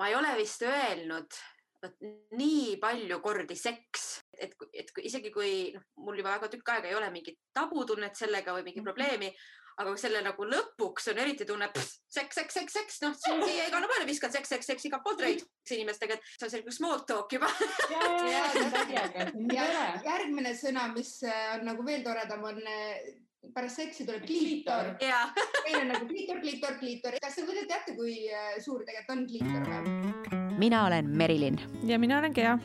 ma ei ole vist öelnud vot nii palju kordi seks, et, et kui, isegi kui noh, mul juba väga tükk aega ei ole mingit tabutunnet sellega või mingit probleemi, aga selle nagu lõpuks on eriti tunne seks, seks, seks, seks, noh, siia igale poole viskad seks, seks, seks igalt poolt räägitakse inimestega, et see on selline small talk juba. järgmine sõna, mis äh, on nagu veel toredam, on äh, pärast seksi tuleb kliitor. meil on nagu kliitor, kliitor, kliitor. kas te teate, kui äh, suur tegelikult on kliitor või? mina olen Merilin. ja mina olen Gea.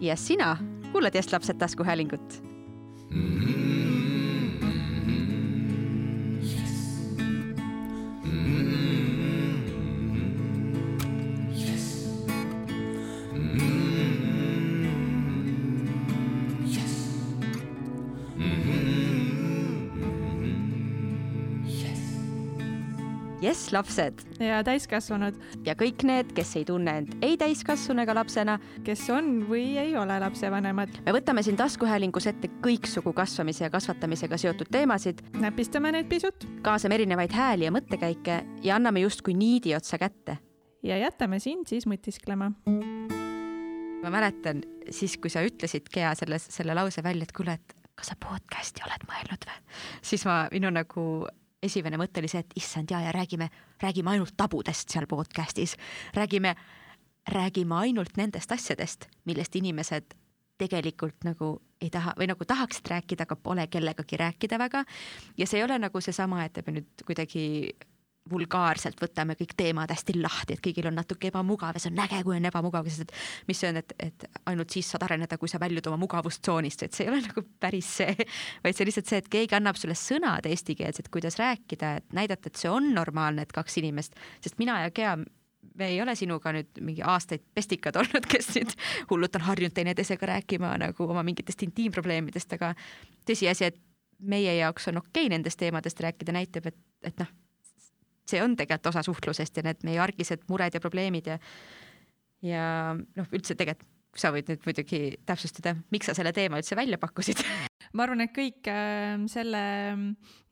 ja sina kuulad Just lapsed taskuhäälingut mm. -hmm. Jess, lapsed. ja täiskasvanud. ja kõik need, kes ei tunne end ei täiskasvanu ega lapsena. kes on või ei ole lapsevanemad. me võtame siin taskuhäälingus ette kõiksugu kasvamise ja kasvatamisega seotud teemasid. näpistame neid pisut. kaasame erinevaid hääli ja mõttekäike ja anname justkui niidi otsa kätte. ja jätame sind siis mõtisklema ma mäletan siis, kui sa ütlesid, Gea, selle, selle lause välja, et kuule, et kas sa podcast'i oled mõelnud või? siis ma, minu nagu esimene mõte oli see, et issand ja, ja räägime, räägime ainult tabudest seal podcast'is, räägime, räägime ainult nendest asjadest, millest inimesed tegelikult nagu ei taha või nagu tahaksid rääkida, aga pole kellegagi rääkida väga. ja see ei ole nagu seesama, et me nüüd kuidagi vulgaarselt võtame kõik teemad hästi lahti, et kõigil on natuke ebamugav ja see on äge, kui on ebamugav, sest et mis see on, et, et ainult siis saad areneda, kui sa väljud oma mugavustsoonist, et see ei ole nagu päris see, vaid see on lihtsalt see, et keegi annab sulle sõnad eestikeelsed, kuidas rääkida, et näidata, et see on normaalne, et kaks inimest, sest mina ja Gea me ei ole sinuga nüüd mingi aastaid pestikad olnud, kes nüüd hullult on harjunud teineteisega rääkima nagu oma mingitest intiimprobleemidest, aga tõsiasi, et meie jaoks on okei okay nendest teemadest rääkida, näitab, et, et noh, see on tegelikult osa suhtlusest ja need meie argised mured ja probleemid ja ja noh, üldse tegelikult sa võid nüüd muidugi täpsustada, miks sa selle teema üldse välja pakkusid? Ma arvan, et kõik äh, selle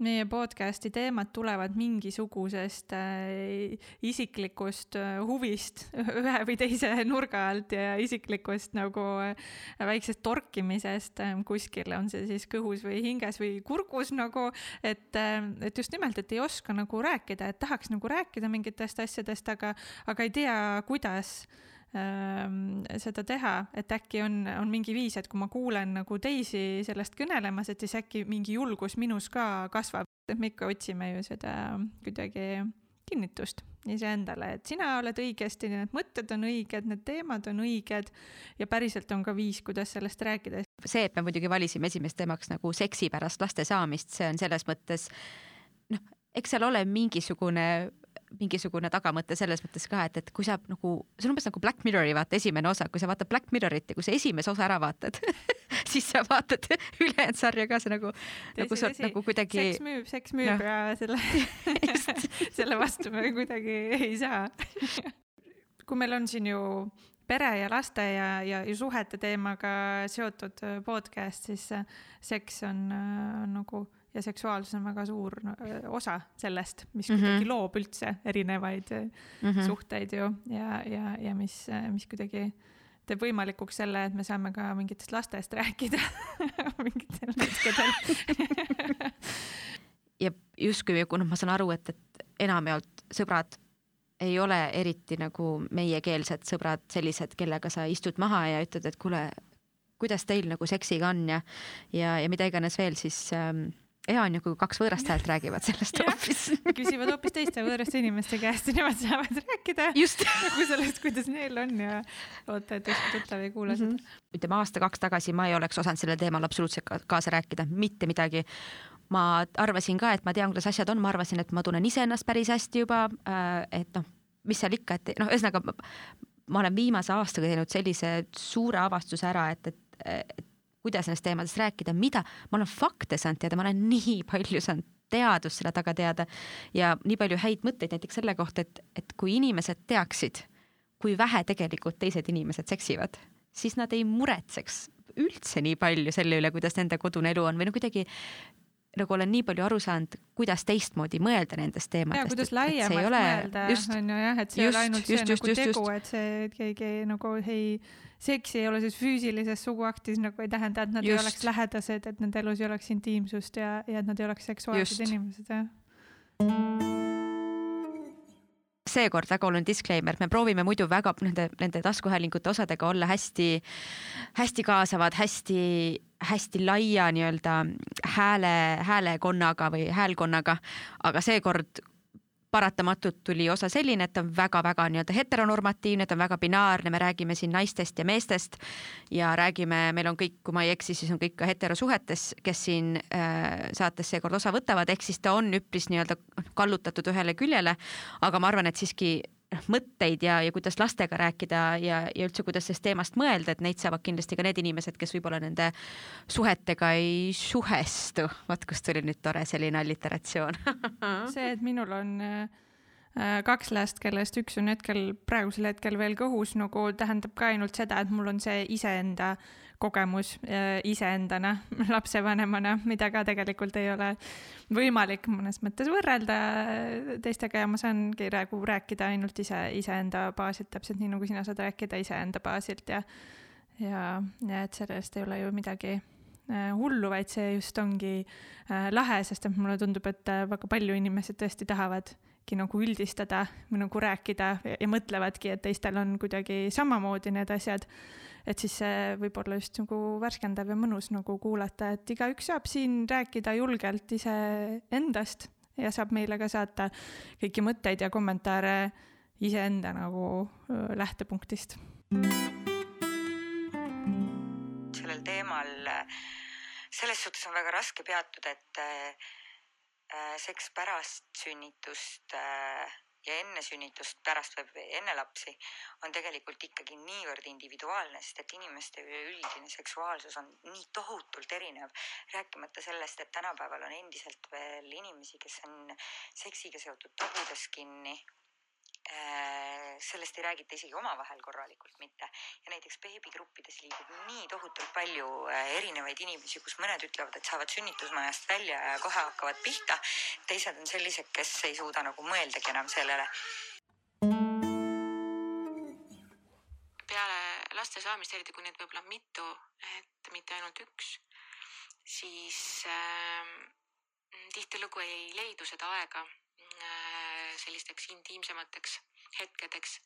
meie podcast'i teemad tulevad mingisugusest äh, isiklikust äh, huvist ühe või teise nurga alt ja isiklikust nagu väiksest torkimisest kuskil, on see siis kõhus või hinges või kurgus nagu, et, et just nimelt, et ei oska nagu rääkida, et tahaks nagu rääkida mingitest asjadest, aga, aga ei tea, kuidas. Ähm, seda teha, et äkki on, on mingi viis, et kui ma kuulen nagu teisi sellest kõnelemas, et siis äkki mingi julgus minus ka kasvab. et me ikka otsime ju seda kuidagi kinnitust iseendale, et sina oled õigesti, need mõtted on õiged, need teemad on õiged ja päriselt on ka viis, kuidas sellest rääkida. see, et me muidugi valisime esimest teemaks nagu seksi pärast laste saamist, see on selles mõttes noh, eks seal ole mingisugune mingisugune tagamõte selles mõttes ka, et, et kui sa nagu, see on umbes nagu Black Mirrori vaata esimene osa, kui sa vaatad Black Mirrorit ja kui sa esimese osa ära vaatad siis sa vaatad ülejäänud sarja ka, see nagu, nagu sa oled nagu kuidagi. seks müüb, seks müüb no. ja selle selle vastu me kuidagi ei saa kui meil on siin ju pere ja laste ja, ja, ja suhete teemaga seotud podcast, siis seks on äh, nagu ja seksuaalsus on väga suur osa sellest, mis mm -hmm. kuidagi loob üldse erinevaid mm -hmm. suhteid ju ja, ja, ja mis, mis kuidagi teeb võimalikuks selle, et me saame ka mingitest lastest rääkida mingitel hetkedel ja justkui, kuna ma saan aru, et, et enamjaolt sõbrad ei ole eriti nagu meiekeelsed sõbrad sellised, kellega sa istud maha ja ütled, et kuule, kuidas teil nagu seksiga on ja, ja, ja mida iganes veel, siis ähm, hea on ju, kui kaks võõrast häält räägivad sellest hoopis küsivad hoopis teiste võõraste inimeste käest ja nemad saavad rääkida just nagu sellest, kuidas neil on ja loota, et ükski tuttav ei kuula mm -hmm. seda. ütleme aasta-kaks tagasi ma ei oleks osanud sellel teemal absoluutselt kaasa rääkida, mitte midagi. ma arvasin ka, et ma tean, kuidas asjad on, ma arvasin, et ma tunnen iseennast päris hästi juba, äh, et noh, mis seal ikka, et noh, ühesõnaga ma olen viimase aastaga teinud sellise suure avastuse ära, et, et, et kuidas nendest teemadest rääkida, mida, ma olen fakte saanud teada, ma olen nii palju saanud teadust selle taga teada ja nii palju häid mõtteid näiteks selle kohta, et, et kui inimesed teaksid, kui vähe tegelikult teised inimesed seksivad, siis nad ei muretseks üldse nii palju selle üle, kuidas nende kodune elu on või no kuidagi nagu olen nii palju aru saanud, kuidas teistmoodi mõelda nendest teemadest. ja kuidas laiemalt ole... mõelda, on ju jah, et see ei ole ainult see just, nagu just, tegu, et see, et keegi nagu ei, seks ei ole siis füüsilises suguaktis nagu ei tähenda, et nad just. ei oleks lähedased, et nende elus ei oleks intiimsust ja, ja et nad ei oleks seksuaalsed inimesed, jah. Seekord väga oluline disclaimer, me proovime muidu väga nende, nende taskuhäälingute osadega olla hästi, hästi kaasavad, hästi, hästi laia nii-öelda hääle, häälekonnaga või häälkonnaga, aga seekord paratamatult tuli osa selline, et on väga-väga nii-öelda heteronormatiivne, ta on väga binaarne, me räägime siin naistest ja meestest ja räägime, meil on kõik, kui ma ei eksi, siis on kõik ka heterosuhetes, kes siin äh, saates seekord osa võtavad, ehk siis ta on üpris nii-öelda kallutatud ühele küljele, aga ma arvan, et siiski mõtteid ja, ja kuidas lastega rääkida ja, ja üldse, kuidas sellest teemast mõelda, et neid saavad kindlasti ka need inimesed, kes võib-olla nende suhetega ei suhestu. vot kust tuli nüüd tore selline alliteratsioon see, et minul on äh, kaks last, kellest üks on hetkel, praegusel hetkel veel kõhus, nagu tähendab ka ainult seda, et mul on see iseenda kogemus äh, iseendana, lapsevanemana, mida ka tegelikult ei ole võimalik mõnes mõttes võrrelda äh, teistega. Ja ma saangi praegu rääkida ainult ise, iseenda baasilt, täpselt nii nagu sina saad rääkida iseenda baasilt. Ja ja, ja et sellest ei ole ju midagi äh, hullu, vaid see just ongi lahe, sest et mulle tundub, et väga palju inimesi tõesti tahavadki nagu üldistada või nagu rääkida ja mõtlevadki, et teistel on kuidagi samamoodi need asjad et siis see võib olla just nagu värskendav ja mõnus nagu kuulata, et igaüks saab siin rääkida julgelt iseendast ja saab meile ka saata kõiki mõtteid ja kommentaare iseenda nagu lähtepunktist. sellel teemal selles suhtes on väga raske peatuda, et seks pärast sünnitust äh, ja enne sünnitust, pärast või enne lapsi, on tegelikult ikkagi niivõrd individuaalne, sest et inimeste üleüldine seksuaalsus on nii tohutult erinev, rääkimata sellest, et tänapäeval on endiselt veel inimesi, kes on seksiga seotud tabudes kinni sellest ei räägita isegi omavahel korralikult mitte ja näiteks beebigruppides liigub nii tohutult palju äh, erinevaid inimesi, kus mõned ütlevad, et saavad sünnitusmajast välja ja kohe hakkavad pihta. teised on sellised, kes ei suuda nagu mõeldagi enam sellele. peale laste saamist, eriti kui neid võib-olla on mitu, et mitte ainult üks, siis äh, tihtilugu ei leidu seda aega Äh, sellisteks intiimsemateks hetkedeks,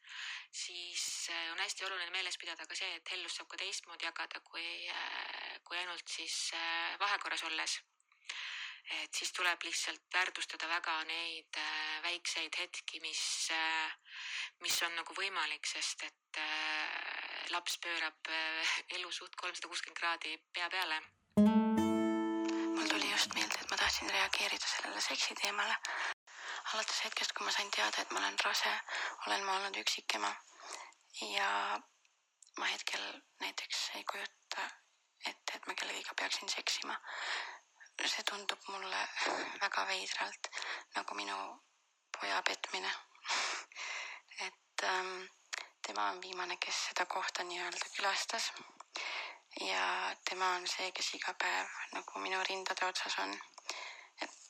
siis äh, on hästi oluline meeles pidada ka see, et hellust saab ka teistmoodi jagada kui, äh, kui ainult siis vahekorras olles. et siis tuleb lihtsalt väärtustada väga neid väikseid hetki, mis, mis on nagu võimalik, sest et laps pöörab elu suht kolmsada kuuskümmend kraadi pea peale. mul tuli just meelde, et ma tahtsin reageerida sellele seksi teemale alates hetkest, kui ma sain teada, et ma olen rase, olen ma olnud üksikema ja ma hetkel näiteks ei kujuta ette, et ma kellegiga peaksin seksima. see tundub mulle väga veidralt nagu minu poja petmine et ähm, tema on viimane, kes seda kohta nii-öelda külastas. ja tema on see, kes iga päev nagu minu rindade otsas on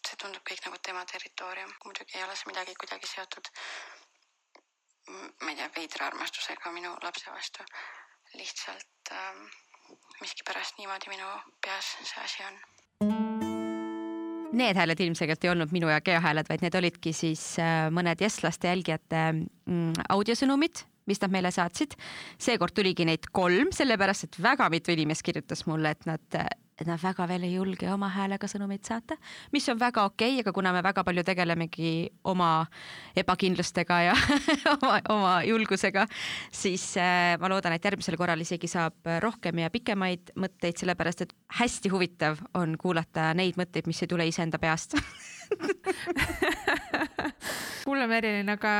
see tundub kõik nagu tema territoorium, muidugi ei ole see midagi kuidagi seotud ma ei tea, veidra armastusega minu lapse vastu. lihtsalt ähm, miskipärast niimoodi minu peas see asi on. Need hääled ilmselgelt ei olnud minu ja Geo hääled, vaid need olidki siis äh, mõned jestlaste jälgijate mm, audiosõnumid, mis nad meile saatsid. seekord tuligi neid kolm, sellepärast et väga mitu inimest kirjutas mulle, et nad et nad väga veel ei julge oma häälega sõnumeid saata, mis on väga okei okay,, aga kuna me väga palju tegelemegi oma ebakindlustega ja oma, oma julgusega, siis äh, ma loodan, et järgmisel korral isegi saab rohkem ja pikemaid mõtteid, sellepärast et hästi huvitav on kuulata neid mõtteid, mis ei tule iseenda peast. Kuule, Merilin, aga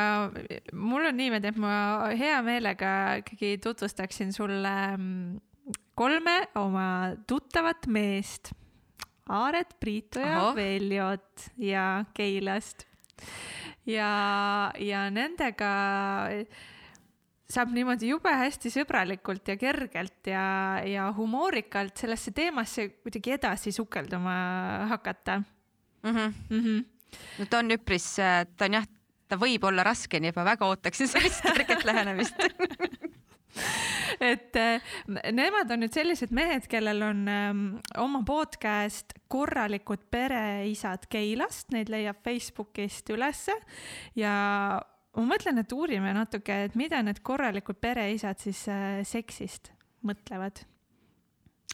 mul on niimoodi, et ma hea meelega ikkagi tutvustaksin sulle mm, kolme oma tuttavat meest. Aaret, Priitu ja. Veljot ja Keilast. ja, ja nendega saab niimoodi jube hästi sõbralikult ja kergelt ja, ja humoorikalt sellesse teemasse kuidagi edasi sukelduma hakata mm. -hmm. Mm -hmm. no ta on üpris, ta on jah, ta võib olla raske, nii et ma väga ootaksin sellist kerget lähenemist et äh, nemad on nüüd sellised mehed, kellel on ähm, oma podcast Korralikud pereisad Keilast, neid leiab Facebookist ülesse ja ma mõtlen, et uurime natuke, et mida need korralikud pereisad siis äh, seksist mõtlevad.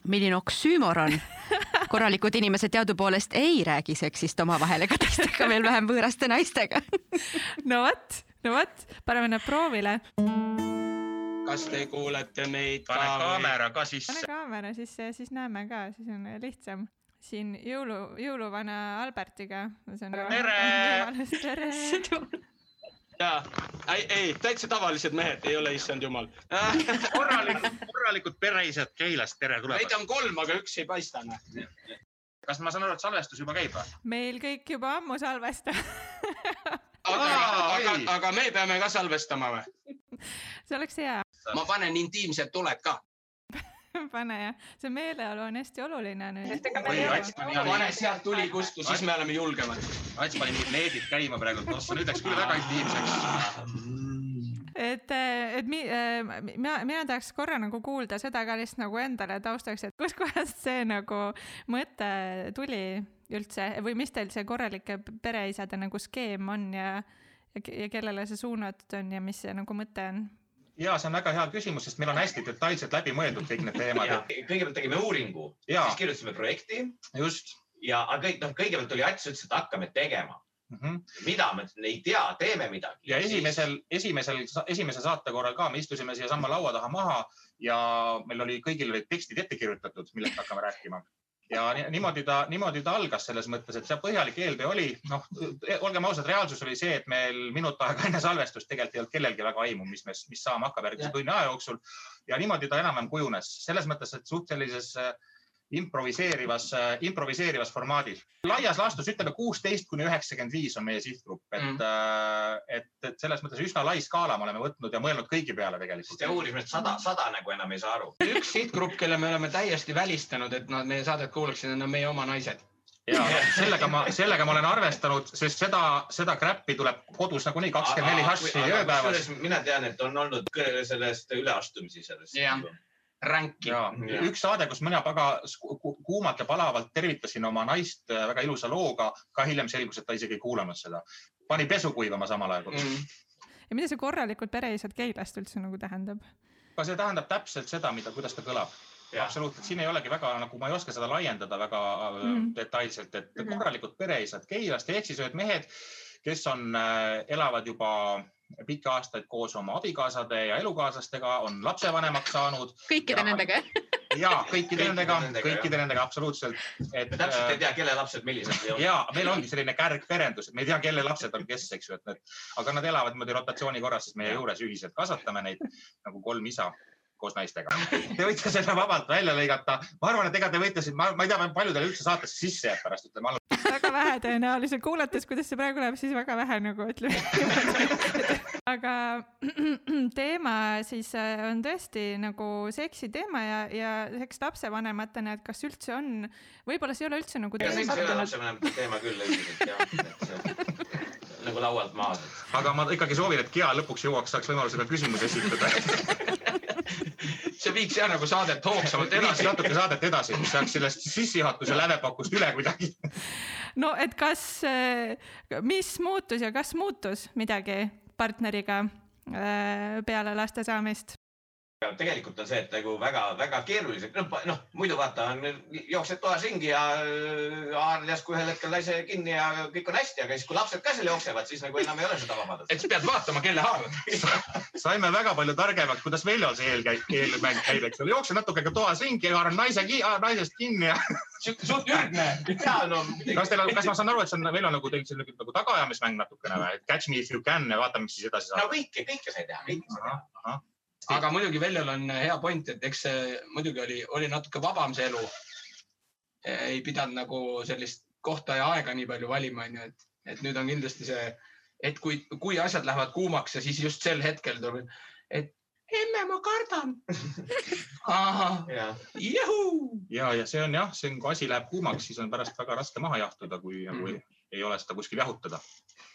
milline oksüümoron. korralikud inimesed teadupoolest ei räägi seksist omavahel ega teistega, veel vähem võõraste naistega no vot, no vot, paneme nad proovile. Kas te kuulete meid ka? pane kaamera ka sisse. pane kaamera sisse ja siis näeme ka, siis on lihtsam siin jõulu, jõuluvana Albertiga. tere! tere! jaa, ei, ei, täitsa tavalised mehed, ei ole issand jumal korralikud, korralikud pereisad Keilast, tere tulemast. Meid on kolm, aga üks ei paista. kas ma saan aru, et salvestus juba käib või? meil kõik juba ammu salvestab aga, aga, aga me peame ka salvestama või? see oleks hea. Ma panen intiimsed tuled ka pane jah, see meeleolu on hästi oluline nüüd. pane sealt tuli kustu, siis me oleme julgemad. Ats pani mingid LED-id käima praegu, noh, nüüd läks küll väga intiimseks. et, et mi, mina, mina tahaks korra nagu kuulda seda ka lihtsalt nagu endale taustaks, et kuskohast see nagu mõte tuli üldse või mis teil see korralike pereisade nagu skeem on ja, ja, ja kellele see suunatud on ja mis see nagu mõte on? Ja see on väga hea küsimus, sest meil on hästi detailselt läbi mõeldud kõik need teemad. kõigepealt tegime uuringu, siis kirjutasime projekti. just. ja, aga kõik, noh, kõigepealt tuli Ats, ütles, et hakkame tegema mm. -hmm. mida me ei tea, teeme midagi. ja esimesel, esimesel, esimese saate korral ka me istusime siiasama laua taha maha ja meil oli, kõigil olid tekstid ette kirjutatud, millest hakkame rääkima ja niimoodi ta, niimoodi ta algas selles mõttes, et see põhjalik eeltöö oli, noh, olgem ausad, reaalsus oli see, et meil minut aega enne salvestust tegelikult ei olnud kellelgi väga aimu, mis, mis saama hakkab järgmise tunni aja jooksul. ja niimoodi ta enam-vähem kujunes selles mõttes, et suht sellises äh, improviseerivas, äh, improviseerivas formaadis. laias laastus ütleme kuusteist kuni üheksakümmend viis on meie sihtgrupp, et mm., et, et selles mõttes üsna lai skaala me oleme võtnud ja mõelnud kõigi peale tegelikult. Te uurisime, et sada, sada nagu enam ei saa aru. üks sihtgrupp, kelle me oleme täiesti välistanud, et nad meie saadet kuulaksid, on meie oma naised ja sellega ma, sellega ma olen arvestanud, sest seda, seda crap'i tuleb kodus nagunii kakskümmend neli hassi ööpäevas. mina tean, et on olnud sellest üleastumisi sellest ränki. üks saade, kus mina väga kuumalt ja palavalt tervitasin oma naist äh, väga ilusa looga, ka hiljem selgus, et ta isegi ei kuulanud seda. pani pesu kuivama samal ajal mm.. ja mida see korralikud pereisad Keilast üldse nagu tähendab? ka see tähendab täpselt seda, mida, kuidas ta kõlab. absoluutselt, siin ei olegi väga nagu, ma ei oska seda laiendada väga mm. detailselt, et mm -hmm. korralikud pereisad Keilast ehk siis ühed mehed, kes on äh,, elavad juba pikki aastaid koos oma abikaasade ja elukaaslastega, on lapsevanemaks saanud. kõikide ja, nendega ja kõikide nendega, kõikide nendega absoluutselt. et. me täpselt ei tea, kelle lapsed millised. ja meil ongi selline kärgperendus, et me ei tea, kelle lapsed on kes, eks ju, et need, aga nad elavad niimoodi rotatsiooni korras, siis meie juures ühiselt kasvatame neid nagu kolm isa koos naistega. Te võite selle vabalt välja lõigata. ma arvan, et ega te võite siin, ma ei tea, palju teil üldse saatesse sisse jääb pärast, ütleme väga vähe tõenäoliselt, kuulates, kuidas see praegu läheb, siis väga vähe nagu ütleme aga teema siis äh, on tõesti nagu seksi teema ja, ja seks lapsevanematena, et kas üldse on, võib-olla see ei ole üldse nagu. seks ei ole lapsevanemate teema küll üldiselt jah, nagu laualt maha. aga ma ikkagi soovin, et Gea lõpuks jõuaks, saaks võimaluse ka küsimusi esitada see viiks jah nagu saadet hoogsamalt edasi. natuke saadet edasi, mis saaks sellest sissejuhatuse lävepakust üle kuidagi. no et kas, äh, mis muutus ja kas muutus midagi partneriga äh, peale laste saamist? Tegelikult on see, et nagu väga-väga keerulised, noh, noh muidu vaata, jooksed toas ringi ja äh, haarad järsku ühel hetkel naise kinni ja kõik on hästi, aga siis, kui lapsed ka seal jooksevad, siis nagu enam ei ole seda vabadust. et siis pead vaatama, kelle haarad saime väga palju targemaks, kuidas Veljol see eelkäik, eelmäng käib, eks ole, jookse natuke ka toas ringi, haaran naise, naisest kinni ja suht ürgne. No, kas teil, kas ma saan aru, et see on, Veljo nagu teil selline nagu tagaajamismäng natukene või? Catch me if you can ja vaatame, mis siis edasi saab. no kõike, kõike sai teha, kõike sai teha aga muidugi Veljol on hea point, et eks see muidugi oli, oli natuke vabam see elu. ei pidanud nagu sellist kohta ja aega nii palju valima, onju, et, et nüüd on kindlasti see, et kui, kui asjad lähevad kuumaks ja siis just sel hetkel tuleb, et emme ma kardan ja, ja, ja see on jah, see on, kui asi läheb kuumaks, siis on pärast väga raske maha jahtuda, kui Mhm. ei, ei ole seda kuskil jahutada.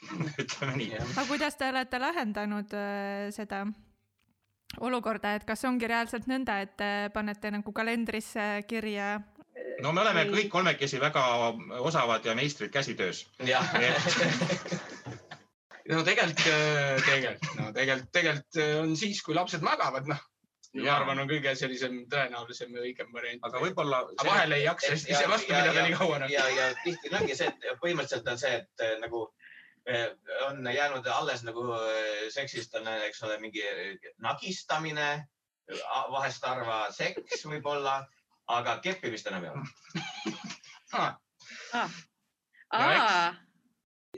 ütleme nii. aga kuidas te olete lahendanud äh, seda olukorda, et kas ongi reaalselt nõnda, et te panete nagu kalendrisse kirja? no me oleme kõik kolmekesi väga osavad ja meistrid käsitöös. jah. no tegelikult, tegelikult, no tegelikult, tegelikult äh, on siis, kui lapsed magavad, noh. ma arvan, on kõige sellisem tõenäolisem ja õigem variant. aga võib-olla. aga vahel ei jaksa ise vastu pidada nii kaua. noh. ja, ja tihti ongi see, et põhimõtteliselt on see, et eh, nagu eh, on jäänud alles nagu eh, seksist on, eks ole, mingi eh, nagistamine, vahest harva seks võib-olla, aga keppimist enam ei ole. aa,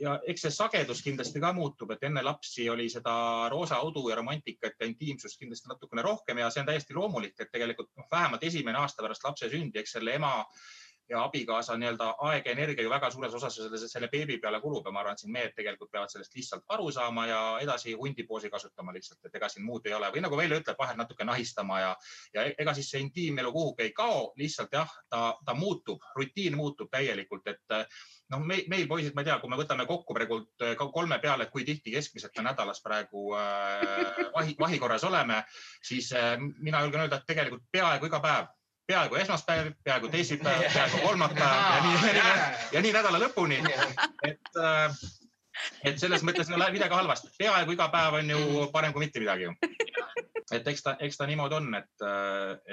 ja eks see sagedus kindlasti ka muutub, et enne lapsi oli seda roosa udu ja romantikat ja intiimsust kindlasti natukene rohkem ja see on täiesti loomulik, et tegelikult noh, vähemalt esimene aasta pärast lapse sündi, eks selle ema ja abikaasa nii-öelda aeg ja energia ju väga suures osas selle, selle beebi peale kulub ja ma arvan, et siin mehed tegelikult peavad sellest lihtsalt aru saama ja edasi hundipoosi kasutama lihtsalt, et ega siin muud ei ole. Või nagu Veljo ütleb, vahel natuke nahistama ja, ja ega siis see intiimelu kuhugi ei kao, lihtsalt jah, ta, ta muutub, rutiin muutub täielikult, et noh, meil, meil poisid, ma ei tea, kui me võtame kokku praegu äh, kolme peale, et kui tihti keskmiselt me nädalas praegu äh, vahi, vahikorras oleme, siis äh, mina julgen öelda, et tegelikult peaaegu iga päev, peaaegu esmaspäev, peaaegu teisipäev, peaaegu kolmapäev ja nii, ja nii nädala lõpuni, et äh, et selles mõttes ei ole midagi halvasti, peaaegu iga päev on ju parem kui mitte midagi ju. et eks ta, eks ta niimoodi on, et,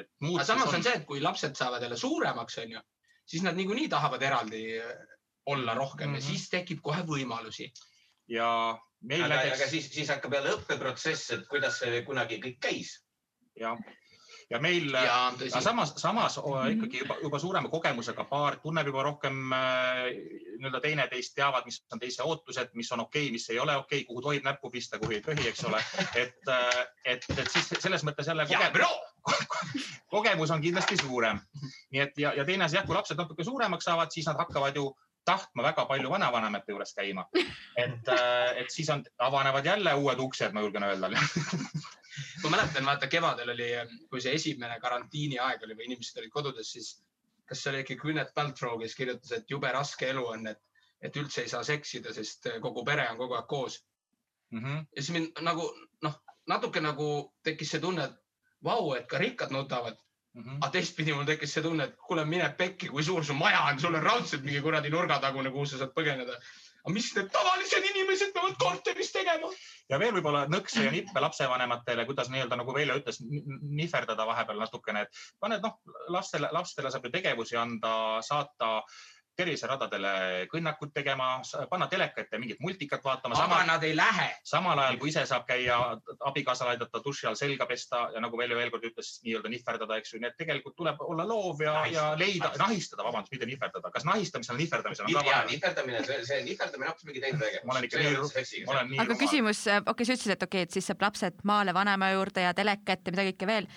et muud. aga samas on see, et kui lapsed saavad jälle suuremaks, onju, siis nad niikuinii tahavad eraldi olla rohkem mm -hmm. ja siis tekib kohe võimalusi. ja meil aga, näiteks aga siis, siis hakkab jälle õppeprotsess, et kuidas see kunagi kõik käis. ja, ja meil, ja tõsi aga, samas, samas mm -hmm. ikkagi juba, juba suurema kogemusega paar tunneb juba rohkem äh, nii-öelda teineteist, teavad, mis on teise ootused, mis on okei okay,, mis ei ole okei okay,, kuhu tohib näppu pista, kuhu ei tohi, eks ole. et, et, et siis selles mõttes jälle ja koge- bro, kogemus on kindlasti suurem. nii et ja, ja teine asi jah, kui lapsed natuke suuremaks saavad, siis nad hakkavad ju tahtma väga palju vanavanemate juures käima. et, et siis on, avanevad jälle uued uksed, ma julgen öelda. ma mäletan, vaata kevadel oli, kui see esimene karantiini aeg oli või inimesed olid kodudes, siis kas see oli ikka Gwyneth Paltrow, kes kirjutas, et jube raske elu on, et, et üldse ei saa seksida, sest kogu pere on kogu aeg koos. Mhm. ja siis mind nagu noh, natuke nagu tekkis see tunne, et vau, et ka rikkad nutavad. Mhm. aga teistpidi mul tekkis see tunne, et kuule, mine pekki, kui suur su maja on, sul on raudselt mingi kuradi nurgatagune, kuhu sa saad põgeneda. Aga mis need tavalised inimesed peavad korteris tegema? ja veel võib-olla nõkse ja nippe lapsevanematele, kuidas nii-öelda nagu Veljo ütles, nihverdada vahepeal natukene, et paned noh, lastele, lastele saab ju tegevusi anda, saata terviseradadele kõnnakut tegema, panna teleka ette mingit multikat vaatama, aga samal, nad ei lähe. samal ajal kui ise saab käia abikaasal aidata duši all selga pesta ja nagu Veljo veel kord ütles, nii-öelda nihverdada, eks ju, nii et tegelikult tuleb olla loov ja, ja leida, nahistada. vabandust, mitte nihverdada, kas nahistamisel ja nihverdamisel on ka ja vahe? nihverdamine, see, see nihverdamine on hoopis mingi teine tegevus. ma olen ikka nii, ma olen nii aga küsimus, okei okay,, sa ütlesid, et okei okay,, et siis saab lapsed maale vanema juurde ja teleka ette, mida kõike veel.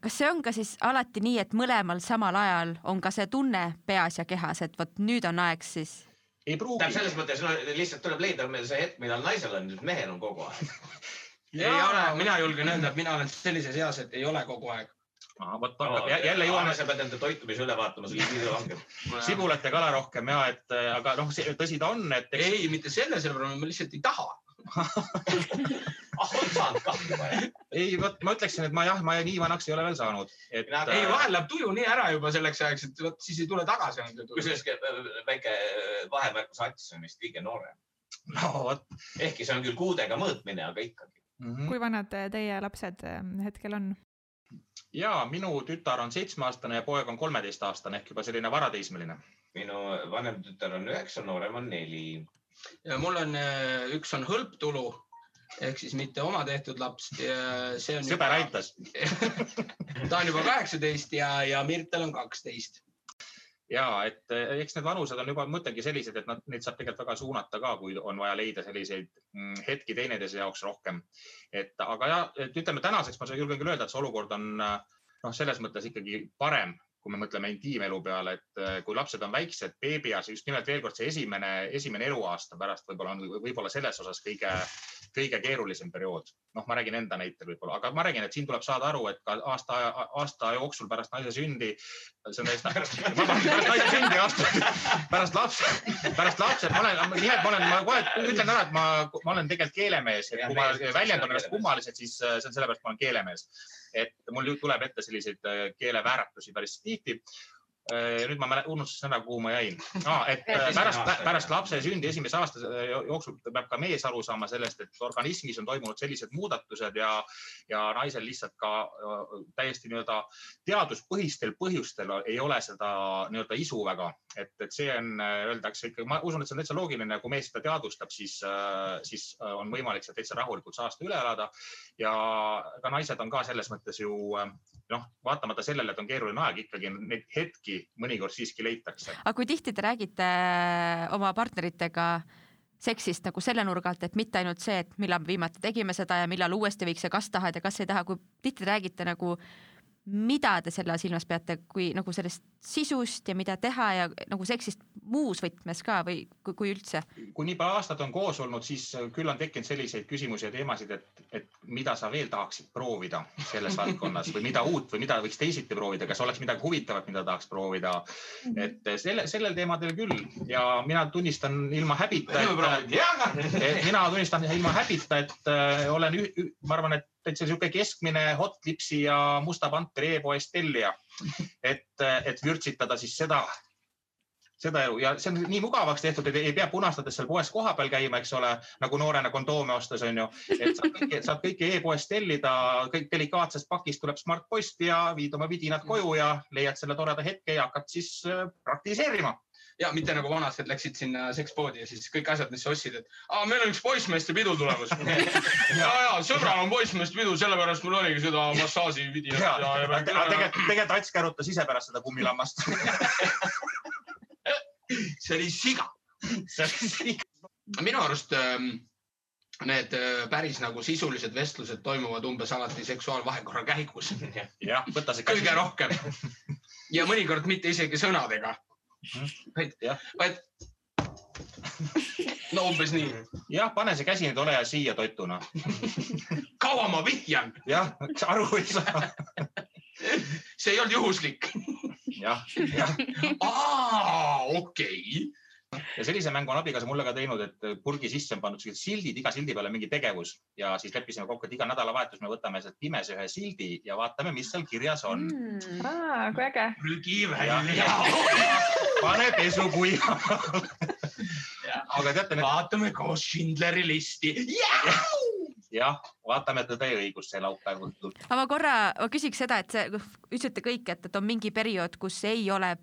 Kas see on ka siis alati nii, et mõlemal samal ajal on ka see tunne peas ja kehas, et vot nüüd on aeg siis? ei pruugi tähendab, selles mõttes no, lihtsalt tuleb leida meil see hetk, millal naisel on, mehel on kogu aeg. ei ole, mina julgen öelda, et mina olen sellises eas, et ei ole kogu aeg. Vot jälle jõuame sa pead enda toitumise üle vaatama, sul liidu langeb. sibulat ja kala rohkem ja et äh, aga noh, tõsi ta on, et ei, mitte selle, sellepärast ma lihtsalt ei taha. ah, on saanud ka juba jah. ei, vot ma ütleksin, et ma jah, ma nii vanaks ei ole veel saanud, et Mina- ei, äh, vahel läheb tuju nii ära juba selleks ajaks, et vot siis ei tule tagasi enam kusjuures väike vahemärkus, Ats on vist kõige noorem. no vot ehkki see on küll kuudega mõõtmine, aga ikkagi. mm -hmm. kui vanad teie lapsed äh, hetkel on? ja minu tütar on seitsmeaastane ja poeg on kolmeteistaastane ehk juba selline varateismeline. minu vanem tütar on üheksa, noorem on neli. Ja mul on, üks on hõlptulu ehk siis mitte oma tehtud laps see on. sõber aitas. ta on juba kaheksateist ja, ja Mirtel on kaksteist. ja et eh, eks need vanused on juba, ma mõtlengi sellised, et nad, neid saab tegelikult väga suunata ka, kui on vaja leida selliseid mm, hetki teineteise jaoks rohkem. et aga ja, et ütleme tänaseks ma julgen küll öelda, et see olukord on äh, noh, selles mõttes ikkagi parem, kui me mõtleme intiimelu peale, et äh, kui lapsed on väiksed, beebias, just nimelt veel kord see esimene, esimene eluaasta pärast võib-olla on võib-olla selles osas kõige, kõige keerulisem periood. noh, ma räägin enda näitel võib-olla, aga ma räägin, et siin tuleb saada aru, et ka aasta, aasta jooksul pärast naise sündi, see on täiesti, vabandust, pärast naise sündi aasta, pärast lapse, pärast lapse, ma olen, nimelt ma olen, ma kohe ütlen ära, et ma, ma olen tegelikult keelemees, et kui ma väljendan ennast kummaliselt, siis see on sellepärast, et ma olen keelemees et mul tuleb ette selliseid äh, keelevääratusi päris tihti Äh, nüüd ma unustasin ära, kuhu ma jäin ah,. et äh, pärast, pärast lapse sündi esimese aasta äh, jooksul peab ka mees aru saama sellest, et organismis on toimunud sellised muudatused ja, ja naisel lihtsalt ka täiesti nii-öelda teaduspõhistel põhjustel ei ole seda nii-öelda isu väga. et, et see on, öeldakse ikka, ma usun, et see on täitsa loogiline, kui mees seda teadvustab, siis, siis on võimalik see täitsa rahulikult see aasta üle elada. ja ka naised on ka selles mõttes ju noh, vaatamata sellele, et on keeruline aeg, ikkagi neid hetki mõnikord siiski leitakse. aga kui tihti te räägite äh, oma partneritega seksist nagu selle nurga alt, et mitte ainult see, et millal viimati tegime seda ja millal uuesti võiks ja kas tahad ja kas ei taha, kui tihti te räägite nagu mida te selle silmas peate, kui nagu sellest sisust ja mida teha ja nagu seksist muus võtmes ka või kui, kui üldse? kui nii palju aastat on koos olnud, siis küll on tekkinud selliseid küsimusi ja teemasid, et, et mida sa veel tahaksid proovida selles valdkonnas või mida uut või mida võiks teisiti proovida, kas oleks midagi huvitavat, mida tahaks proovida. Mhm. et selle, sellel teemadel küll ja mina tunnistan ilma häbita, et mina tunnistan ilma häbita, et äh, olen, ma arvan, et täitsa niisugune keskmine hot lipsi ja musta panteri e-poest tellija. et, et vürtsitada siis seda, seda elu ja see on nii mugavaks tehtud, et ei pea punastades seal poes kohapeal käima, eks ole, nagu noorena kondoome ostes on ju. et saad kõike, saad kõike e-poest tellida, kõik delikaatsest pakist tuleb Smart-post ja viid oma vidinad koju ja leiad selle toreda hetke ja hakkad siis äh, praktiseerima ja mitte nagu vanasti, et läksid sinna sekspoodi ja siis kõik asjad, mis sa ostsid, et aa, meil on üks poissmeeste pidu tulemas ja, ja sõbral on poissmeeste pidu, sellepärast mul oligi seda massaaži vidi. tegelikult, tegelikult Ats kärutas ise pärast seda kummilammast see oli siga. see oli siga. minu arust ähm, need äh, päris nagu sisulised vestlused toimuvad umbes alati seksuaalvahekorra käigus. jah, võta see. kõige rohkem ja mõnikord mitte isegi sõnadega vaid, vaid no umbes nii. jah, pane see käsi nüüd ole hea siia totuna kaua ma vihjan? jah, aru ei saa see ei olnud juhuslik. jah, jah. okei okay ja sellise mängu on abikaasa mulle ka teinud, et purgi sisse on pandud sellised sildid, iga sildi peale mingi tegevus ja siis leppisime kokku, et iga nädalavahetus me võtame sealt pimesi ühe sildi ja vaatame, mis seal kirjas on mm.. aa, kui äge. prügi välja. pane pesu kuivama aga teate. vaatame koos Schindleri listi jah, vaatame Tõde ja õigust see laupäev õhtul. aga ma korra, ma küsiks seda, et see, ütlesite kõik, et, et on mingi periood, kus ei ole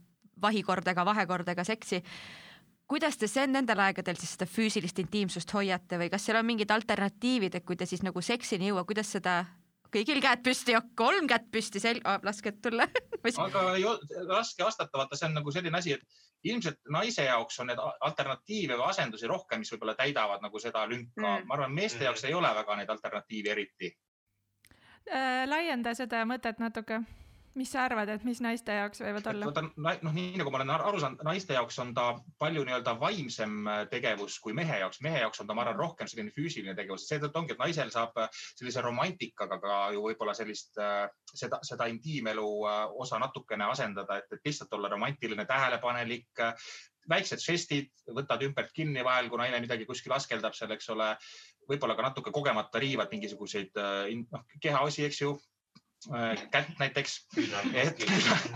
vahikord ega vahekord ega seksi kuidas te sen nendel aegadel siis seda füüsilist intiimsust hoiate või kas seal on mingid alternatiivid, et kui te siis nagu seksini ei jõua, kuidas seda kõigil käed püsti, kolm kätt püsti, sel-, laske tulla. Aga ei ole raske vastata, vaata, see on nagu selline asi, et ilmselt naise jaoks on need alternatiive või asendusi rohkem, mis võib-olla täidavad nagu seda lünka. Mm.. ma arvan, meeste jaoks ei ole väga neid alternatiive eriti. Äh,. laienda seda mõtet natuke mis sa arvad, et mis naiste jaoks võivad olla? noh, nii nagu ma olen aru saanud, naiste jaoks on ta palju nii-öelda vaimsem äh, tegevus kui mehe jaoks. mehe jaoks on ta, ma arvan, rohkem selline füüsiline tegevus, seetõttu ongi, et naisel saab äh, sellise romantikaga ka ju võib-olla sellist äh, seda, seda intiimelu osa natukene asendada, et, et lihtsalt olla romantiline, tähelepanelik, väiksed žestid, võtad ümbert kinni vahel, kui naine midagi kuskil askeldab seal, eks ole võib-olla ka natuke kogemata riivad mingisuguseid noh, kehaosi, eks ju, kätt näiteks, et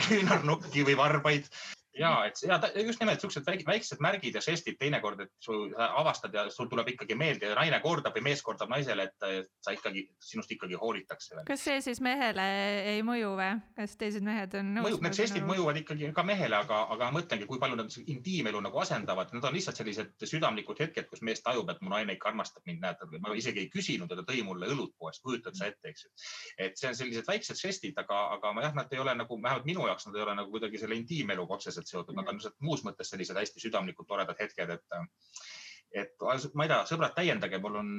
küünarnukki või varbaid ja et ja just nimelt siuksed väiksed märgid ja žestid teinekord, et sul avastad ja sul tuleb ikkagi meelde ja naine kordab või mees kordab naisele, et sa ikkagi, sinust ikkagi hoolitakse. kas see siis mehele ei mõju või, kas teised mehed on nõus? mõjub, need žestid mõjuvad ikkagi ka mehele, aga, aga mõtlengi, kui palju nad intiimelu nagu asendavad, need on lihtsalt sellised südamlikud hetked, kus mees tajub, et mu naine ikka armastab mind, näed, ma isegi ei küsinud ja ta tõi mulle õlut poest, kujutad sa ette, eks ju. et see on sellised väiksed žestid, aga, aga jah, nad ei ole nagu, vähemalt minu jaoks nad ei ole nagu kuidagi selle intiimeluga otseselt otseselt seotud, nad on lihtsalt muus mõttes sellised hästi südamlikud, toredad hetked, et et ma ei tea, sõbrad, täiendage, mul on,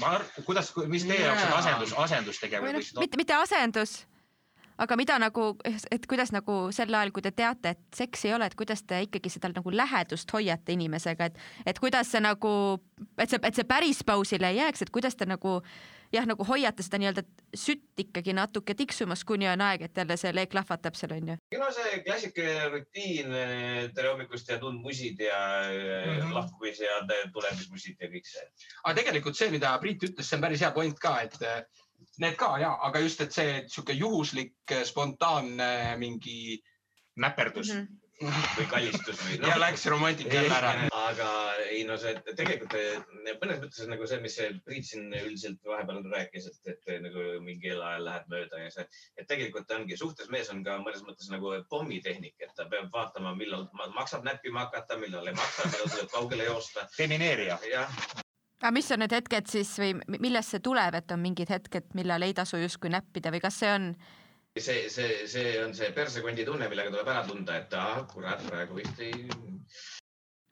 ma, kuidas, mis teie jaoks on asendus, asendustegevus no,? mitte, mitte asendus, aga mida nagu, et kuidas nagu sel ajal, kui te teate, et seksi ei ole, et kuidas te ikkagi seda nagu lähedust hoiate inimesega, et, et kuidas see nagu, et see, et see päris pausile ei jääks, et kuidas te nagu jah, nagu hoiate seda nii-öelda sütt ikkagi natuke tiksumas, kuni on aeg, et jälle see leek lahvatab seal onju. no see klassikaline rutiin, tere hommikust ja tundmusid ja mm -hmm. lahkumis ja tulemismusid ja kõik see. aga tegelikult see, mida Priit ütles, see on päris hea point ka, et Need ka ja, aga just, et see sihuke juhuslik, spontaanne mingi näperdus mm. -hmm või kallistus või no.. ja läks romantika jälle ära. aga ei no see tegelikult mõnes mõttes nagu see, mis Priit siin üldiselt vahepeal rääkis, et, et nagu mingi kellaajal lähed mööda ja see, et tegelikult ongi suhtes mees on ka mõnes mõttes nagu pommitehnik, et ta peab vaatama, millal maksab näppima hakata, millal ei maksa, millal tuleb kaugele joosta. demineerija. jah aga mis on need hetked siis või millest see tuleb, et on mingid hetked, millal ei tasu justkui näppida või kas see on? see, see, see on see persekondi tunne, millega tuleb ära tunda, et ah, kurat, praegu vist ei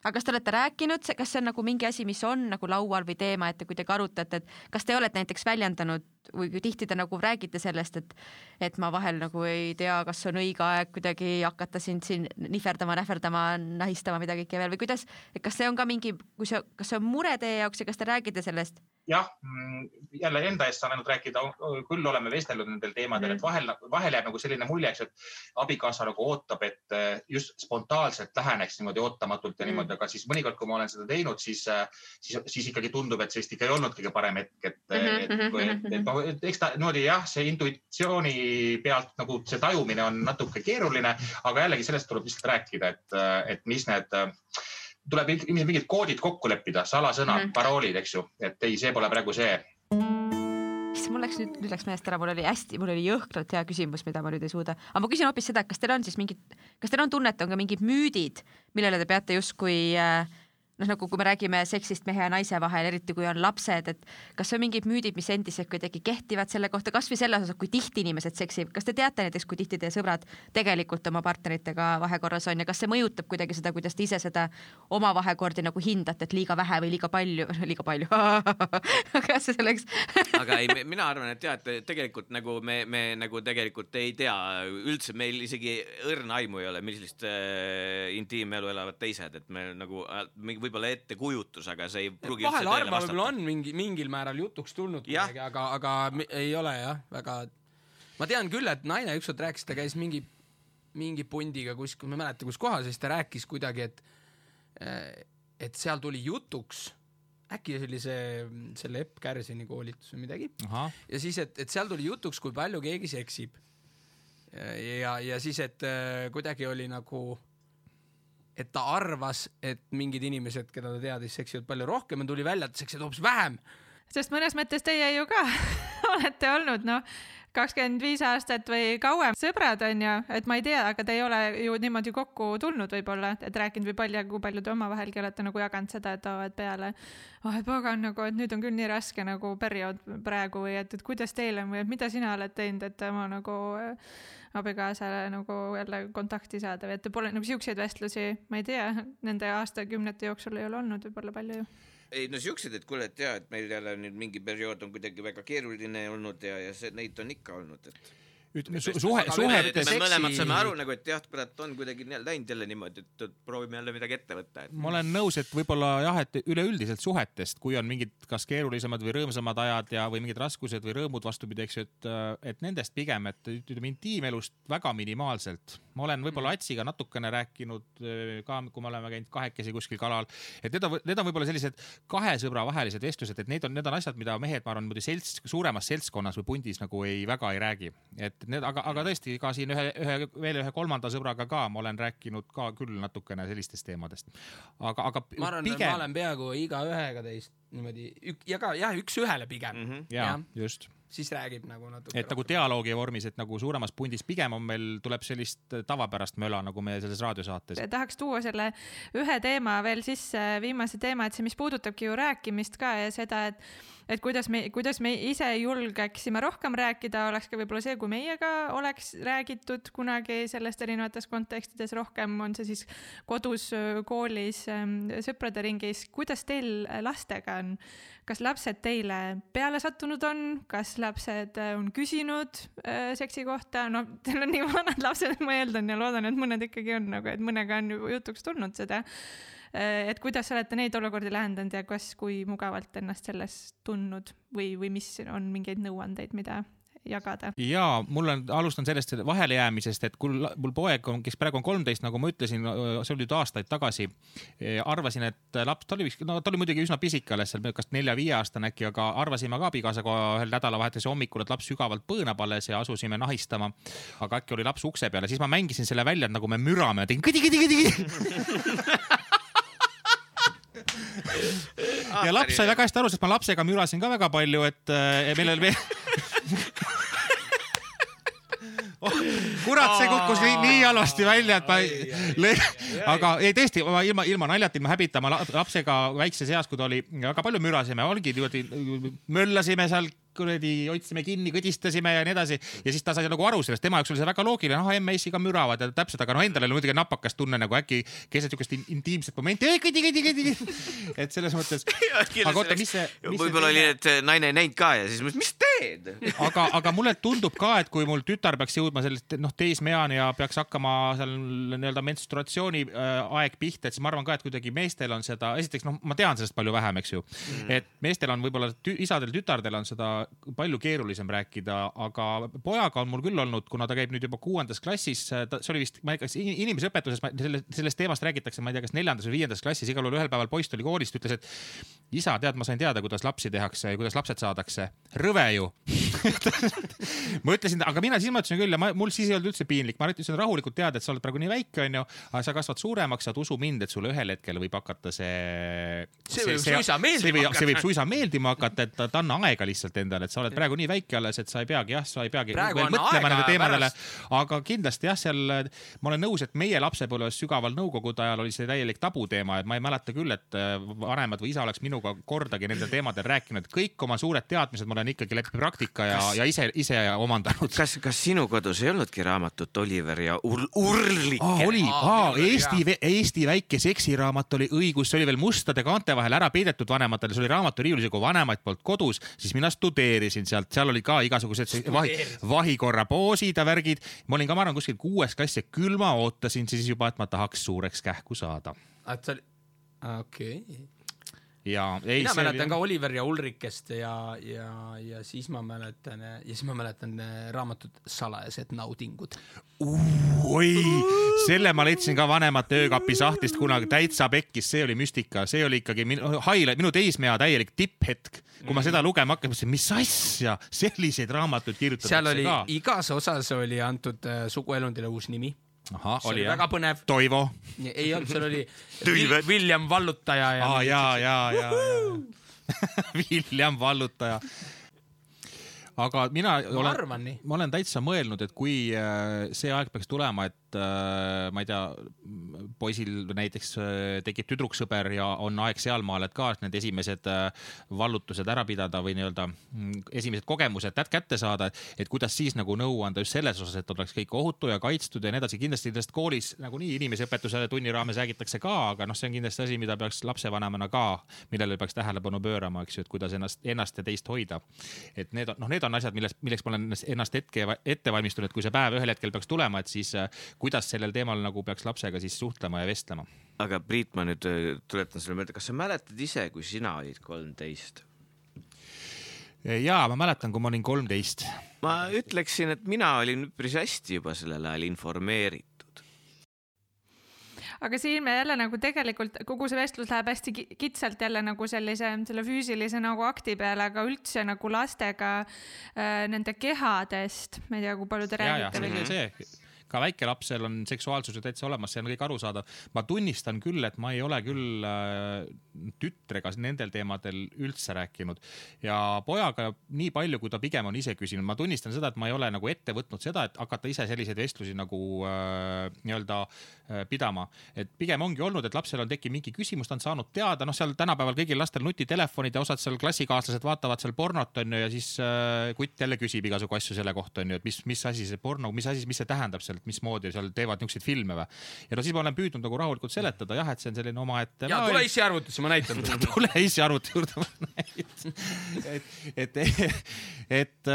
aga kas te olete rääkinud, kas see on nagu mingi asi, mis on nagu laual või teema, et te kuidagi arutate, et kas te olete näiteks väljendanud või kui tihti te nagu räägite sellest, et, et ma vahel nagu ei tea, kas on õige aeg kuidagi hakata sind siin nihverdama, nähverdama, nahistama, mida kõike veel või kuidas, et kas see on ka mingi, kui see, kas see on mure teie jaoks ja kas te räägite sellest? Jah, mm, jälle enda eest saan ainult rääkida, küll oleme vestelnud nendel teemadel, et mhm. vahel, vahel jääb nagu selline mulje, eks, et abikaasa nagu ootab, et eh, just spontaanselt läheneks niimoodi ootamatult ja mm. niimoodi, aga siis mõnikord, kui ma olen seda teinud, siis, eh, siis, siis ikkagi tundub, et see vist ikka ei olnud kõige parem hetk, et mm, -hmm. et, et, et, et, noh, et eks ta niimoodi jah, see intuitsiooni pealt nagu see tajumine on natuke keeruline, aga jällegi sellest tuleb lihtsalt rääkida, et, et mis need tuleb ilmselt mingid koodid kokku leppida, salasõnad mm, -hmm. paroolid, eks ju, et ei, see pole praegu see. issand, mul läks nüüd, nüüd läks meelest ära, mul oli hästi, mul oli jõhkralt hea küsimus, mida ma nüüd ei suuda, aga ma küsin hoopis seda, kas teil on siis mingid, kas teil on tunnet, on ka mingid müüdid, millele te peate justkui äh, noh, nagu kui me räägime seksist mehe ja naise vahel, eriti kui on lapsed, et kas on mingid müüdid, mis endiselt kuidagi kehtivad selle kohta, kasvõi selles osas, kui tihti inimesed seksivad, kas te teate näiteks, kui tihti teie sõbrad tegelikult oma partneritega vahekorras on ja kas see mõjutab kuidagi seda, kuidas te ise seda oma vahekordi nagu hindate, et liiga vähe või liiga palju, liiga palju. Aga see selleks? Aga ei, mina arvan, et jah, et tegelikult nagu me, me nagu tegelikult ei tea üldse, meil isegi õrna aimu ei ole, millist äh, intiimelu elavad teised, et me nagu äh, võib-olla ettekujutus, aga see ei pruugi vahel harva võib-olla on mingi, mingil määral jutuks tulnud kuidagi, aga, aga ei ole jah, väga. ma tean küll, et naine ükskord rääkis, ta käis mingi, mingi pundiga kuskil, ma ei mäleta, kus kohas, siis ta rääkis kuidagi, et, et seal tuli jutuks äkki see oli see, selle Epp Kärsini koolitus või midagi. ja siis, et, et seal tuli jutuks, kui palju keegi seksib. ja, ja siis, et äh, kuidagi oli nagu et ta arvas, et mingid inimesed, keda ta teadis, seksivad palju rohkem ja tuli välja, et seksivad hoopis vähem. sest mõnes mõttes teie ju ka olete olnud noh, kakskümmend viis aastat või kauem sõbrad onju, et ma ei tea, aga te ei ole ju niimoodi kokku tulnud võib-olla, et rääkinud või palju, kui palju te omavahelgi olete nagu jaganud seda, et oo, et peale, oh et pagan nagu, et nüüd on küll nii raske nagu periood praegu või et, et kuidas teil on või et mida sina oled teinud, et oma nagu äh, abikaasale nagu jälle kontakti saada või et pole nagu siukseid vestlusi, ma ei tea, nende aastakümnete jooksul ei ole olnud võib-olla palju ju ei no siuksed, et kuule, et jaa, et meil jälle nüüd mingi periood on kuidagi väga keeruline olnud ja, ja see, neid on ikka olnud, et ütleme su suhe, suhete seksi. mõlemad saame aru nagu, et jah, kurat, on kuidagi läinud jälle niimoodi, et proovime jälle midagi ette võtta et.... ma olen nõus, et võib-olla jah, et üleüldiselt suhetest, kui on mingid kas keerulisemad või rõõmsamad ajad ja, või mingid raskused või rõõmud vastupidi, eks ju, et, et nendest pigem, et ütleme intiimelust väga minimaalselt. ma olen võib-olla mm. Atsiga natukene rääkinud ka, kui me oleme käinud kahekesi kuskil kalal, et need on, need on võib-olla sellised kahe sõbra vahelised vestlused, et need on, need on asjad, mida mehed, ma arvan, niimoodi selts, suuremas seltskonnas või pundis nagu ei, väga ei räägi, et et need, aga, aga tõesti ka siin ühe, ühe, veel ühe kolmanda sõbraga ka ma olen rääkinud ka küll natukene sellistest teemadest. aga, aga ma arvan pigem..., ma olen peaaegu igaühega teist niimoodi ük, ja ka jah, üks-ühele pigem mm. -hmm. ja, ja, just siis räägib nagu natuke. et nagu dialoogi vormis, et nagu suuremas pundis pigem on meil, tuleb sellist tavapärast möla, nagu me selles raadiosaates. tahaks tuua selle ühe teema veel sisse, viimase teema, et see, mis puudutabki ju rääkimist ka ja seda, et et kuidas me, kuidas me ise julgeksime rohkem rääkida, oleks ka võib-olla see, kui meiega oleks räägitud kunagi sellest erinevates kontekstides rohkem, on see siis kodus, koolis, sõprade ringis, kuidas teil lastega on? kas lapsed teile peale sattunud on, kas lapsed äh, on küsinud äh, seksi kohta, no teil on nii vanad lapsed, ma eeldan ja loodan, et mõned ikkagi on nagu, et mõnega on ju jutuks tulnud seda. Et kuidas olete neid olukordi lahendanud ja kas, kui mugavalt ennast selles tundnud või, või mis on mingeid nõuandeid, mida jagada? ja mul on, alustan sellest vahelejäämisest, et kui mul poeg on, kes praegu on kolmteist, nagu ma ütlesin, see oli nüüd aastaid tagasi, e, arvasin, et laps, ta oli no ta oli muidugi üsna pisike alles seal, kas nelja-viieaastane äkki, aga arvasime ka abikaasaga ühel nädalavahetuse hommikul, et laps sügavalt põõnab alles ja asusime nahistama. aga äkki oli laps ukse peal ja siis ma mängisin selle välja, et nagu me mürame, tegin kõdi-kõdi-kõdi-kõdi ja laps sai väga hästi aru, sest ma lapsega mürasin ka väga palju, et meil oli veel kurat, see kukkus nii, nii halvasti välja, et ma ei, aga ei tõesti, ma ilma, ilma naljata, ilma häbita, ma lapsega väikses eas, kui ta oli, väga palju mürasime, oligi niimoodi, möllasime seal kuradi hoidsime kinni, kõdistasime ja nii edasi ja siis ta sai nagu aru sellest, tema jaoks oli see väga loogiline, noh, emme-issiga müravad ja täpselt, aga no endal oli muidugi napakas tunne nagu äkki keset siukest intiimset momenti, kõdi, kõdi, kõdi. et selles mõttes. aga oota, mis see. võib-olla oli, et naine ei näinud ka ja siis mõtles, mis teed? aga, aga mulle tundub ka, et kui mul tütar peaks jõudma sellist noh, teismeani ja peaks hakkama seal nii-öelda menstruatsiooni äh, aeg pihta, et siis ma arvan ka, et kuidagi meestel on seda, esiteks noh, ma tean sellest palju vähem, eks ju mm., et meestel on võib-olla isadel-tütardel on seda palju keerulisem rääkida, aga pojaga on mul küll olnud, kuna ta käib nüüd juba kuuendas klassis, see oli vist, ma ei tea, kas inimeseõpetuses selle, sellest teemast räägitakse, ma ei tea, kas neljandas või viiendas klassis, igal juhul ühel päeval poiss tuli koolist, ütles, et isa, tead, ma sain teada, kuidas lapsi tehakse ja kuidas lapsed saadakse. rõve ju ma ütlesin, aga mina siis mõtlesin küll ja ma, mul siis ei olnud üldse piinlik, ma ütlesin rahulikult teada, et sa oled praegu nii väike, onju, aga sa kasvad suuremaks, saad usu mind, et sulle ühel hetkel võib hakata see. see võib suisa meeldima hakata. see võib suisa meeldima hakata, et, anna aega lihtsalt endale, et sa oled praegu nii väike alles, et sa ei peagi jah, sa ei peagi mõtlema nende teemadele. aga kindlasti jah, seal ma olen nõus, et meie lapsepõlves sügaval nõukogude ajal oli see täielik tabuteema, et ma ei mäleta küll, et äh, vanemad või isa oleks minuga kordagi nendel teemadel rääkinud, kõik oma suured teadmised ma olen ikkagi praktika ja, ja ise, ise omandanud. kas, kas sinu kodus ei olnudki raamatut Oliver ja Ur Urlike? oli, Eesti, Eesti väike seksiraamat oli õigus, see oli veel mustade kaante vahel ära peidetud vanematele, see oli raamaturiiulis, kui vanemaid polnud kodus, siis mina studeerisin sealt, seal oli ka igasugused vahi, vahikorra poosid ja värgid. ma olin ka, ma arvan, kuskil kuues klass ja küll ma ootasin siis juba, et ma tahaks suureks kähku saada. et sa, okei okay ja ei, mina mäletan oli... ka Oliver ja Ulrikest ja, ja, ja siis ma mäletan ja siis ma mäletan äh, raamatut Salajased naudingud. oi, selle ma leidsin ka vanemate öökapi sahtlist kunagi täitsa pekkis, see oli müstika, see oli ikkagi minu, highlight, minu teismea täielik tipphetk. kui ma mm. seda lugema hakkasin, mõtlesin, mis asja, selliseid raamatuid kirjutatakse seal oli, ka. igas osas oli antud äh, suguelundile uus nimi ahah, oli jah? väga põnev. Toivo. ei olnud, seal oli William Vallutaja ja. aa ja, ja, ja, ja. William Vallutaja aga mina ma olen, ma olen täitsa mõelnud, et kui äh, see aeg peaks tulema, et äh, ma ei tea, poisil näiteks äh, tekib tüdruksõber ja on aeg sealmaal, et ka need esimesed vallutused ära pidada või nii-öelda mm, esimesed kogemused kätte saada, et kuidas siis nagu nõu anda just selles osas, et oleks kõik ohutu ja kaitstud ja nii edasi. kindlasti sellest koolis nagunii inimeseõpetuse tunni raames räägitakse ka, aga noh, see on kindlasti asi, mida peaks lapsevanemana ka, millele peaks tähelepanu pöörama, eks ju, et kuidas ennast, ennast ja teist hoida. et need on, noh, need on asjad, millest, milleks ma olen ennast hetke ette valmistunud, et kui see päev ühel hetkel peaks tulema, et siis äh, kuidas sellel teemal nagu peaks lapsega siis suhtlema ja vestlema. aga Priit, ma nüüd äh, tuletan sulle meelde, kas sa mäletad ise, kui sina olid kolmteist? ja ma mäletan, kui ma olin kolmteist. ma ütleksin, et mina olin üpris hästi juba sellel ajal informeeritud aga siin me jälle nagu tegelikult kogu see vestlus läheb hästi kitsalt jälle nagu sellise, selle füüsilise nagu akti peale, aga üldse nagu lastega äh, nende kehadest, ma ei tea, kui palju te räägite. see, see ka väikelapsel on seksuaalsus ju täitsa olemas, see on kõik arusaadav. ma tunnistan küll, et ma ei ole küll äh, tütrega nendel teemadel üldse rääkinud ja pojaga nii palju, kui ta pigem on ise küsinud, ma tunnistan seda, et ma ei ole nagu ette võtnud seda, et hakata ise selliseid vestlusi nagu äh, nii-öelda äh, pidama. et pigem ongi olnud, et lapsel on tekkinud mingi küsimus, ta on saanud teada, noh, seal tänapäeval kõigil lastel nutitelefonid ja osad seal klassikaaslased vaatavad seal pornot onju ja siis äh, kutt jälle küsib igasugu asju selle kohta onju, et mis, mis asi see porno, mis asi, mis see tähendab seal et mismoodi seal teevad niisuguseid filme või. ja no siis ma olen püüdnud nagu rahulikult seletada jah, et see on selline omaette. ja tule issi arvutisse, ma näitan sulle tule issi arvuti juurde, ma näitan. et, et, et,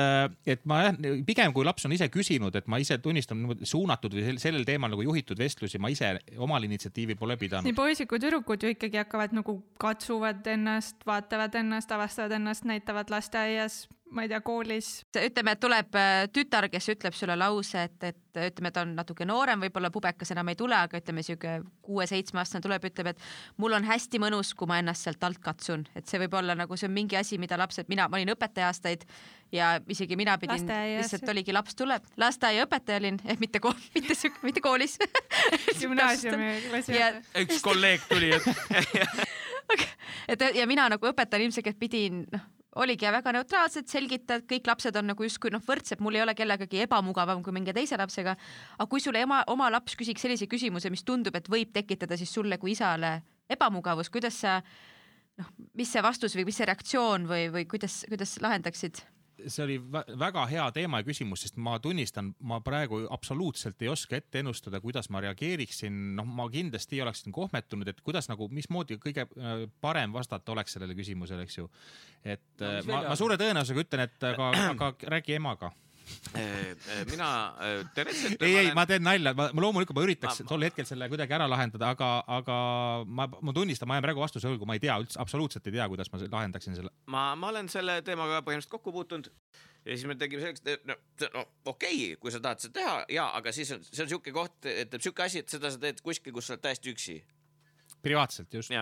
et ma jah, pigem kui laps on ise küsinud, et ma ise tunnistan suunatud või sellel teemal nagu juhitud vestlusi, ma ise omal initsiatiivi pole pidanud. nii poisid kui tüdrukud ju ikkagi hakkavad nagu katsuvad ennast, vaatavad ennast, avastavad ennast, näitavad lasteaias ma ei tea, koolis. ütleme, et tuleb äh, tütar, kes ütleb sulle lause, et, et ütleme, ta on natuke noorem, võib-olla pubekas enam ei tule, aga ütleme sihuke kuue-seitsmeaastane tuleb, ütleb, et mul on hästi mõnus, kui ma ennast sealt alt katsun, et see võib olla nagu see on mingi asi, mida lapsed, mina, ma olin õpetaja aastaid ja isegi mina pidin, lihtsalt oligi laps tuleb, lasteaiaõpetaja olin, ehk mitte kool, mitte sihuke, mitte koolis gümnaasiumi klassi. üks kolleeg tuli, et et ja mina nagu õpetajana ilmselgelt pidin noh oligi väga neutraalselt selgitad, kõik lapsed on nagu justkui noh, võrdsed, mul ei ole kellegagi ebamugavam kui mingi teise lapsega. aga kui sulle ema, oma laps küsiks sellise küsimuse, mis tundub, et võib tekitada siis sulle kui isale ebamugavust, kuidas sa noh, mis see vastus või mis see reaktsioon või, või kuidas, kuidas lahendaksid? See oli väga hea teema ja küsimus, sest ma tunnistan, ma praegu absoluutselt ei oska ette ennustada, kuidas ma reageeriksin. noh, ma kindlasti oleksin kohmetunud, et kuidas nagu, mismoodi kõige äh, parem vastata oleks sellele küsimusele, eks ju. et no, äh, ma, ma suure tõenäosusega ütlen, et aga, aga räägi emaga mina äh, teoreetiliselt. ei, ei, ma teen nalja, ma loomulikult ma üritaks ma, tol hetkel selle kuidagi ära lahendada, aga, aga ma, ma tunnistan, ma jään praegu vastuse võlgu, ma ei tea üldse, absoluutselt ei tea, kuidas ma lahendaksin selle. ma, ma olen selle teemaga põhimõtteliselt kokku puutunud ja siis me tegime selleks, et no, no okei okay,, kui sa tahad seda teha ja, aga siis on, see on sihuke koht, et sihuke asi, et seda sa teed kuskil, kus sa oled täiesti üksi. privaatselt just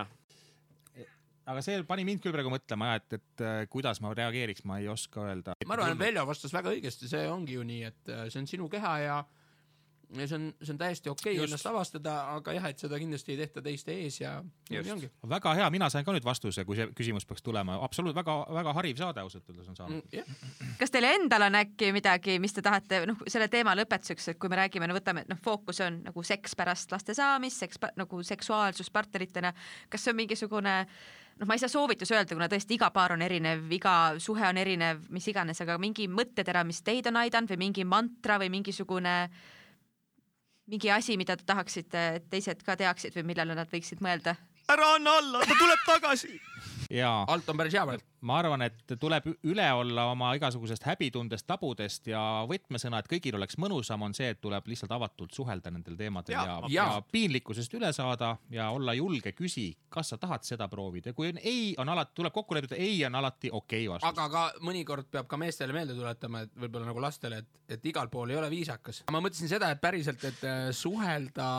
aga see pani mind küll praegu mõtlema ja et, et äh, kuidas ma reageeriks, ma ei oska öelda. ma arvan, et Veljo vastas väga õigesti, see ongi ju nii, et äh, see on sinu keha ja ja see on, see on täiesti okei okay ennast avastada, aga jah, et seda kindlasti ei tehta teiste ees ja nii ongi. väga hea, mina sain ka nüüd vastuse, kui see küsimus peaks tulema, absoluutselt väga-väga hariv saade ausalt öeldes on saanud mm,. Yeah. kas teil endal on äkki midagi, mis te tahate, noh, selle teema lõpetuseks, et kui me räägime, no võtame, noh, fookus on nagu seks pärast laste saamist, seks nagu seksuaalsus partneritena, kas see on mingisugune noh, ma ei saa soovitusi öelda, kuna tõesti iga paar on erinev, iga suhe on erinev, mis iganes, aga mingi mõttetera, mis teid on aidanud või mingi mantra või mingisugune mingi asi, mida te tahaksite, et teised ka teaksid või millele nad võiksid mõelda? ära anna alla, ta tuleb tagasi. jaa. alt on päris hea veel ma arvan, et tuleb üle olla oma igasugusest häbitundest, tabudest ja võtmesõna, et kõigil oleks mõnusam, on see, et tuleb lihtsalt avatult suhelda nendel teemadel ja, ja, ja. ja piinlikkusest üle saada ja olla julge, küsi, kas sa tahad seda proovida. kui on ei, on alati, tuleb kokku leppida, ei on alati okei okay vastus. aga ka mõnikord peab ka meestele meelde tuletama, et võib-olla nagu lastele, et, et igal pool ei ole viisakas. ma mõtlesin seda, et päriselt, et äh, suhelda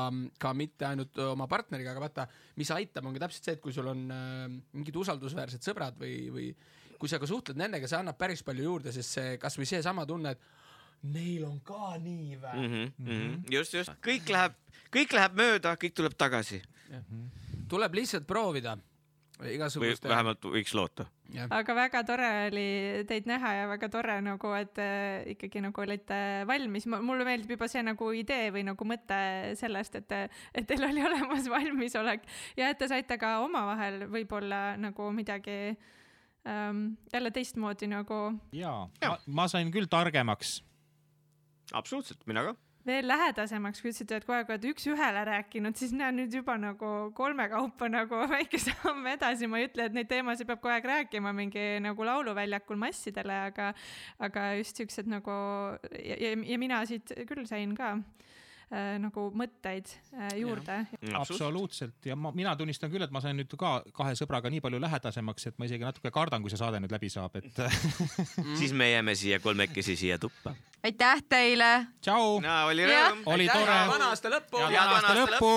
ka mitte ainult oma partneriga, aga vaata, mis aitab, on ka täpselt see, et kui sul on äh, mingid usaldusväärsed sõbrad või, või kui sa ka suhtled nendega, see annab päris palju juurde, sest see kasvõi seesama tunne, et neil on ka nii vä mm. -hmm, mm -hmm. just, just, kõik läheb, kõik läheb mööda, kõik tuleb tagasi. tuleb lihtsalt proovida igasuguste. vähemalt võiks loota. aga väga tore oli teid näha ja väga tore nagu, et äh, ikkagi nagu olite valmis. mulle meeldib juba see nagu idee või nagu mõte sellest, et, et teil oli olemas valmisolek ja et te saite ka omavahel võib-olla nagu midagi ähm, jälle teistmoodi nagu. ja, ja., ma sain küll targemaks. absoluutselt, mina ka veel lähedasemaks, kui ütlesite, et kogu aeg oled üks-ühele rääkinud, siis näen nüüd juba nagu kolme kaupa nagu väike samm edasi, ma ei ütle, et neid teemasid peab kogu aeg rääkima mingi nagu lauluväljakul massidele, aga, aga just siuksed nagu ja, ja, ja mina siit küll sain ka nagu mõtteid äh, juurde. absoluutselt ja ma, mina tunnistan küll, et ma sain nüüd ka kahe sõbraga nii palju lähedasemaks, et ma isegi natuke kardan, kui see saade nüüd läbi saab, et siis me jääme siia kolmekesi siia tuppa. aitäh teile. tšau. oli rõõm. oli tore. vana aasta lõppu. head aasta lõppu.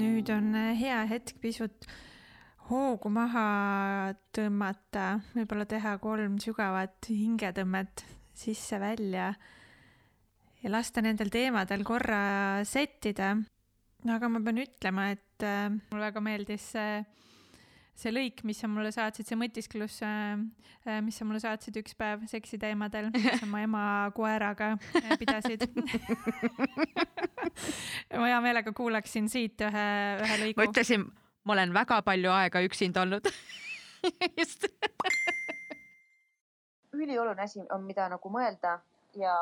nüüd on äh, hea hetk pisut hoogu maha tõmmata, võib-olla teha kolm sügavat hingetõmmet sisse-välja ja lasta nendel teemadel korra settida. aga ma pean ütlema, et äh, mulle väga meeldis see, see lõik, mis sa mulle saatsid, see mõtisklus äh,, mis sa mulle saatsid üks päev seksiteemadel, mis sa oma ema koeraga äh, pidasid ma hea meelega kuulaksin siit ühe, ühe lõigu. ma ütlesin, ma olen väga palju aega üksinda olnud just ülioluline asi on, mida nagu mõelda ja,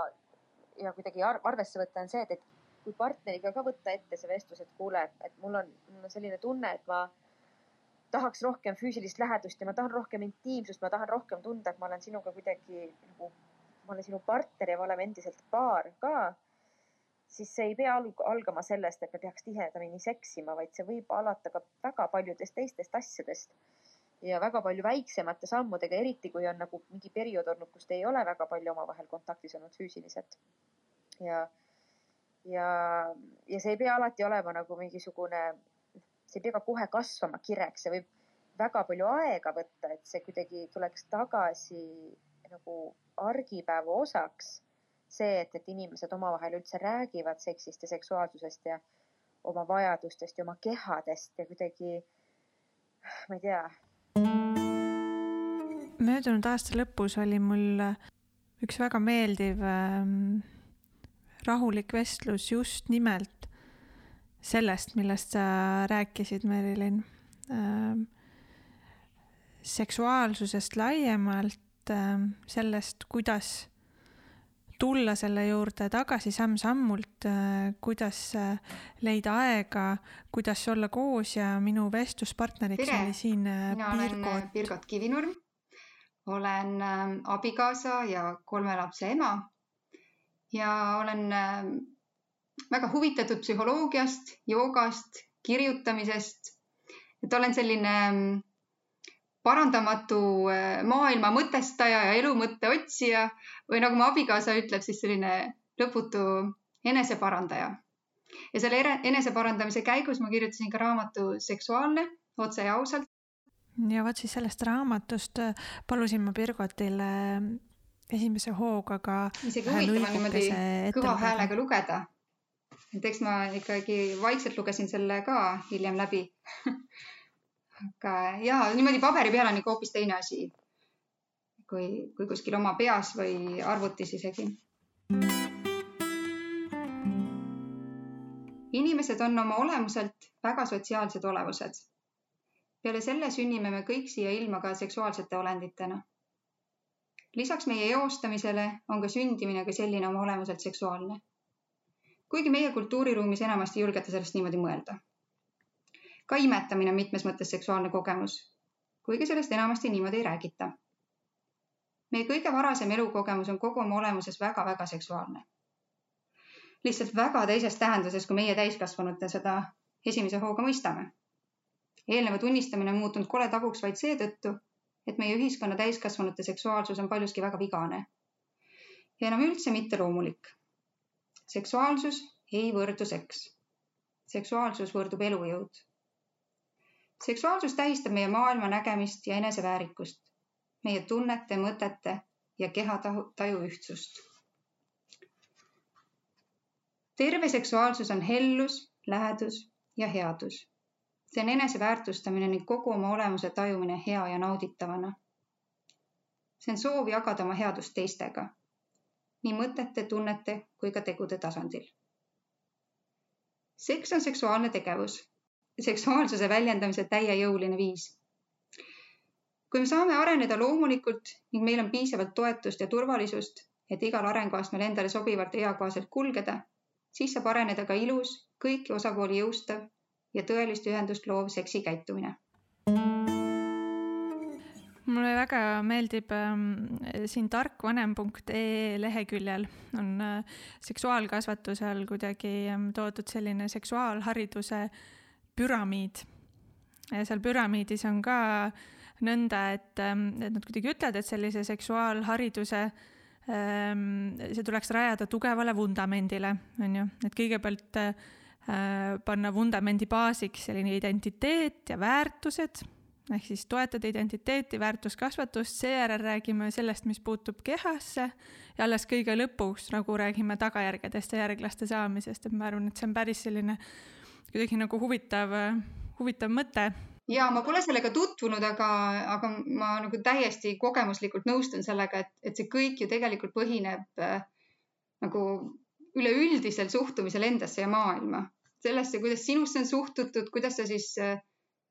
ja kuidagi arvesse võtta on see, et, et kui partneriga ka võtta ette see vestlus, et kuule, et mul on, mul on selline tunne, et ma tahaks rohkem füüsilist lähedust ja ma tahan rohkem intiimsust, ma tahan rohkem tunda, et ma olen sinuga kuidagi nagu, ma olen sinu partner ja me oleme endiselt paar ka siis see ei pea algama sellest, et me peaks tihedamini seksima, vaid see võib alata ka väga paljudest teistest asjadest ja väga palju väiksemate sammudega, eriti kui on nagu mingi periood olnud, kus te ei ole väga palju omavahel kontaktis olnud füüsiliselt. ja, ja, ja see ei pea alati olema nagu mingisugune, see ei pea ka kohe kasvama kireks, see võib väga palju aega võtta, et see kuidagi tuleks tagasi nagu argipäeva osaks see, et, et inimesed omavahel üldse räägivad seksist ja seksuaalsusest ja oma vajadustest ja oma kehadest ja kuidagi, ma ei tea. Möödunud aasta lõpus oli mul üks väga meeldiv ähm, rahulik vestlus just nimelt sellest, millest sa rääkisid, Merilin ähm,. seksuaalsusest laiemalt ähm,, sellest, kuidas tulla selle juurde tagasi samm-sammult, äh, kuidas äh, leida aega, kuidas olla koos ja minu vestluspartneriks Tere. oli siin äh, mina Pirgot. olen Pirgot Kivinurm. olen ähm, abikaasa ja kolme lapse ema ja olen ähm, väga huvitatud psühholoogiast, joogast, kirjutamisest. et olen selline ähm, parandamatu äh, maailma mõtestaja ja elu mõtte otsija või nagu mu abikaasa ütleb, siis selline lõputu eneseparandaja. ja selle eneseparandamise käigus ma kirjutasin ka raamatu Seksuaalne, otse ja ausalt. ja vot siis sellest raamatust äh, palusin ma Birgotil esimese hooga ka. isegi huvitav on niimoodi kõva häälega lugeda. et eks ma ikkagi vaikselt lugesin selle ka hiljem läbi aga ja niimoodi paberi peal on ikka hoopis teine asi kui, kui kuskil oma peas või arvutis isegi. inimesed on oma olemuselt väga sotsiaalsed olevused. peale selle sünnime me kõik siia ilma ka seksuaalsete olenditena. lisaks meie eostamisele on ka sündimine kui selline oma olemuselt seksuaalne. kuigi meie kultuuriruumis enamasti ei julgeta sellest niimoodi mõelda ka imetamine on mitmes mõttes seksuaalne kogemus, kuigi sellest enamasti niimoodi ei räägita. meie kõige varasem elukogemus on kogu oma olemuses väga-väga seksuaalne. lihtsalt väga teises tähenduses, kui meie täiskasvanute seda esimese hooga mõistame. eelneva tunnistamine on muutunud kole tabuks vaid seetõttu, et meie ühiskonna täiskasvanute seksuaalsus on paljuski väga vigane ja enam üldse mitte loomulik. seksuaalsus ei võrdu seks. seksuaalsus võrdub elujõud seksuaalsus tähistab meie maailma nägemist ja eneseväärikust, meie tunnete, mõtete ja kehataju ühtsust. terve seksuaalsus on hellus, lähedus ja headus. see on eneseväärtustamine ning kogu oma olemuse tajumine hea ja nauditavana. see on soov jagada oma headust teistega, nii mõtete, tunnete kui ka tegude tasandil. seks on seksuaalne tegevus seksuaalsuse väljendamise täiejõuline viis. kui me saame areneda loomulikult ning meil on piisavalt toetust ja turvalisust, et igal arenguastmel endale sobivalt ja eakohaselt kulgeda, siis saab areneda ka ilus, kõiki osapooli jõustav ja tõelist ühendust loov seksikäitumine mulle väga meeldib äh, siin tarkvanem.ee leheküljel on äh, seksuaalkasvatuse all kuidagi äh, toodud selline seksuaalhariduse äh, püramiid. seal püramiidis on ka nõnda, et, ähm, et nad kuidagi ütlevad, et sellise seksuaalhariduse ähm, see tuleks rajada tugevale vundamendile, on ju, et kõigepealt äh, panna vundamendi baasiks selline identiteet ja väärtused, ehk siis toetada identiteeti, väärtuskasvatust, seejärel räägime sellest, mis puutub kehasse ja alles kõige lõpuks nagu räägime tagajärgedest ja järglaste saamisest, et ma arvan, et see on päris selline äh, kuidagi nagu huvitav, huvitav mõte. ja ma pole sellega tutvunud, aga, aga ma nagu täiesti kogemuslikult nõustun sellega, et, et see kõik ju tegelikult põhineb äh, nagu üleüldisel suhtumisel endasse ja maailma, sellesse, kuidas sinusse on suhtutud, kuidas sa siis äh,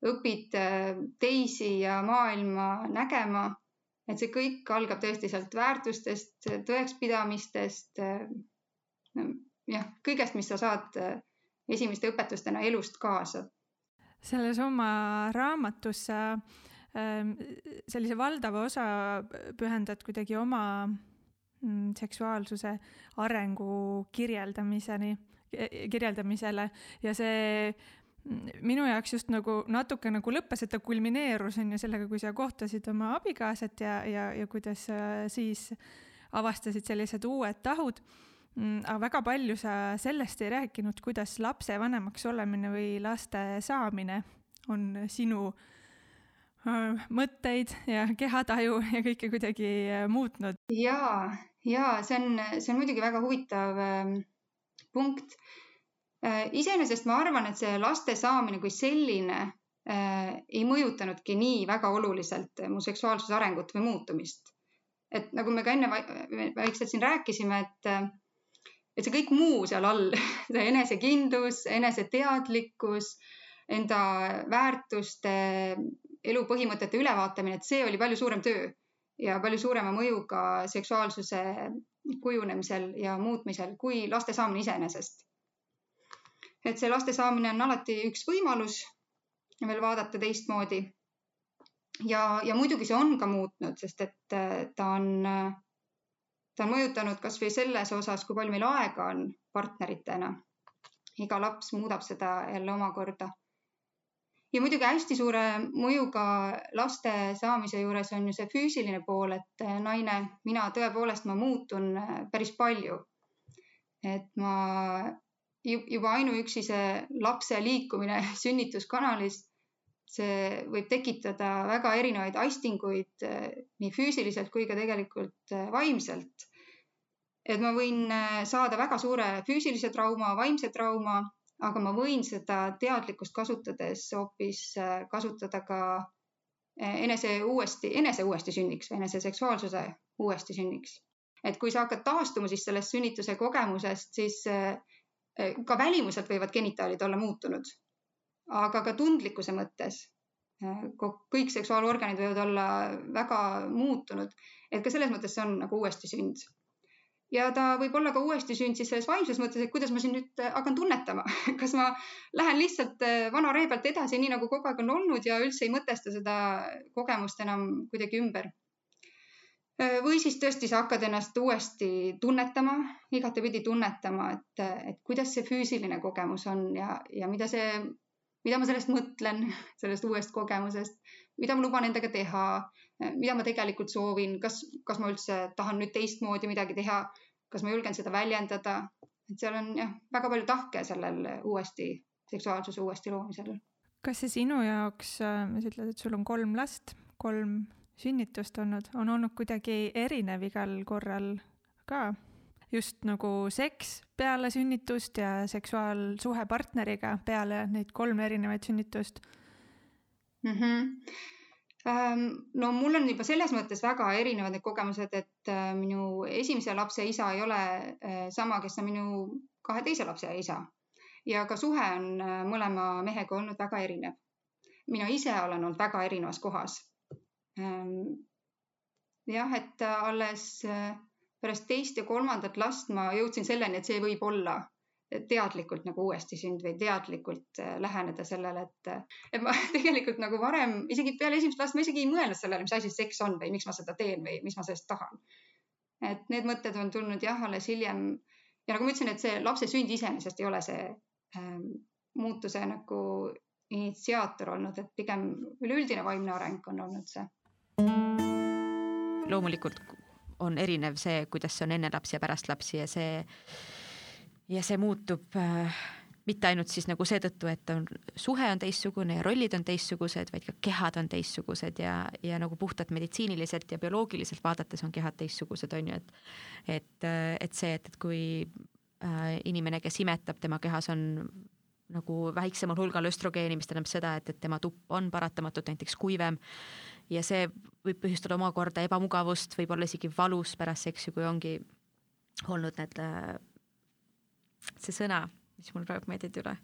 õpid äh, teisi ja maailma nägema et see kõik algab tõesti sealt väärtustest, tõekspidamistest. jah, kõigest, mis sa saad esimeste õpetustena elust kaasa. selles oma raamatus sa ähm, sellise valdava osa pühendad kuidagi oma mm, seksuaalsuse arengu kirjeldamiseni, kirjeldamisele ja see minu jaoks just nagu natuke nagu lõppes, et ta kulmineerus on ju sellega, kui sa kohtasid oma abikaasat ja, ja, ja kuidas siis avastasid sellised uued tahud. Mm, aga väga palju sa sellest ei rääkinud, kuidas lapsevanemaks olemine või laste saamine on sinu mõtteid ja kehataju ja kõike kuidagi muutnud. ja, ja see on, see on muidugi väga huvitav punkt iseenesest ma arvan, et see laste saamine kui selline ei mõjutanudki nii väga oluliselt mu seksuaalsuse arengut või muutumist. et nagu me ka enne vaikselt siin rääkisime, et, et see kõik muu seal all, see enesekindlus, eneseteadlikkus, enda väärtuste, elu põhimõtete ülevaatamine, et see oli palju suurem töö ja palju suurema mõjuga seksuaalsuse kujunemisel ja muutmisel kui laste saamine iseenesest et see laste saamine on alati üks võimalus veel vaadata teistmoodi. ja, ja muidugi see on ka muutnud, sest et äh, ta on, äh, ta on mõjutanud kasvõi selles osas, kui palju meil aega on partneritena. iga laps muudab seda jälle omakorda. ja muidugi hästi suure mõjuga laste saamise juures on ju see füüsiline pool, et äh, naine, mina tõepoolest, ma muutun päris palju. et ma juba ainuüksi see lapse liikumine sünnituskanalis, see võib tekitada väga erinevaid aistinguid eh, nii füüsiliselt kui ka tegelikult eh, vaimselt. et ma võin eh, saada väga suure füüsilise trauma, vaimse trauma, aga ma võin seda teadlikkust kasutades hoopis kasutada ka enese uuesti, enese uuesti sünniks või enese seksuaalsuse uuesti sünniks. et kui sa hakkad taastuma siis sellest sünnituse kogemusest, siis ka välimuselt võivad genitaalid olla muutunud, aga ka tundlikkuse mõttes eh, kõik seksuaalorganid võivad olla väga muutunud, et ka selles mõttes see on nagu uuesti sünd. ja ta võib olla ka uuesti sünd siis selles vaimses mõttes, et kuidas ma siin nüüd eh, hakkan tunnetama kas ma lähen lihtsalt vana ree pealt edasi, nii nagu kogu aeg on olnud ja üldse ei mõtesta seda kogemust enam kuidagi ümber Äh, või siis tõesti sa hakkad ennast uuesti tunnetama, igatepidi tunnetama, et, et kuidas see füüsiline kogemus on ja, ja mida see, mida ma sellest mõtlen, sellest uuest kogemusest, mida ma luban endaga teha, mida ma tegelikult soovin, kas, kas ma üldse tahan nüüd teistmoodi midagi teha, kas ma julgen seda väljendada, et seal on jah, väga palju tahke sellel uuesti, seksuaalsuse uuesti loomisel. kas see sinu jaoks, äh, sa ütled, et sul on kolm last, kolm sünnitust olnud, on olnud kuidagi erinev igal korral ka? Just nagu seks peale sünnitust ja seksuaalsuhe partneriga peale neid kolme erinevaid sünnitust mm? -hmm. no mul on juba selles mõttes väga erinevad need kogemused, et äh, minu esimese lapse isa ei ole äh, sama, kes on minu kahe teise lapse isa ja ka suhe on äh, mõlema mehega olnud väga erinev. mina ise olen olnud väga erinevas kohas Ehm, jah, et alles pärast teist ja kolmandat last ma jõudsin selleni, et see võib olla teadlikult nagu uuesti sünd või teadlikult äh, läheneda sellele, et, et ma tegelikult nagu varem isegi peale esimest last ma isegi ei mõelnud sellele, mis asi seks on või miks ma seda teen või mis ma sellest tahan. et need mõtted on tulnud jah, alles hiljem ja nagu ma ütlesin, et see lapse sünd iseenesest ei ole see ähm, muutuse nagu initsiaator olnud, et pigem üleüldine vaimne areng on olnud see loomulikult on erinev see, kuidas see on enne lapsi ja pärast lapsi ja see ja see muutub äh, mitte ainult siis nagu seetõttu, et on, suhe on teistsugune ja rollid on teistsugused, vaid ka kehad on teistsugused ja, ja nagu puhtalt meditsiiniliselt ja bioloogiliselt vaadates on kehad teistsugused, on ju, et et, äh, et see, et, et kui äh, inimene, kes imetab, tema kehas on nagu väiksemal hulgal östrogeeni, mis tähendab seda, et, et tema tupp on paratamatult näiteks kuivem ja see võib põhjustada omakorda ebamugavust, võib-olla isegi valus pärast seksi, kui ongi olnud need, äh, see sõna, mis mul praegu meeldib ei tule.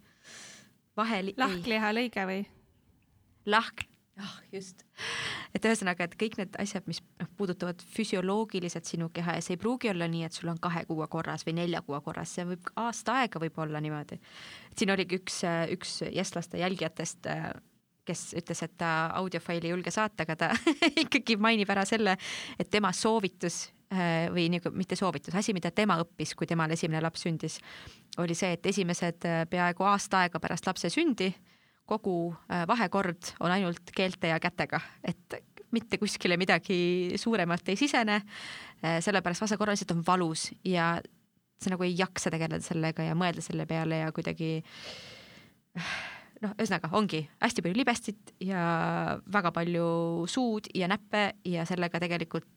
vahel. lahkliha lõige või? lahk, jah, just. et ühesõnaga, et kõik need asjad, mis noh, puudutavad füsioloogiliselt sinu keha ja see ei pruugi olla nii, et sul on kahe kuue korras või nelja kuue korras, see võib aasta aega võib olla niimoodi. siin oligi üks, üks jääslaste jälgijatest kes ütles, et ta audiofaili ei julge saata, aga ta ikkagi mainib ära selle, et tema soovitus äh, või nagu mitte soovitus, asi, mida tema õppis, kui temal esimene laps sündis, oli see, et esimesed äh, peaaegu aasta aega pärast lapse sündi kogu äh, vahekord on ainult keelte ja kätega, et mitte kuskile midagi suuremalt ei sisene. sellepärast vasakorra lihtsalt on valus ja sa nagu ei jaksa tegeleda sellega ja mõelda selle peale ja kuidagi noh, ühesõnaga ongi hästi palju libestit ja väga palju suud ja näppe ja sellega tegelikult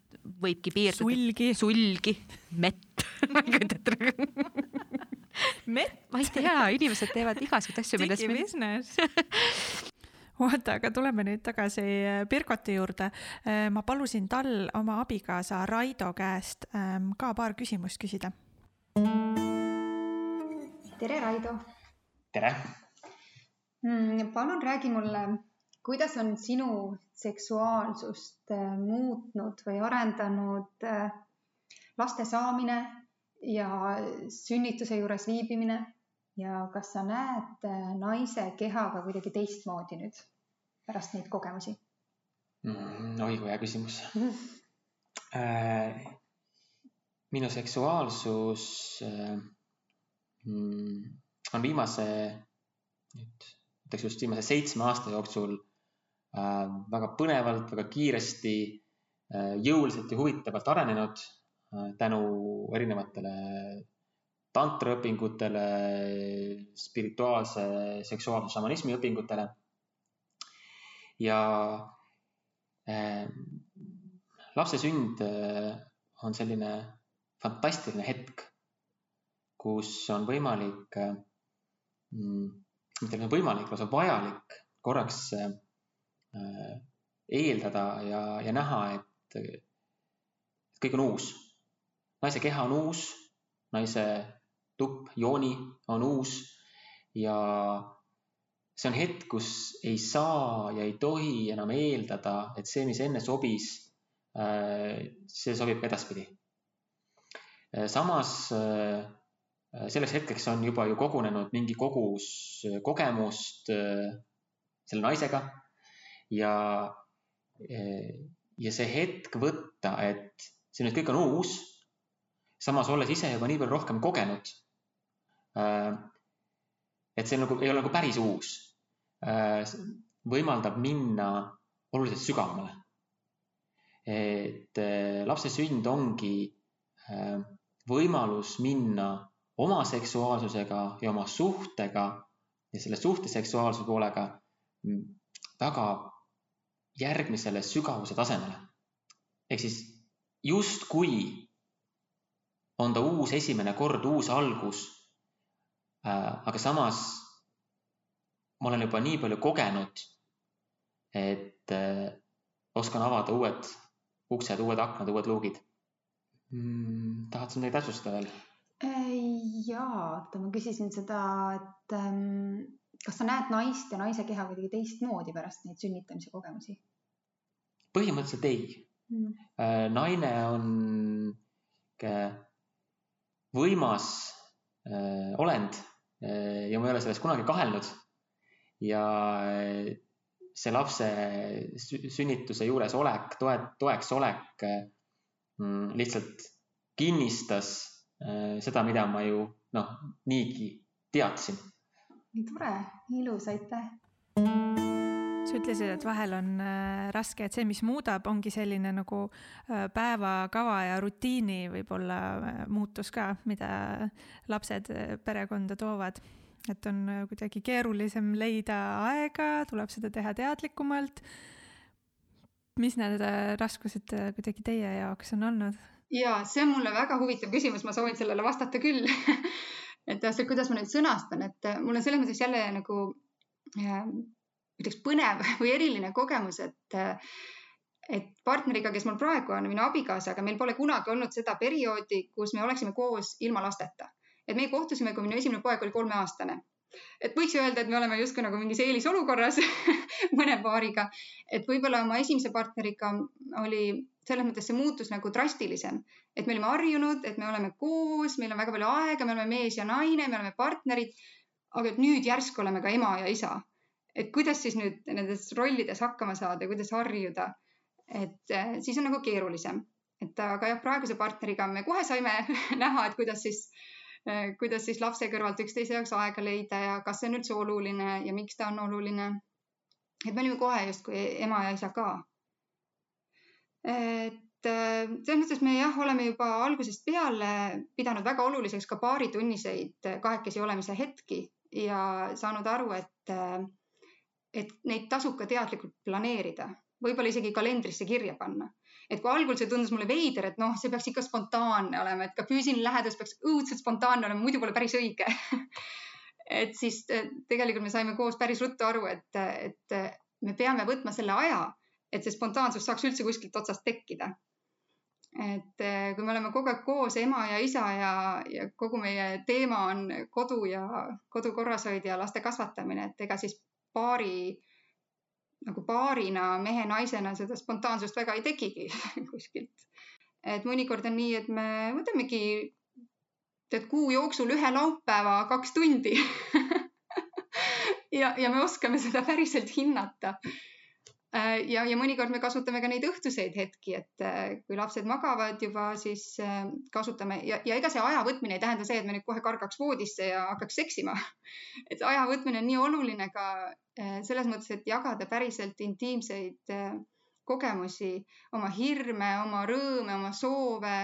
võibki piirduda. sulgi. sulgi, mett ma ei kujuta ette nagu mett? ma ei tea, inimesed teevad igasuguseid asju, millest. digibusiness oota, aga tuleme nüüd tagasi äh, Birgoti juurde. Äh, ma palusin tal oma abikaasa Raido käest ähm, ka paar küsimust küsida. tere, Raido. tere palun räägi mulle, kuidas on sinu seksuaalsust äh, muutnud või arendanud äh, laste saamine ja sünnituse juures viibimine? Ja kas sa näed äh, naise kehaga kuidagi teistmoodi nüüd pärast neid kogemusi? Mm,? oi kui hea küsimus. Äh, minu seksuaalsus äh, mm, on viimase nüüd ütleks just viimase seitsme aasta jooksul äh, väga põnevalt, väga kiiresti, äh, jõuliselt ja huvitavalt arenenud äh, tänu erinevatele tantraõpingutele, spirituaalse seksuaalse šamanismi õpingutele. ja äh, lapse sünd on selline fantastiline hetk, kus on võimalik äh, mitte ainult võimalik, lausa vajalik korraks äh, eeldada ja, ja näha, et, et kõik on uus. naise keha on uus, naise tupp, jooni on uus ja see on hetk, kus ei saa ja ei tohi enam eeldada, et see, mis enne sobis, äh, see sobib ka edaspidi. Äh, samas selleks hetkeks on juba ju kogunenud mingi kogus äh, kogemust äh, selle naisega ja, ja see hetk võtta, et see nüüd kõik on uus, samas olles ise juba nii palju rohkem kogenud. et see nagu ei ole nagu päris uus, võimaldab minna oluliselt sügavamale. et lapse sünd ongi võimalus minna oma seksuaalsusega ja oma suhtega ja selle suhte seksuaalsuse poolega väga järgmisele sügavuse tasemele. ehk siis justkui on ta uus esimene kord, uus algus äh,. aga samas ma olen juba nii palju kogenud, et äh, oskan avada uued uksed, uued aknad, uued luugid mm,. tahad sa midagi täpsustada veel? Jaa, oota, ma küsisin seda, et ähm, kas sa näed naist ja naise keha kuidagi teistmoodi pärast neid sünnitamise kogemusi? põhimõtteliselt ei mm.. naine on võimas äh, olend äh, ja ma ei ole selles kunagi kahelnud. ja äh, see lapse sünnituse juures olek, toe, toeks olek äh, lihtsalt kinnistas Äh, seda, mida ma ju noh, niigi teadsin. nii tore, ilus, aitäh. sa ütlesid, et vahel on äh, raske, et see, mis muudab, ongi selline nagu äh, päevakava ja rutiini võib-olla muutus ka, mida lapsed perekonda toovad et on kuidagi keerulisem leida aega, tuleb seda teha teadlikumalt. mis need raskused kuidagi teie jaoks on olnud? Ja see on mulle väga huvitav küsimus, ma soovin sellele vastata küll et täpselt, kuidas ma nüüd sõnastan, et äh, mul on selles mõttes jälle nagu äh, ütleks põnev või eriline kogemus, et äh, et partneriga, kes mul praegu on, minu abikaasaga, meil pole kunagi olnud seda perioodi, kus me oleksime koos ilma lasteta. et me kohtusime, kui minu esimene poeg oli kolmeaastane et võiks öelda, et me oleme justkui nagu mingis eelisolukorras mõne paariga, et võib-olla oma esimese partneriga oli selles mõttes see muutus nagu drastilisem, et me olime harjunud, et me oleme koos, meil on väga palju aega, me oleme mees ja naine, me oleme partnerid. aga et nüüd järsku oleme ka ema ja isa. et kuidas siis nüüd nendes rollides hakkama saada kuidas harjuda. et eh, siis on nagu keerulisem, et aga jah, praeguse partneriga me kohe saime näha, et kuidas siis eh, kuidas siis lapse kõrvalt üksteise jaoks aega leida ja kas see on üldse oluline ja miks ta on oluline. et me olime kohe justkui ema ja isa ka et äh, selles mõttes me jah, oleme juba algusest peale pidanud väga oluliseks ka paaritunniseid kahekesi olemise hetki ja saanud aru, et, äh, et neid tasub ka teadlikult planeerida, võib-olla isegi kalendrisse kirja panna. Et kui algul see tundus mulle veider, et noh, see peaks ikka spontaanne olema, et ka füüsiline lähedus peaks õudselt spontaanne olema, muidu pole päris õige et siis äh, tegelikult me saime koos päris ruttu aru, et, et me peame võtma selle aja et see spontaansus saaks üldse kuskilt otsast tekkida. et eh, kui me oleme kogu aeg koos, ema ja isa ja, ja kogu meie teema on kodu ja kodu korrashoid ja laste kasvatamine, et ega siis paari nagu paarina mehe-naisena seda spontaansust väga ei tekigi kuskilt. et mõnikord on nii, et me võtamegi tead kuu jooksul ühe laupäeva kaks tundi ja, ja me oskame seda päriselt hinnata ja, ja mõnikord me kasutame ka neid õhtuseid hetki, et äh, kui lapsed magavad juba, siis äh, kasutame ja, ja ega see aja võtmine ei tähenda see, et me nüüd kohe kargaks voodisse ja hakkaks seksima. et aja võtmine on nii oluline ka selles mõttes, et jagada päriselt intiimseid kogemusi, oma hirme, oma rõõme, oma soove,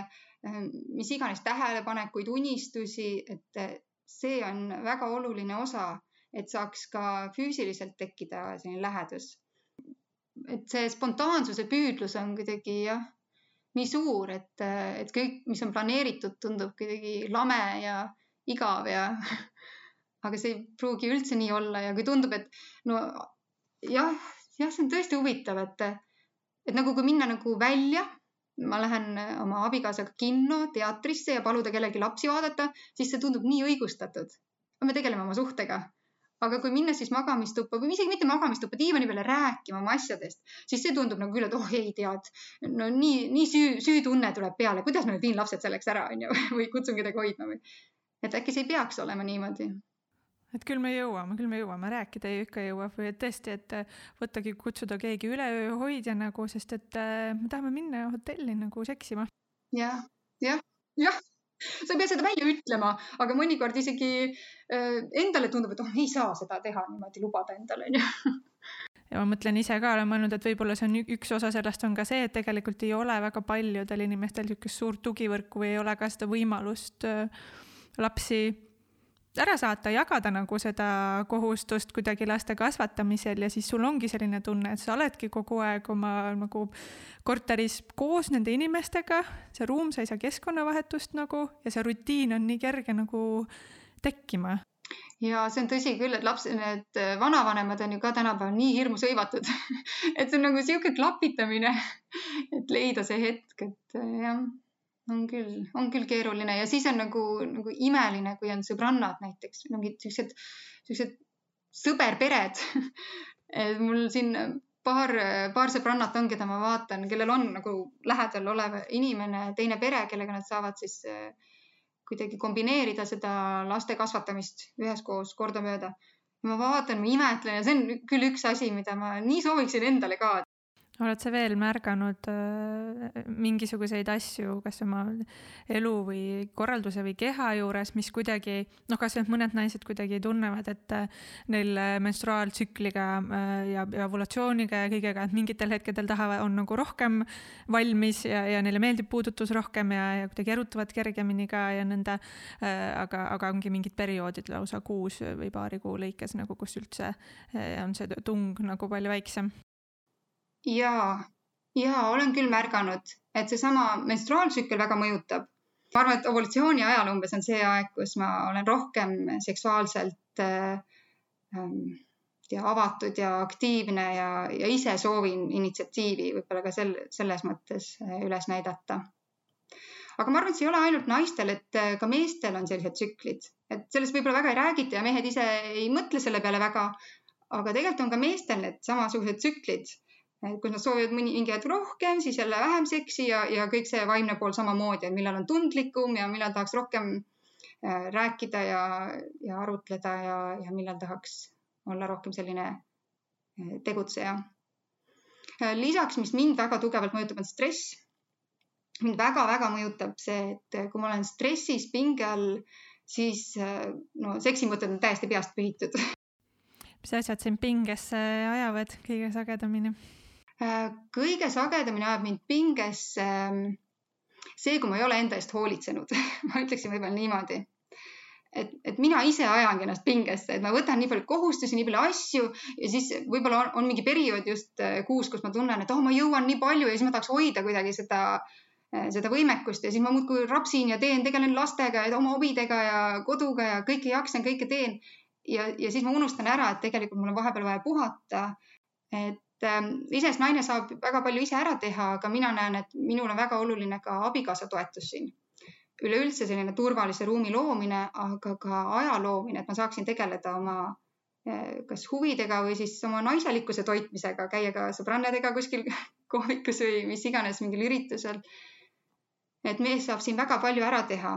mis iganes tähelepanekuid, unistusi, et see on väga oluline osa, et saaks ka füüsiliselt tekkida selline lähedus et see spontaansuse püüdlus on kuidagi jah, nii suur, et, et kõik, mis on planeeritud, tundub kuidagi lame ja igav ja aga see ei pruugi üldse nii olla ja kui tundub, et no jah, jah, see on tõesti huvitav, et, et nagu kui minna nagu välja, ma lähen oma abikaasaga kinno, teatrisse ja paluda kellelgi lapsi vaadata, siis see tundub nii õigustatud. me tegeleme oma suhtega aga kui minna siis magamistuppa või isegi mitte magamistuppa, diivani peale rääkima oma asjadest, siis see tundub nagu küll, et oh ei tead, no nii, nii süü, süütunne tuleb peale, kuidas ma nüüd viin lapsed selleks ära, onju, või kutsun kedagi hoidma või. et äkki see ei peaks olema niimoodi et küll me jõuame, küll me jõuame, rääkida ju ikka jõuab või et tõesti, et võttagi kutsuda keegi üleööhoidja nagu, sest et äh, me tahame minna hotelli nagu seksima ja,. jah, jah, jah sa ei pea seda välja ütlema, aga mõnikord isegi äh, endale tundub, et oh, ei saa seda teha niimoodi lubada endale, onju. Ja ma mõtlen ise ka, olen mõelnud, et võib-olla see on üks osa sellest on ka see, et tegelikult ei ole väga paljudel inimestel niisugust suurt tugivõrku või ei ole ka seda võimalust äh, lapsi ära saata, jagada nagu seda kohustust kuidagi laste kasvatamisel ja siis sul ongi selline tunne, et sa oledki kogu aeg oma nagu korteris koos nende inimestega, see ruum, sa ei saa keskkonnavahetust nagu ja see rutiin on nii kerge nagu tekkima. Ja see on tõsi küll, et laps, need vanavanemad on ju ka tänapäeval nii hirmus hõivatud et see on nagu sihuke klapitamine, et leida see hetk, et jah on küll, on küll keeruline. Ja siis on nagu, nagu imeline, kui on sõbrannad näiteks, mingid siuksed, siuksed sõberpered. Mul siin paar, paar sõbrannat on, keda ma vaatan, kellel on nagu lähedal olev inimene, teine pere, kellega nad saavad siis eh, kuidagi kombineerida seda laste kasvatamist üheskoos kordamööda. ma vaatan, ma imetlen ja see on küll üks asi, mida ma nii sooviksin endale ka, oled sa veel märganud äh, mingisuguseid asju, kas oma elu või korralduse või keha juures, mis kuidagi noh, kasvõi mõned naised kuidagi tunnevad, et äh, neil menstruaaltsükliga äh, ja, ja ovulatsiooniga ja kõigega, et mingitel hetkedel tahavad, on nagu rohkem valmis ja, ja neile meeldib puudutus rohkem ja, ja kuidagi erutavad kergemini ka ja nõnda aga, aga ongi mingid perioodid lausa kuus või paari kuu lõikes nagu, kus üldse on see tung nagu palju väiksem ja, ja olen küll märganud, et seesama menstruaaltsükkel väga mõjutab. ma arvan, et ovulatsiooni ajal umbes on see aeg, kus ma olen rohkem seksuaalselt äh, ja avatud ja aktiivne ja, ja ise soovin initsiatiivi võib-olla ka sel, selles mõttes äh, üles näidata. aga ma arvan, et see ei ole ainult naistel, et äh, ka meestel on sellised tsüklid, et sellest võib-olla väga ei räägita ja mehed ise ei mõtle selle peale väga. aga tegelikult on ka meestel need samasugused tsüklid, kus nad soovivad mõni, mingi hetk rohkem, siis jälle vähem seksi ja, ja kõik see vaimne pool samamoodi, et millal on tundlikum ja millal tahaks rohkem äh, rääkida ja, ja arutleda ja, ja millal tahaks olla rohkem selline äh, tegutseja. lisaks, mis mind väga tugevalt mõjutab, on stress mind väga-väga mõjutab see, et kui ma olen stressis, pinge all, siis no seksimõtted on täiesti peast pühitud. mis asjad sind pingesse ajavad kõige sagedamini? Kõige sagedamini ajab mind pingesse see, kui ma ei ole enda eest hoolitsenud ma ütleksin võib-olla niimoodi. et, et mina ise ajangi ennast pingesse, et ma võtan nii palju kohustusi, nii palju asju ja siis võib-olla on, on mingi periood just kuus, kus ma tunnen, et oh, ma jõuan nii palju ja siis ma tahaks hoida kuidagi seda äh, Äh, seda võimekust ja siis ma muudkui rapsin ja teen, tegelen lastega ja oma hobidega ja koduga ja kõike jaksan, kõike teen. ja, ja siis ma unustan ära, et tegelikult mul on vahepeal vaja puhata. et ähm, iseenesest naine saab väga palju ise ära teha, aga mina näen, et minul on väga oluline ka abikaasa toetus siin. üleüldse selline turvalise ruumi loomine, aga ka aja loomine, et ma saaksin tegeleda oma äh, kas huvidega või siis oma naiselikkuse toitmisega, käia ka sõbrannadega kuskil kohvikus või mis iganes mingil üritusel et mees saab siin väga palju ära teha.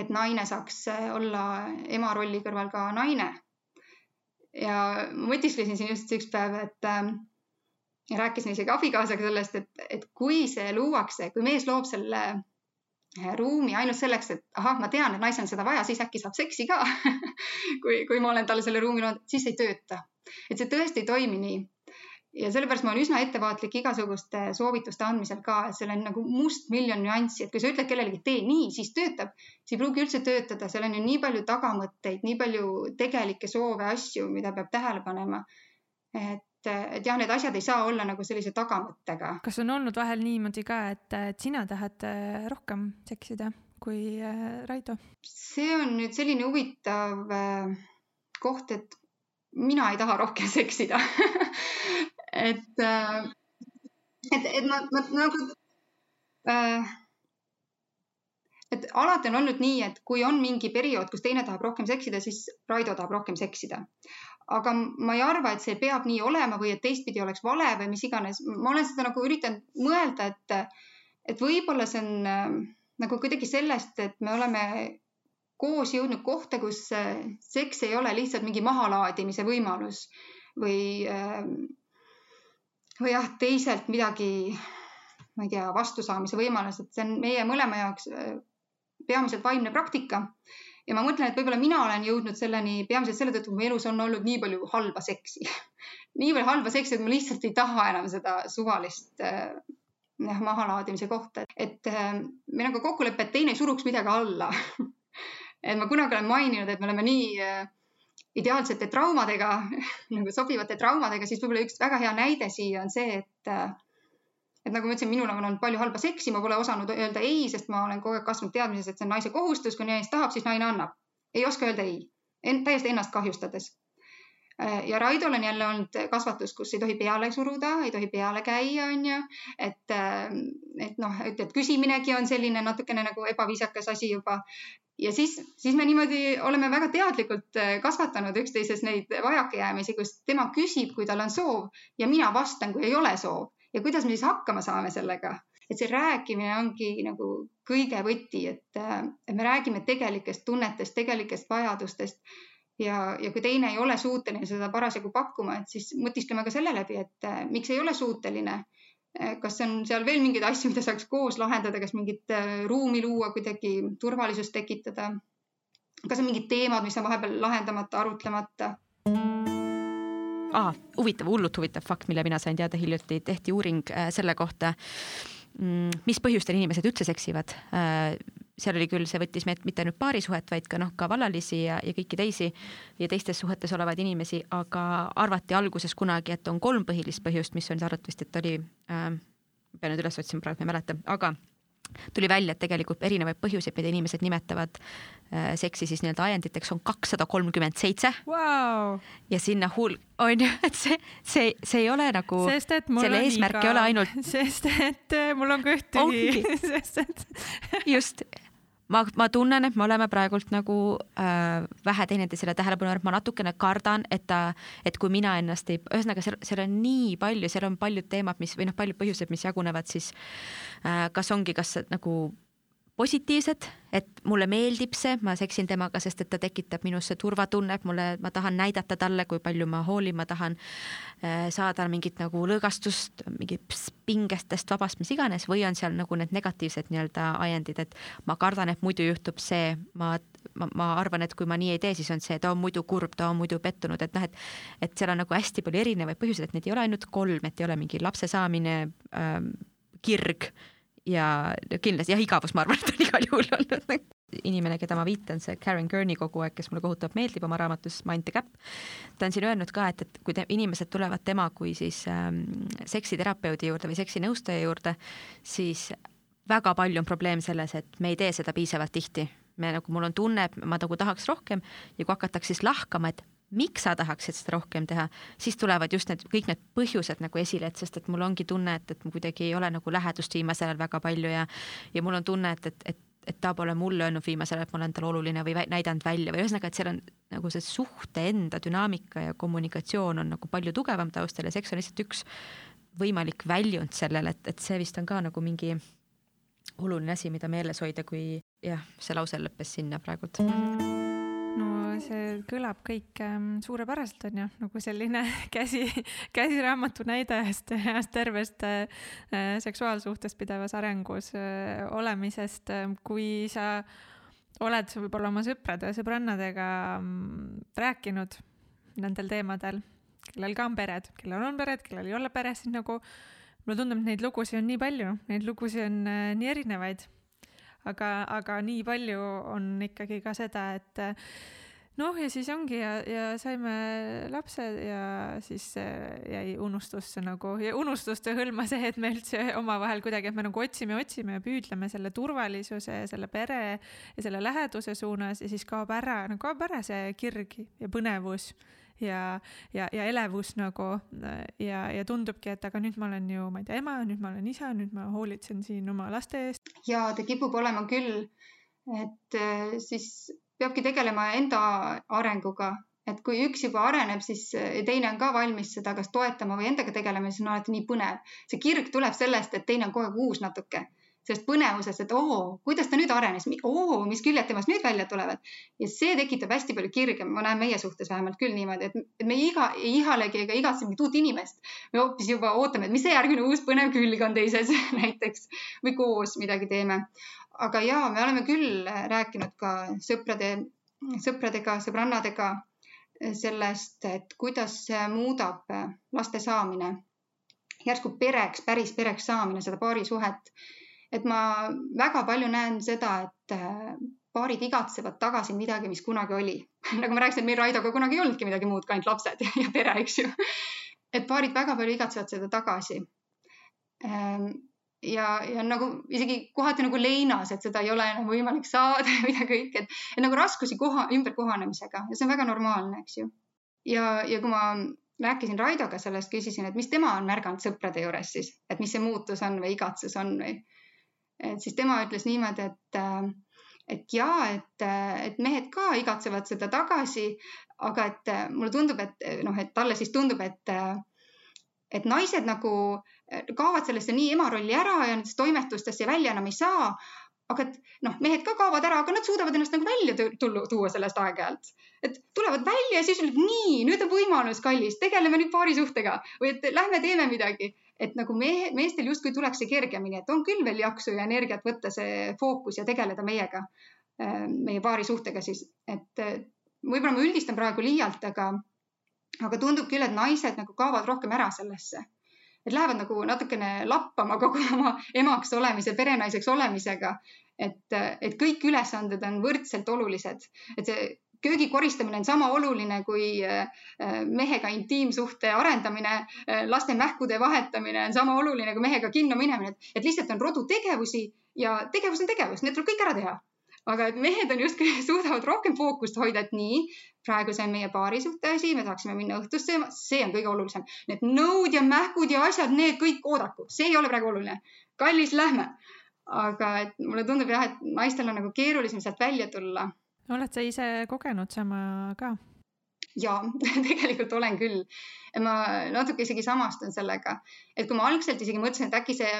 et naine saaks äh, olla ema rolli kõrval ka naine. Ja mõtisklesin siin just üks päev, et äh, rääkisin isegi abikaasaga sellest, et, et kui see luuakse, kui mees loob selle äh, ruumi ainult selleks, et ahah, ma tean, et naisel on seda vaja, siis äkki saab seksi ka kui, kui ma olen talle selle ruumi loonud, siis ei tööta. et see tõesti ei toimi nii ja sellepärast ma olen üsna ettevaatlik igasuguste soovituste andmisel ka, et seal on nagu mustmiljon nüanssi, et kui sa ütled kellelegi, tee nii, siis töötab, see ei pruugi üldse töötada, seal on ju nii palju tagamõtteid, nii palju tegelikke soove, asju, mida peab tähele panema. et, et jah, need asjad ei saa olla nagu sellise tagamõttega. kas on olnud vahel niimoodi ka, et, et sina tahad äh, rohkem seksida kui äh, Raido? see on nüüd selline huvitav äh, koht, et mina ei taha rohkem seksida et, äh, et, et ma, ma nagu äh,, et alati on olnud nii, et kui on mingi periood, kus teine tahab rohkem seksida, siis Raido tahab rohkem seksida. aga ma ei arva, et see peab nii olema või et teistpidi oleks vale või mis iganes. ma olen seda nagu üritanud mõelda, et, et võib-olla see on äh, nagu kuidagi sellest, et me oleme koos jõudnud kohta, kus äh, seks ei ole lihtsalt mingi mahalaadimise võimalus või äh, või jah, teiselt midagi, ma ei tea, vastusaamise võimalus, et see on meie mõlema jaoks äh, peamiselt vaimne praktika. ja ma mõtlen, et võib-olla mina olen jõudnud selleni peamiselt selle tõttu, et mu elus on olnud nii palju halba seksi. Nii palju halba seksi, et ma lihtsalt ei taha enam seda suvalist äh, jah, mahalaadimise kohta, et äh, meil on ka kokkulepe, et teine ei suruks midagi alla. Et ma kunagi olen maininud, et me oleme nii äh, ideaalsete traumadega nagu sobivate traumadega, siis võib-olla üks väga hea näide siia on see, et äh, et nagu ma ütlesin, minul on olnud palju halba seksi, ma pole osanud öelda ei, sest ma olen kogu aeg kasvanud teadmises, et see on naise kohustus, kui naine tahab, siis naine annab. ei oska öelda ei en,, täiesti ennast kahjustades. Äh, ja Raidol on jälle olnud kasvatus, kus ei tohi peale suruda, ei tohi peale käia, onju. et, äh, et noh, et, et küsiminegi on selline natukene nagu ebaviisakas asi juba. Ja siis, siis me niimoodi oleme väga teadlikult äh, kasvatanud üksteises neid vajakajäämisi, kus tema küsib, kui tal on soov ja mina vastan, kui ei ole soov. Ja kuidas me siis hakkama saame sellega, et see rääkimine ongi nagu kõige võti, et, äh, me räägime tegelikest tunnetest, tegelikest vajadustest ja, ja kui teine ei ole suuteline seda parasjagu pakkuma, et siis mõtiskleme ka selle läbi, et äh, miks ei ole suuteline Eh, kas on seal veel mingeid asju, mida saaks koos lahendada, kas mingit eh, ruumi luua, kuidagi turvalisust tekitada? kas on mingid teemad, mis on vahepeal lahendamata, arutlemata? ah,. huvitav, hullult huvitav fakt, mille mina sain teada hiljuti, tehti uuring selle kohta, mm, mis põhjustel inimesed üldse seksivad seal oli küll, see võttis meid mitte ainult paarisuhet, vaid ka noh, ka vallalisi ja, ja kõiki teisi ja teistes suhetes olevaid inimesi, aga arvati alguses kunagi, et on kolm põhilist põhjust, mis on arvatavasti, et oli äh,, pean nüüd üles otsima, praegu ma ei mäleta, aga tuli välja, et tegelikult erinevaid põhjuseid, mida inimesed nimetavad äh, seksi siis nii-öelda ajenditeks on kakssada kolmkümmend seitse. ja sinna hulk, on ju, et see, see, see ei ole nagu, selle eesmärk iga... ei ole ainult. sest et äh, mul on kõht tühi, sest et just ma, ma tunnen, et me oleme praegult nagu äh, vähe teineteisele tähelepanu pööranud, ma natukene kardan, et ta, et kui mina ennast ei, ühesõnaga seal, seal on nii palju, seal on paljud teemad, mis või noh, paljud põhjused, mis jagunevad siis äh, kas ongi, kas nagu positiivsed, et mulle meeldib see, ma seksin temaga, sest et ta tekitab minusse turvatunnet, mulle, ma tahan näidata talle, kui palju ma hoolin, ma tahan äh, saada mingit nagu lõõgastust, mingit pingestest vabast, mis iganes, või on seal nagu need negatiivsed nii-öelda ajendid, et ma kardan, et muidu juhtub see, ma, ma, ma arvan, et kui ma nii ei tee, siis on see, ta on muidu kurb, ta on muidu pettunud, et noh, et et seal on nagu hästi palju erinevaid põhjuseid, et need ei ole ainult kolm, et ei ole mingi lapse saamine ähm,, kirg ja kindlasti jah, igavus, ma arvan, et on igal juhul olnud inimene, keda ma viitan, see Karen Kearney kogu aeg, kes mulle kohutavalt meeldib oma raamatus Mind the Gap. ta on siin öelnud ka, et, et kui te, inimesed tulevad tema kui siis ähm, seksiterapeudi juurde või seksinõustaja juurde, siis väga palju on probleem selles, et me ei tee seda piisavalt tihti. me nagu, mul on tunne, et ma nagu tahaks rohkem ja kui hakatakse siis lahkama, et miks sa tahaksid seda rohkem teha, siis tulevad just need kõik need põhjused nagu esile, et sest et mul ongi tunne, et, et kuidagi ei ole nagu lähedust viimasel ajal väga palju ja ja mul on tunne, et, et, et et ta pole mulle öelnud viimasel ajal, et ma olen talle oluline või näidanud välja või ühesõnaga, et seal on nagu see suhte enda dünaamika ja kommunikatsioon on nagu palju tugevam taustal ja seks on lihtsalt üks võimalik väljund sellele, et, et see vist on ka nagu mingi oluline asi, mida meeles hoida, kui jah, see lause lõppes sinna praegult -hmm see kõlab kõik ähm, suurepäraselt, on ju, nagu selline käsi, käsiraamatu näide ühest, ühest tervest äh, äh, seksuaalsuhtest pidevas arengus äh, olemisest, ähm, kui sa oled võib-olla oma sõprade ja sõbrannadega mm, rääkinud nendel teemadel, kellel ka on pered, kellel on pered, kellel ei ole pere, siis nagu mulle tundub, et neid lugusid on nii palju, neid lugusid on nii erinevaid. Aga, aga nii palju on ikkagi ka seda, et äh, noh, ja siis ongi ja, ja saime lapse ja siis jäi unustusse nagu unustuste hõlma see, et me üldse omavahel kuidagi, et me nagu otsime, otsime ja püüdleme selle turvalisuse ja selle pere ja selle läheduse suunas ja siis kaob ära, no kaob ära see kirg ja põnevus ja, ja, ja elevus nagu ja, ja tundubki, et aga nüüd ma olen ju, ma ei tea, ema, nüüd ma olen isa, nüüd ma hoolitsen siin oma laste eest. ja ta kipub olema küll, et eh, siis peabki tegelema enda arenguga, et kui üks juba areneb, siis teine on ka valmis seda kas toetama või endaga tegelema, siis on alati nii põnev. see kirg tuleb sellest, et teine on kogu aeg uus natuke, sellest põnevusest, et oo, kuidas ta nüüd arenes, oo, mis küljed temast nüüd välja tulevad. ja see tekitab hästi palju kirge, ma näen meie suhtes vähemalt küll niimoodi, et me iga, ei ihalegi ega igatse mingit uut inimest. me hoopis juba ootame, et mis see järgmine uus põnev külg on teises näiteks või koos midagi teeme aga ja me oleme küll rääkinud ka sõprade, sõpradega, sõbrannadega sellest, et kuidas muudab laste saamine, järsku pereks, päris pereks saamine, seda paarisuhet. Et ma väga palju näen seda, et paarid igatsevad tagasi midagi, mis kunagi oli nagu ma rääkisin, et meil Raidoga kunagi ei olnudki midagi muud kui ainult lapsed ja pere, eks ju. et paarid väga palju igatsevad seda tagasi ehm, ja, ja nagu isegi kohati nagu leinas, et seda ei ole enam võimalik saada ja mida kõik, et, et nagu raskusi koha, ümberkohanemisega ja see on väga normaalne, eks ju. ja, ja kui ma rääkisin Raidoga sellest, küsisin, et mis tema on märganud sõprade juures siis, et mis see muutus on või igatsus on või. Et siis tema ütles niimoodi, et, et ja, et, et mehed ka igatsevad seda tagasi, aga et mulle tundub, et noh, et talle siis tundub, et, et naised nagu kaovad sellesse nii ema rolli ära ja nendest toimetustesse välja enam ei saa. aga et noh, mehed ka kaovad ära, aga nad suudavad ennast nagu välja tulla, tuua sellest aeg-ajalt. et tulevad välja ja siis ütleb nii, nüüd on võimalus, kallis, tegeleme nüüd paari suhtega või et lähme teeme midagi. Et nagu mehe, meestel justkui tuleks see kergemini, et on küll veel jaksu ja energiat võtta see fookus ja tegeleda meiega, äh, meie paari suhtega siis, et võib-olla ma üldistan praegu liialt, aga, aga tundub küll, et naised nagu kaovad rohkem ära sellesse. Et lähevad nagu natukene lappama kogu oma emaks olemise, perenaiseks olemisega. et, et kõik ülesanded on võrdselt olulised, et see köögi koristamine on sama oluline kui mehega intiimsuhte arendamine, laste mähkude vahetamine on sama oluline kui mehega kinno minemine, et lihtsalt on rodutegevusi ja tegevus on tegevus, need tuleb kõik ära teha aga et mehed on justkui suudavad rohkem fookust hoida, et nii, praegu see on meie paarisuhte asi, me tahaksime minna õhtust sööma, see on kõige olulisem. Need nõud ja mähkud ja asjad, need kõik oodaku, see ei ole praegu oluline. kallis, lähme. aga et mulle tundub jah, et naistel on nagu keerulisem sealt välja tulla. Oled sa ise kogenud sama ka? ja tegelikult olen küll. ma natuke isegi samastun sellega, et kui ma algselt isegi mõtlesin, et äkki see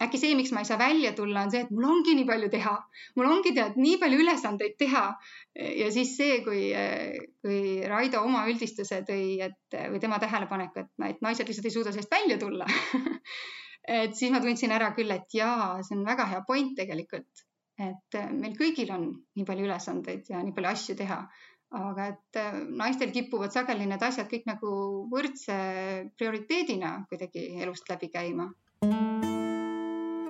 äkki see, miks ma ei saa välja tulla, on see, et mul ongi nii palju teha, mul ongi tead nii palju ülesandeid teha. ja siis see, kui, kui Raido oma üldistuse tõi, et või tema tähelepanek, et, et naised lihtsalt ei suuda sellest välja tulla et siis ma tundsin ära küll, et jaa, see on väga hea point tegelikult, et meil kõigil on nii palju ülesandeid ja nii palju asju teha aga et naistel kipuvad sageli need asjad kõik nagu võrdse prioriteedina kuidagi elust läbi käima.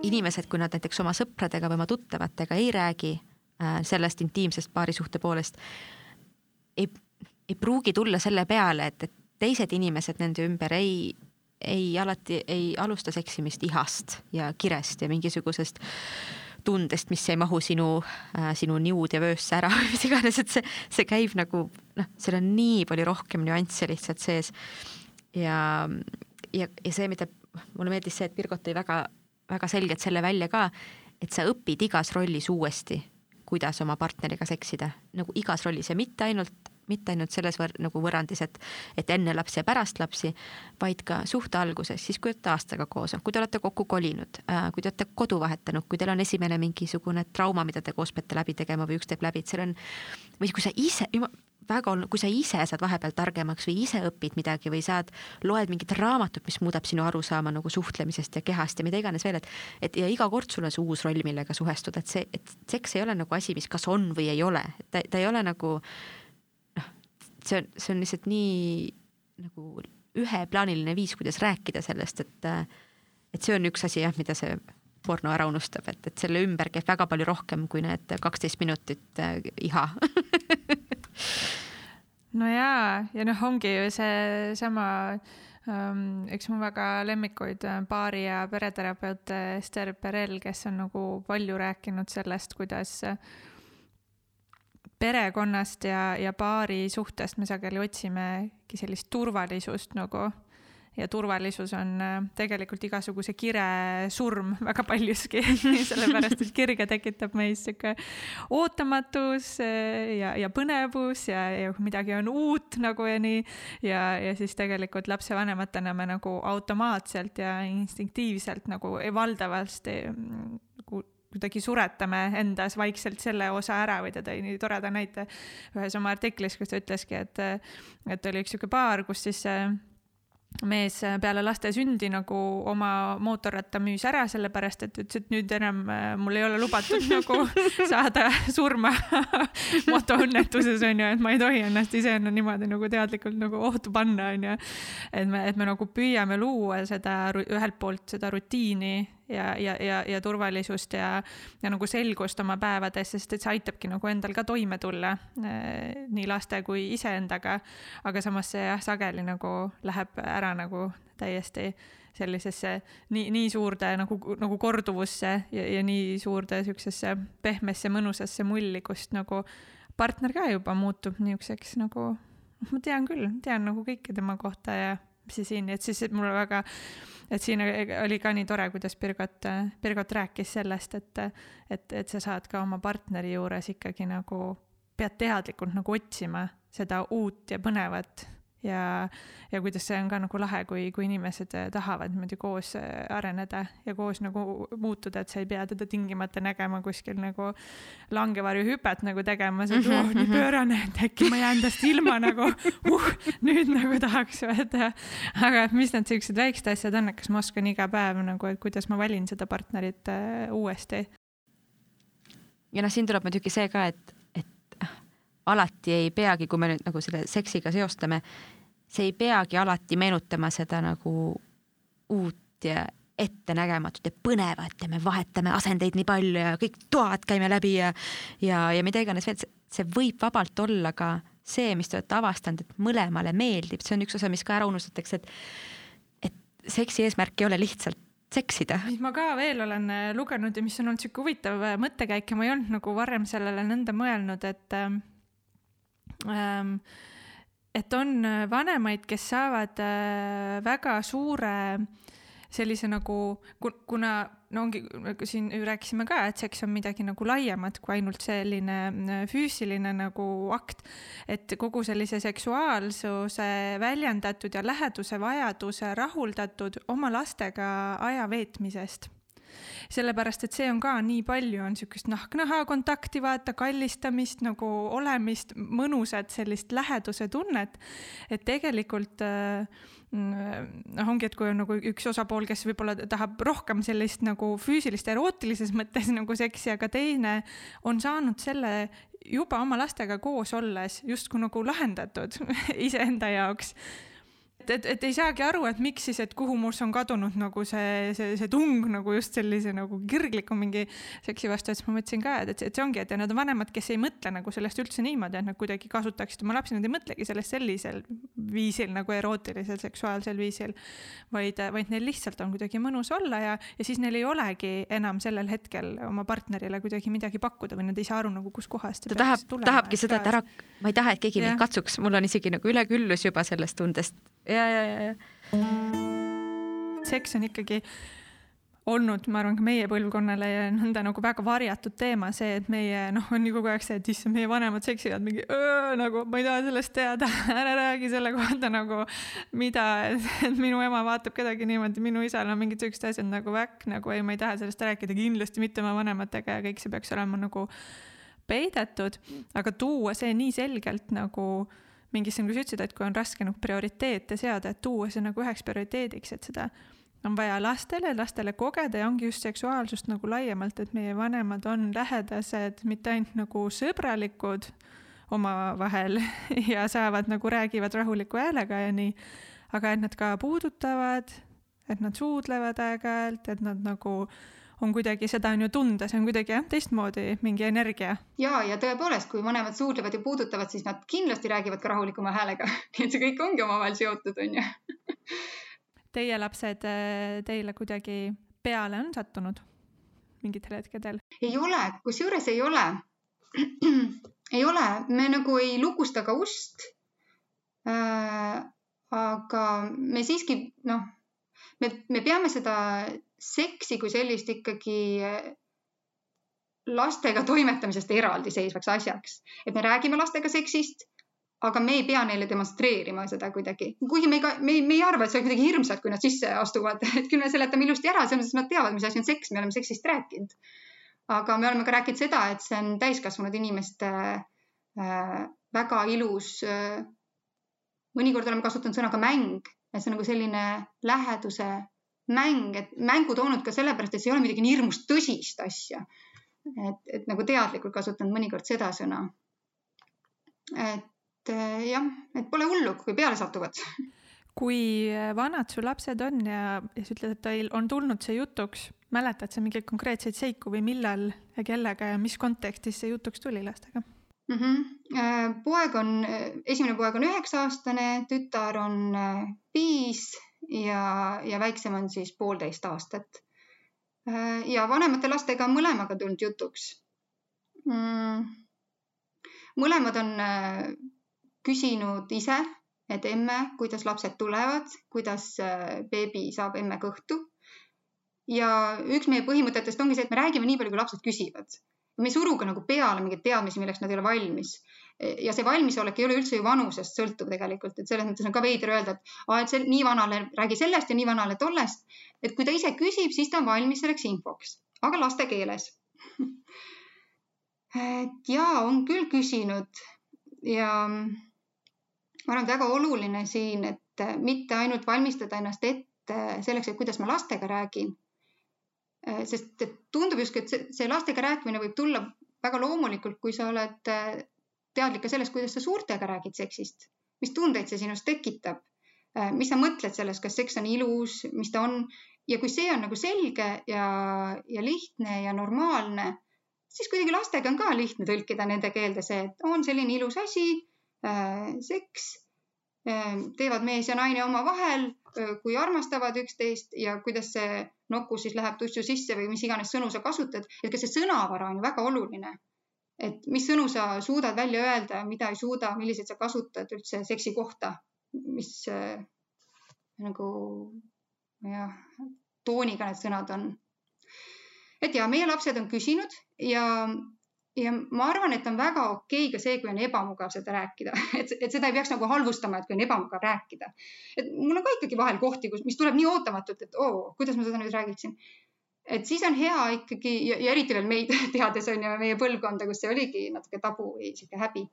Inimesed, kui nad näiteks oma sõpradega või oma tuttavatega ei räägi äh, sellest intiimsest paarisuhte poolest, ei, ei pruugi tulla selle peale, et, et teised inimesed nende ümber ei, ei alati ei alusta seksimist ihast ja kirest ja mingisugusest tundest, mis ei mahu sinu äh,, sinu niud ja vöösse ära või mis iganes, et see, see käib nagu noh, seal on nii palju rohkem nüansse lihtsalt sees. ja, ja, ja see, mida mulle meeldis see, et Birgot tõi väga väga selgelt selle välja ka, et sa õpid igas rollis uuesti, kuidas oma partneriga seksida, nagu igas rollis ja mitte ainult mitte ainult selles võr nagu võrrandis, et, et enne lapsi ja pärast lapsi, vaid ka suhte alguses, siis kui olete aastaga koos, kui te olete kokku kolinud äh,, kui te olete kodu vahetanud, kui teil on esimene mingisugune trauma, mida te koos peate läbi tegema või üks teeb läbi, et seal on, või kui sa ise, väga oluline, kui sa ise saad vahepeal targemaks või ise õpid midagi või saad, loed mingit raamatut, mis muudab sinu arusaama nagu suhtlemisest ja kehast ja mida iganes veel, et, et ja iga kord sul on see uus roll, millega suhestuda, et see, et seks ei ole nagu asi, mis kas on või ei ole, ta, ta ei ole nagu noh, see on, see on lihtsalt nii nagu üheplaaniline viis, kuidas rääkida sellest, et, et see on üks asi jah, mida see porno ära unustab, et, et selle ümber käib väga palju rohkem kui need kaksteist minutit äh, iha. No jaa, ja noh, ongi ju seesama um, üks mu väga lemmikuid äh, baari- ja pereterapeut Ester Perel, kes on nagu palju rääkinud sellest, kuidas perekonnast ja, ja paari suhtest me sageli otsimegi sellist turvalisust nagu ja turvalisus on äh, tegelikult igasuguse kire surm väga paljuski sellepärast et kirge tekitab meis sihuke ootamatus äh, ja, ja põnevus ja, ja midagi on uut nagu ja nii. ja, ja siis tegelikult lapsevanematena me nagu automaatselt ja instinktiivselt nagu valdavasti nagu kuidagi suretame endas vaikselt selle osa ära või ta tõi nii toreda näite ühes oma artiklis, kus ta ütleski, et, et oli üks sihuke paar, kus siis mees peale laste sündi nagu oma mootorratta müüs ära, sellepärast et ütles, et nüüd enam äh, mul ei ole lubatud nagu saada surma motoõnnetuses onju, et ma ei tohi ennast ise niimoodi nagu teadlikult nagu ohtu panna onju. et me, et me nagu püüame luua seda ühelt poolt seda rutiini ja, ja, ja, ja turvalisust ja, ja nagu selgust oma päevades, sest et see aitabki nagu endal ka toime tulla eh, nii laste kui iseendaga. aga samas see jah, sageli nagu läheb ära nagu täiesti sellisesse nii, nii suurde nagu, nagu korduvusse ja, ja nii suurde siuksesse pehmesse mõnusasse mulli, kust nagu partner ka juba muutub niisuguseks nagu, noh, ma tean küll, tean nagu kõike tema kohta ja see siin, et siis et mulle väga et siin oli ka nii tore, kuidas Birgot, Birgot rääkis sellest, et, et, et sa saad ka oma partneri juures ikkagi nagu, pead teadlikult nagu otsima seda uut ja põnevat ja, ja kuidas see on ka nagu lahe, kui, kui inimesed äh, tahavad niimoodi koos äh, areneda ja koos nagu muutuda, et sa ei pea teda tingimata nägema kuskil nagu langevarjuhüpet nagu tegema, sa oled oh nii mhm. pöörane, et äkki ma jään tast ilma nagu uh, nüüd nagu tahaks võtta. aga mis need siuksed väiksed asjad on, et kas ma oskan iga päev nagu, et kuidas ma valin seda partnerit äh, uuesti? ja noh, siin tuleb muidugi see ka, et alati ei peagi, kui me nüüd nagu selle seksiga seostame, see ei peagi alati meenutama seda nagu uut ja ettenägematut ja põnevat ja me vahetame asendeid nii palju ja kõik toad käime läbi ja ja, ja mida iganes veel, see võib vabalt olla ka see, mis te olete avastanud, et mõlemale meeldib, see on üks osa, mis ka ära unustatakse, et et seksi eesmärk ei ole lihtsalt seksida. mis ma ka veel olen äh, lugenud ja mis on olnud sihuke huvitav äh, mõttekäik ja ma ei olnud nagu varem sellele nõnda mõelnud, et ähm, et on äh, vanemaid, kes saavad äh, väga suure sellise nagu, kuna no ongi, nagu siin rääkisime ka, et seks on midagi nagu laiemat kui ainult selline äh, füüsiline nagu akt. et kogu sellise seksuaalsuse väljendatud ja läheduse vajaduse rahuldatud oma lastega aja veetmisest sellepärast et see on ka nii palju, on niisugust nahk-naha kontakti, vaata, kallistamist nagu olemist, mõnusat sellist läheduse tunnet, et tegelikult äh, noh, ongi, et kui on nagu üks osapool, kes võib-olla tahab rohkem sellist nagu füüsilist, erootilises mõttes nagu seksi, aga teine on saanud selle juba oma lastega koos olles justkui nagu lahendatud iseenda jaoks et, et, ei saagi aru, et miks siis, et kuhu must on kadunud nagu see, see, see tung nagu just sellise nagu kirgliku mingi seksi vastu, et siis ma mõtlesin ka, et, et, see ongi, et ja nad on vanemad, kes ei mõtle nagu sellest üldse niimoodi, et nad kuidagi kasutaksid oma lapsi, nad ei mõtlegi sellest sellisel viisil nagu erootilisel, seksuaalsel viisil, vaid, vaid neil lihtsalt on kuidagi mõnus olla ja, ja siis neil ei olegi enam sellel hetkel oma partnerile kuidagi midagi pakkuda või nad ei saa aru nagu kuskohast. ta tahab, tahabki seda, et ära, ma ei taha, et keegi mind katsuks, mul on isegi nagu üleküllus juba sellest tundest ja, ja, ja, ja. seks on ikkagi olnud, ma arvan, ka meie põlvkonnale nõnda nagu väga varjatud teema, see, et meie noh, on ju kogu aeg see, et issand, meie vanemad seksivad mingi öö, nagu ma ei taha sellest teada, ära räägi selle kohta nagu mida, et minu ema vaatab kedagi niimoodi, minu isal on mingid siuksed asjad nagu väkk, nagu ei, ma ei taha sellest rääkida, kindlasti mitte oma vanematega ja kõik see peaks olema nagu peidetud, aga tuua see nii selgelt nagu äh, mingisse, nagu sa ütlesid, et kui on raske nagu prioriteete seada, et tuua see nagu üheks prioriteediks, et seda on vaja lastele, lastele kogeda ja ongi just seksuaalsust nagu laiemalt, et meie vanemad on lähedased, mitte ainult nagu sõbralikud omavahel ja saavad nagu räägivad rahuliku häälega ja nii, aga et nad ka puudutavad, et nad suudlevad aeg-ajalt, et nad nagu äh, on kuidagi, seda on ju tunda, see on kuidagi jah, teistmoodi mingi energia. ja, ja tõepoolest, kui vanemad suudlevad ja puudutavad, siis nad kindlasti räägivad ka rahulikuma häälega nii et see kõik ongi omavahel seotud, on ju. Teie lapsed äh, teile kuidagi peale on sattunud mingitel hetkedel? ei ole, kusjuures ei ole. ei ole, me nagu ei lukusta ka ust äh,. aga me siiski noh, me, me peame seda seksi kui sellist ikkagi eh, lastega toimetamisest eraldiseisvaks asjaks, et me räägime lastega seksist, aga me ei pea neile demonstreerima seda kuidagi, kuigi me ei, me ei, me ei arva, et see on kuidagi hirmsad, kui nad sisse astuvad, et küll me seletame ilusti ära, selles mõttes nad teavad, mis asi on seks, me oleme seksist rääkinud. aga me oleme ka rääkinud seda, et see on täiskasvanud inimeste äh, väga ilus äh,. mõnikord oleme kasutanud sõna ka mäng, et see on nagu selline läheduse mäng, et mängu toonud ka sellepärast, et see ei ole midagi nii hirmus tõsist asja. et, et nagu teadlikult kasutanud mõnikord seda sõna. et eh, jah, et pole hullu, kui peale satuvad. kui vanad su lapsed on ja, ja sa ütled, et teil on tulnud see jutuks, mäletad sa mingeid konkreetseid seiku või millal ja kellega ja mis kontekstis see jutuks tuli lastega? mm. -hmm. poeg on, esimene poeg on üheksa aastane, tütar on eh, viis ja, ja väiksem on siis poolteist aastat. ja vanemate lastega on mõlemaga tulnud jutuks mm.. mõlemad on äh, küsinud ise, et emme, kuidas lapsed tulevad, kuidas äh, beebi saab emme kõhtu. ja üks meie põhimõtetest ongi see, et me räägime nii palju, kui lapsed küsivad. me ei suru ka nagu peale mingeid teadmisi, milleks nad ei ole valmis ja see valmisolek ei ole üldse ju vanusest sõltuv tegelikult, et selles mõttes on ka veider öelda, et aa, et see nii vanale räägi sellest ja nii vanale tollest. et kui ta ise küsib, siis ta on valmis selleks infoks, aga laste keeles et ja on küll küsinud ja ma arvan, et väga oluline siin, et mitte ainult valmistada ennast ette selleks, et kuidas ma lastega räägin. sest tundub justkui, et see lastega rääkimine võib tulla väga loomulikult, kui sa oled teadlik ka sellest, kuidas sa suurtega räägid seksist, mis tundeid see sinus tekitab, äh, mis sa mõtled sellest, kas seks on ilus, mis ta on? Ja kui see on nagu selge ja, ja lihtne ja normaalne, siis kuidagi lastega on ka lihtne tõlkida nende keelde see, et on selline ilus asi äh,, seks äh,, teevad mees ja naine omavahel äh,, kui armastavad üksteist ja kuidas see nuku siis läheb tussu sisse või mis iganes sõnu sa kasutad, et ka see sõnavara on ju väga oluline. Et mis sõnu sa suudad välja öelda mida ei suuda, milliseid sa kasutad üldse seksi kohta, mis äh, nagu jah, tooniga need sõnad on. et ja meie lapsed on küsinud ja, ja ma arvan, et on väga okei okay ka see, kui on ebamugav seda rääkida, et, et seda ei peaks nagu halvustama, et kui on ebamugav rääkida. et mul on ka ikkagi vahel kohti, kus, mis tuleb nii ootamatult, et oo, kuidas ma seda nüüd räägiksin. Et siis on hea ikkagi ja, eriti veel meid teades on ju meie põlvkonda, kus see oligi natuke tabu või sihuke häbi.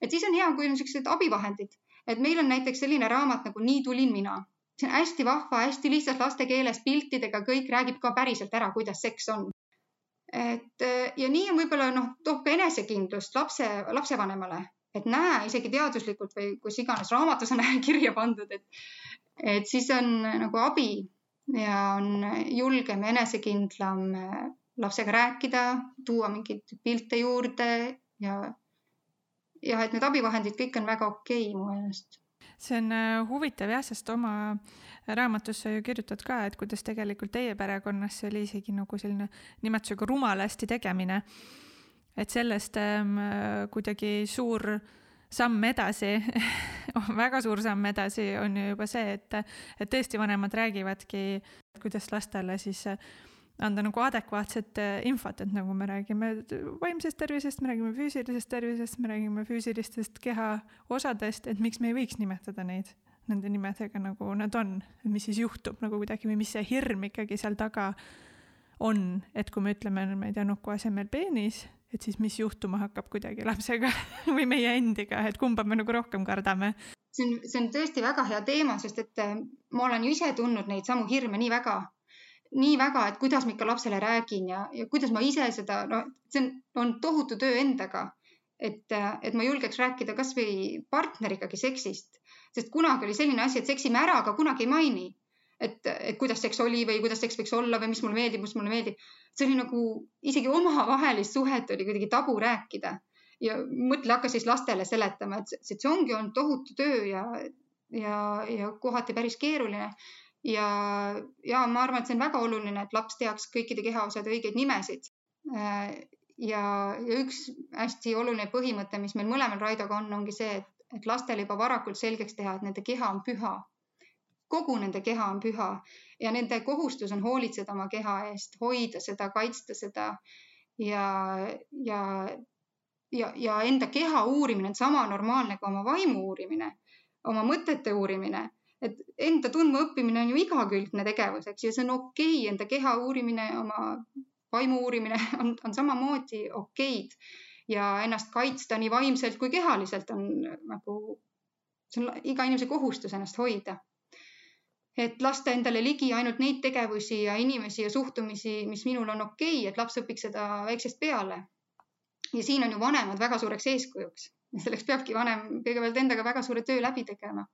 et siis on hea, kui on siuksed abivahendid, et meil on näiteks selline raamat nagu Nii tulin mina see on hästi vahva, hästi lihtsalt laste keeles piltidega, kõik räägib ka päriselt ära, kuidas seks on. et ja nii on võib-olla noh, toob ka enesekindlust lapse, lapsevanemale, et näe isegi teaduslikult või kus iganes raamatus on kirja pandud, et, et siis on nagu abi ja on julgem ja enesekindlam lapsega rääkida, tuua mingeid pilte juurde ja, ja et need abivahendid kõik on väga okei okay, mu meelest see on äh, huvitav jah, sest oma raamatus sa ju kirjutad ka, et kuidas tegelikult teie perekonnas see oli isegi nagu selline nimetusega rumalasti tegemine. et sellest ähm, kuidagi suur samm edasi väga suur samm edasi on ju juba see, et, et tõesti vanemad räägivadki, kuidas lastele siis anda nagu adekvaatset infot, et nagu me räägime vaimsest tervisest, me räägime füüsilisest tervisest, me räägime füüsilistest kehaosadest, et miks me ei võiks nimetada neid nende nimedega, nagu nad on, mis siis juhtub nagu kuidagi või mis see hirm ikkagi seal taga on, et kui me ütleme, ma ei tea, nuku asemel peenis, et siis mis juhtuma hakkab kuidagi lapsega või meie endiga, et kumba me nagu rohkem kardame see on, see on tõesti väga hea teema, sest et äh, ma olen ju ise tundnud neid samu hirme nii väga nii väga, et kuidas ma ikka lapsele räägin ja, ja kuidas ma ise seda, no see on, on tohutu töö endaga. et, et ma julgeks rääkida kasvõi partnerigagi seksist, sest kunagi oli selline asi, et seksime ära, aga kunagi ei maini. Et, et kuidas seks oli või kuidas seks võiks olla või mis mulle meeldib, mis mulle meeldib. see oli nagu isegi omavahelist suhet oli kuidagi tabu rääkida ja mõtle, hakka siis lastele seletama, et see, ongi olnud tohutu töö ja, ja, ja kohati päris keeruline ja, ja ma arvan, et see on väga oluline, et laps teaks kõikide kehaosade õigeid nimesid. Ja, ja üks hästi oluline põhimõte, mis meil mõlemal Raidoga on, ongi see, et, et lastele juba varakult selgeks teha, et nende keha on püha. Kogu nende keha on püha ja nende kohustus on hoolitseda oma keha eest, hoida seda, kaitsta seda ja, ja, ja, ja enda keha uurimine on sama normaalne kui oma vaimu uurimine, oma mõtete uurimine et enda tundmaõppimine on ju igakülgne tegevus, eks ju, see on okei okay., enda keha uurimine, oma vaimu uurimine on, on samamoodi okeid ja ennast kaitsta nii vaimselt kui kehaliselt on nagu, see on iga inimese kohustus ennast hoida. Et lasta endale ligi ainult neid tegevusi ja inimesi ja suhtumisi, mis minul on okei okay,, et laps õpiks seda väiksest peale. ja siin on ju vanemad väga suureks eeskujuks ja selleks peabki vanem kõigepealt endaga väga suure töö läbi tegema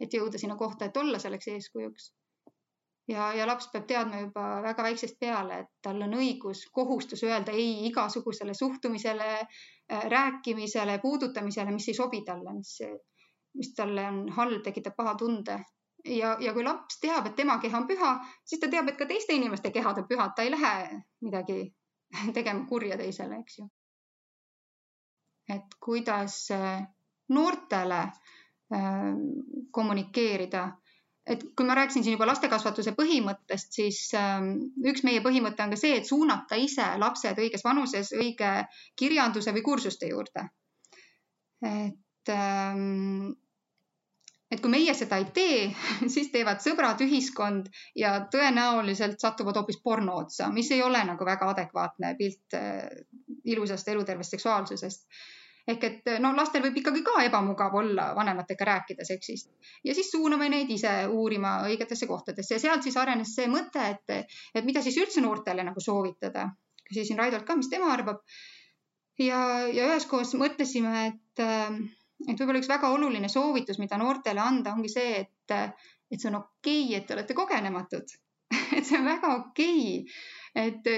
et jõuda sinna kohta, et olla selleks eeskujuks. ja, ja laps peab teadma juba väga väiksest peale, et tal on õigus, kohustus öelda ei igasugusele suhtumisele, äh, rääkimisele, puudutamisele, mis ei sobi talle, mis, mis talle on halb, tekitab paha tunde ja, ja kui laps teab, et tema keha on püha, siis ta teab, et ka teiste inimeste kehad on pühad, ta ei lähe midagi tegema kurja teisele, eks ju. et kuidas äh, noortele Äh, kommunikeerida. et kui ma rääkisin siin juba lastekasvatuse põhimõttest, siis ähm, üks meie põhimõte on ka see, et suunata ise lapsed õiges vanuses õige kirjanduse või kursuste juurde. et ähm, et kui meie seda ei tee, siis teevad sõbrad, ühiskond ja tõenäoliselt satuvad hoopis porno otsa, mis ei ole nagu väga adekvaatne pilt äh, ilusast elutervest seksuaalsusest ehk et no lastel võib ikkagi ka ebamugav olla vanematega rääkida seksist ja siis suuname neid ise uurima õigetesse kohtadesse ja sealt siis arenes see mõte, et, et mida siis üldse noortele nagu soovitada. küsisin Raidolt ka, mis tema arvab. ja, ja üheskoos mõtlesime, et, et võib-olla üks väga oluline soovitus, mida noortele anda, ongi see, et, et see on okei okay,, et te olete kogenematud et see on väga okei okay. et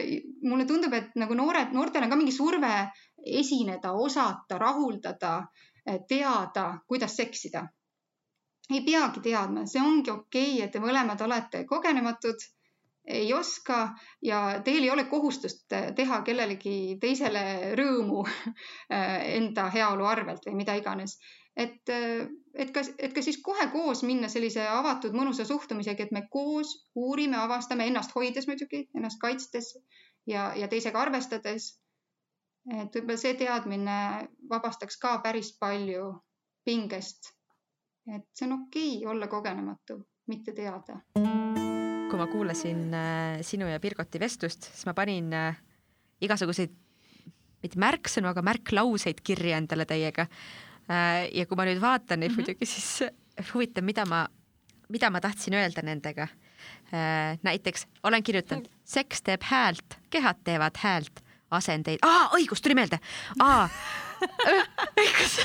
mulle tundub, et nagu noored, noortel on ka mingi surve esineda, osata, rahuldada, teada, kuidas seksida. ei peagi teadma, see ongi okei okay,, et te mõlemad olete kogenematud ei oska ja teil ei ole kohustust teha kellelegi teisele rõõmu enda heaolu arvelt või mida iganes et, et kas, et kas siis kohe koos minna sellise avatud mõnusa suhtumisega, et me koos uurime, avastame ennast hoides muidugi, ennast kaitstes ja, ja teisega arvestades. et võib-olla see teadmine vabastaks ka päris palju pingest. et see on okei okay olla kogenematu, mitte teada. Kui ma kuulasin äh, sinu ja Birgoti vestlust, siis ma panin äh, igasuguseid mitte märksõnu, aga märklauseid kirja endale teiega Äh, ja kui ma nüüd vaatan neid mm -hmm. muidugi, siis huvitav, mida ma, mida ma tahtsin öelda nendega. Näiteks olen kirjutanud, seks teeb häält, kehad teevad häält, asendeid, õigus, tuli meelde. õigus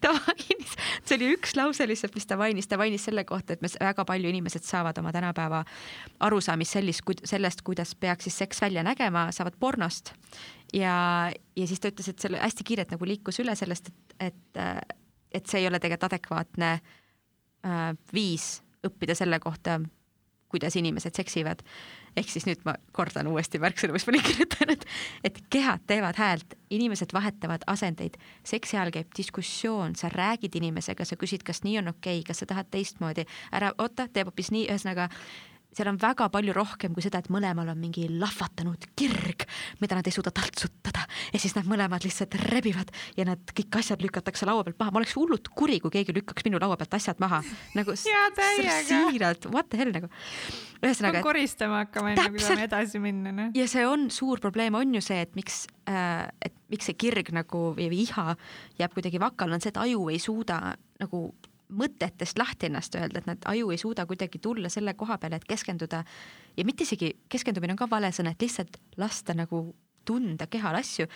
ta mainis, see oli üks lause lihtsalt, mis ta mainis, ta mainis selle kohta, et me väga palju inimesed saavad oma tänapäeva arusaamist sellist, sellest, kuidas peaks siis seks välja nägema, saavad pornost ja, ja siis ta ütles, et selle hästi kiirelt nagu liikus üle sellest, et, et, et see ei ole tegelikult adekvaatne äh, viis õppida selle kohta, kuidas inimesed seksivad. Ehk siis nüüd ma kordan uuesti märksõnu, mis ma olin kirjutanud, et kehad teevad häält, inimesed vahetavad asendeid, seksi ajal käib diskussioon, sa räägid inimesega, sa küsid, kas nii on okei okay,, kas sa tahad teistmoodi, ära oota, teeb hoopis nii, ühesõnaga seal on väga palju rohkem kui seda, et mõlemal on mingi lahvatanud kirg, mida nad ei suuda taltsutada ja siis nad mõlemad lihtsalt rebivad ja nad kõik asjad lükatakse laua pealt maha. ma oleks hullult kuri, kui keegi lükkaks minu laua pealt asjad maha nagu siiralt, what the hell nagu. ühesõnaga. koristama hakkama enne kui saame edasi minna no.. ja see on suur probleem, on ju see, et miks äh,, et miks see kirg nagu või iha jääb kuidagi vakale, on see, et aju ei suuda nagu mõtetest lahti ennast öelda, et nad, aju ei suuda kuidagi tulla selle koha peale, et keskenduda. Ja mitte isegi keskendumine on ka vale sõna, et lihtsalt lasta nagu tunda kehal asju.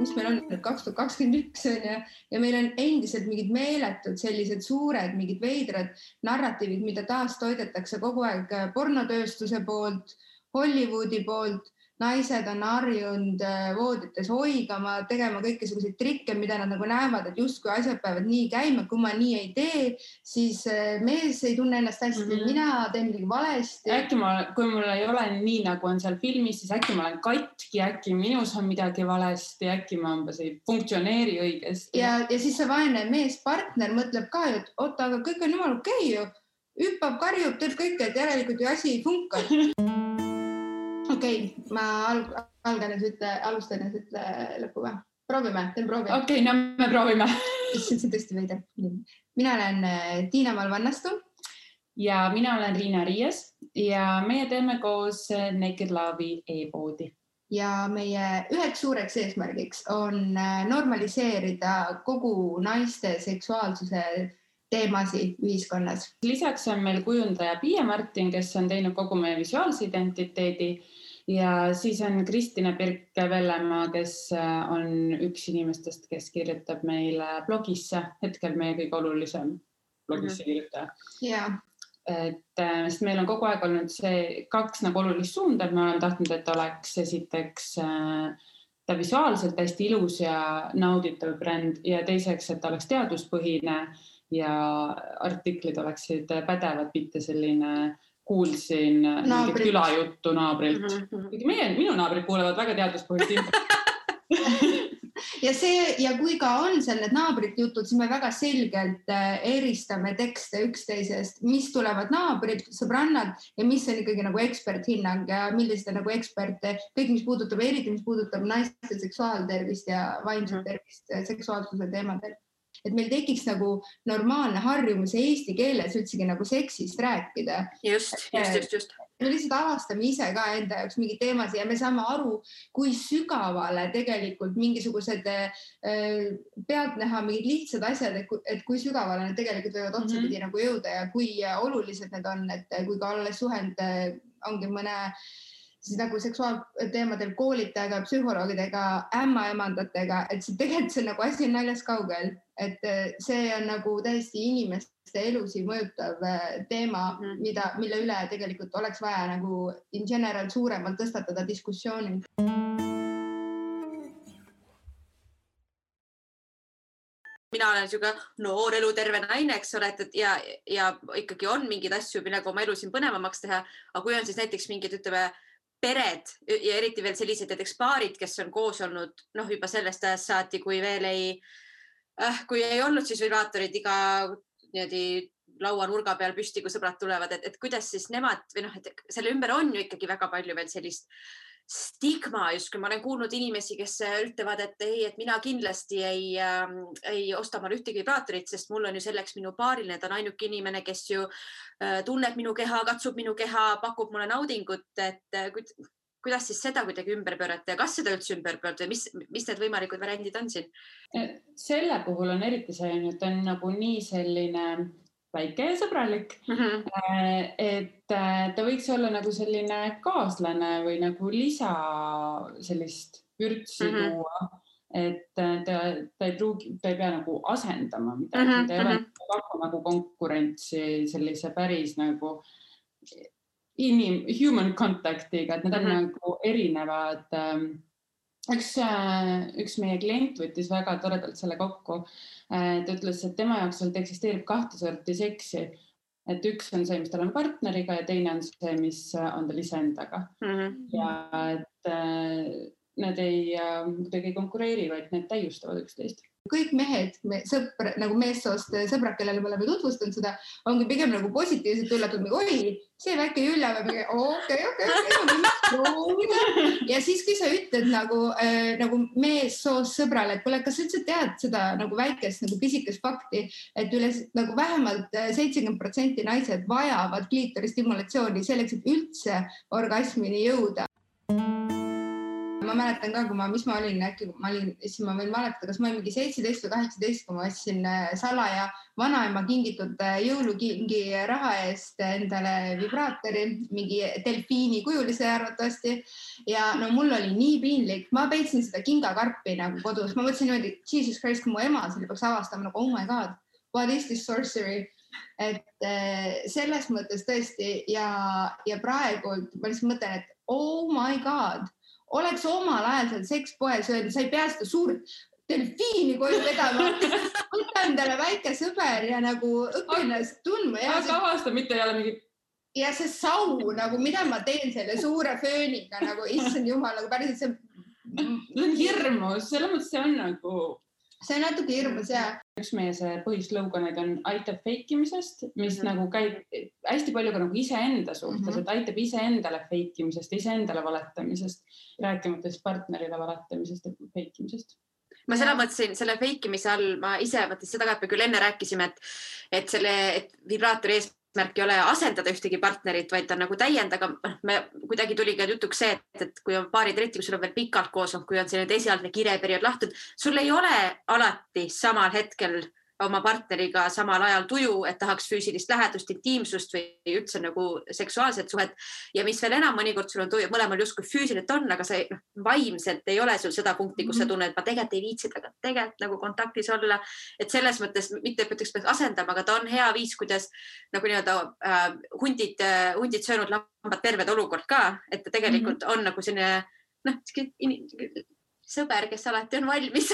Mis meil on? Nüüd kaks tuhat kakskümmend üks on ju ja meil on endiselt mingid meeletud sellised suured mingid veidrad narratiivid, mida taastoidetakse kogu aeg pornotööstuse poolt, Hollywoodi poolt naised on harjunud äh, voodites hoigama, tegema kõikisuguseid trikke, mida nad nagu näevad, et justkui asjad peavad nii käima, kui ma nii ei tee, siis äh, mees ei tunne ennast hästi mm, -hmm. mina teen midagi valesti. äkki ma, kui mul ei ole nii, nagu on seal filmis, siis äkki ma olen katki, äkki minus on midagi valesti, äkki ma umbes ei funktsioneeri õigesti. ja, ja siis see vaene meespartner mõtleb ka, et oota, aga kõik on jumala okei okay ju, hüppab, karjub, teeb kõike, et järelikult ju asi ei funka okei okay,, ma alg, algan ja sa ütle, alustan ja sa ütle lõppu või? proovime, teeme proovi. okei okay,, no me proovime see on tõesti veider. mina olen äh, Tiina Malvannastu. ja mina olen Riina Riies ja meie teeme koos äh, Naked Love'i e-poodi ja meie üheks suureks eesmärgiks on äh, normaliseerida kogu naiste seksuaalsuse teemasid ühiskonnas. lisaks on meil kujundaja Piia Martin, kes on teinud kogu meie visuaalse identiteedi ja siis on Kristina Pirk-Vellemaa, kes äh, on üks inimestest, kes kirjutab meile blogisse, hetkel meie kõige olulisem blogisse -hmm. kirjutaja yeah. et äh, sest meil on kogu aeg olnud see kaks nagu olulist suunda, et me oleme tahtnud, et oleks esiteks äh, ta visuaalselt hästi ilus ja nauditav bränd ja teiseks, et ta oleks teaduspõhine ja artiklid oleksid pädevad, mitte selline kuulsin mingit külajuttu naabrilt mm. -hmm. meie, minu naabrid kuulevad väga teaduspõhist infot ja see ja kui ka on seal need naabrite jutud, siis me väga selgelt äh, eristame tekste üksteisest, mis tulevad naabrid, sõbrannad ja mis on ikkagi nagu eksperthinnang ja millised on nagu eksperte, kõik, mis puudutab, eriti mis puudutab naiste seksuaaltervist ja vaimset mhm. tervist seksuaalsuse teemadel et meil tekiks nagu normaalne harjumus eesti keeles üldsegi nagu seksist rääkida. just, just, just, just. me lihtsalt avastame ise ka enda jaoks mingeid teemasid ja me saame aru, kui sügavale tegelikult mingisugused äh, pealtnäha mingid lihtsad asjad, et kui sügavale need tegelikult võivad otsapidi mm -hmm. nagu jõuda ja kui olulised need on, et kui ka olles suhelnud äh, ongi mõne siis nagu seksuaalteemadel koolitajaga, psühholoogidega, ämmaemandatega, et see tegelikult see nagu asi on naljast kaugel, et äh, see on nagu täiesti inimeste elusid mõjutav äh, teema, mida, mille üle tegelikult oleks vaja nagu in general suuremalt tõstatada diskussiooni. mina olen sihuke noor eluterve naine, eks ole, et, et ja, ja ikkagi on mingeid asju, millega oma elu siin põnevamaks teha, aga kui on siis näiteks mingid, ütleme, pered ja eriti veel sellised näiteks paarid, kes on koos olnud noh, juba sellest ajast saati, kui veel ei äh,, kui ei olnud siis vibraatorid iga niimoodi lauanurga peal püsti, kui sõbrad tulevad, et, kuidas siis nemad või noh, et selle ümber on ju ikkagi väga palju veel sellist stigma justkui, ma olen kuulnud inimesi, kes ütlevad, et ei, et mina kindlasti ei äh,, ei osta omale ühtegi vibraatorit, sest mul on ju selleks minu paariline, ta on ainuke inimene, kes ju äh, tunneb minu keha, katsub minu keha, pakub mulle naudingut, et äh, kuidas siis seda kuidagi ümber pöörata ja kas seda üldse ümber pöörata ja mis, mis need võimalikud variandid on siin? selle puhul on eriti see, et on nagu nii selline väike ja sõbralik mm. -hmm. et äh, ta võiks olla nagu selline kaaslane või nagu lisa sellist vürtsi mm -hmm. tuua. et äh, ta, ta ei pruugi, ta ei pea nagu asendama midagi mm, -hmm. ta ei ole mm -hmm. nagu konkurentsi sellise päris nagu inim, human contact'iga, et need on mm -hmm. nagu erinevad ähm, üks, üks meie klient võttis väga toredalt selle kokku Äh, ta ütles, et tema jaoks sealt eksisteerib kahte sorti seksi. et üks on see, mis tal on partneriga ja teine on see, mis on tal iseendaga mm. -hmm. ja et äh, need ei äh, kuidagi ei konkureeri, vaid need täiustavad üksteist kõik mehed me,, sõpr nagu meessoost sõbrad, kellele me oleme tutvustanud seda, ongi pigem nagu positiivselt üllatunud, oi, see väike Jülle või okei, okei, okei. ja siis, kui sa ütled nagu äh,, nagu meessoost sõbrale, et kuule, kas sa üldse tead seda nagu väikest nagu pisikest fakti, et üle nagu vähemalt äh, seitsekümmend protsenti naised vajavad kliitori stimulatsiooni selleks, et üldse orgasmini jõuda ma mäletan ka, kui ma, mis ma olin, äkki ma olin, siis ma võin mäletada, kas ma olin mingi seitseteist või kaheksateist, kui ma ostsin äh, salaja vanaema kingitud äh, jõulukingi raha eest endale vibraatori, mingi delfiini kujulise arvatavasti. ja no mul oli nii piinlik, ma peitsin seda kingakarpi nagu kodus, ma mõtlesin niimoodi, jesus christ, kui mu ema selle peaks avastama nagu oh my god, what is this sorcery? Et äh, selles mõttes tõesti ja, ja praegu ma lihtsalt mõtlen, et oh my god oleks omal ajal seal sekspoes öelnud, sa ei pea seda suurt delfiini koju vedama võta endale väike sõber ja nagu õpi ennast tundma. aga avasta, mitte ei ole mingi. ja see sau nagu, mida ma teen selle suure fööniga nagu, issand jumal, nagu päriselt see. see on hirmus, selles mõttes see on nagu see on natuke hirmus ja. üks meie see põhislõuganeid on aitab fake imisest, mis mm -hmm. nagu käib hästi palju ka nagu iseenda suhtes mm, -hmm. et aitab iseendale fake imisest, iseendale valetamisest, rääkimata siis partnerile valetamisest ja fake imisest ma seda mõtlesin, selle fake imise all ma ise mõtlesin seda ka, et me küll enne rääkisime, et, et selle, et vibraatori ees eesmärk ei ole asendada ühtegi partnerit, vaid ta nagu täiendaga, noh, me kuidagi tuli ka jutuks see, et, et kui on paarid, eriti kui sul on veel pikalt koos olnud, kui on selline esialgne kireperiood lahtud, sul ei ole alati samal hetkel oma partneriga samal ajal tuju, et tahaks füüsilist lähedust, intiimsust või üldse nagu seksuaalset suhet. ja mis veel enam, mõnikord sul on tuju, mõlemal justkui füüsiliselt on, aga sa noh, vaimselt ei ole sul seda punkti, kus sa mhm. tunned, et ma tegelikult ei viitsi temaga tegelikult nagu kontaktis olla. et selles mõttes mitte, et ütleks, peaks asendama, aga ta on hea viis, kuidas nagu nii-öelda äh, hundid äh,, hundid söönud lambad terved olukord ka, et ta tegelikult mm -hmm. on nagu selline noh, sõber, kes alati on valmis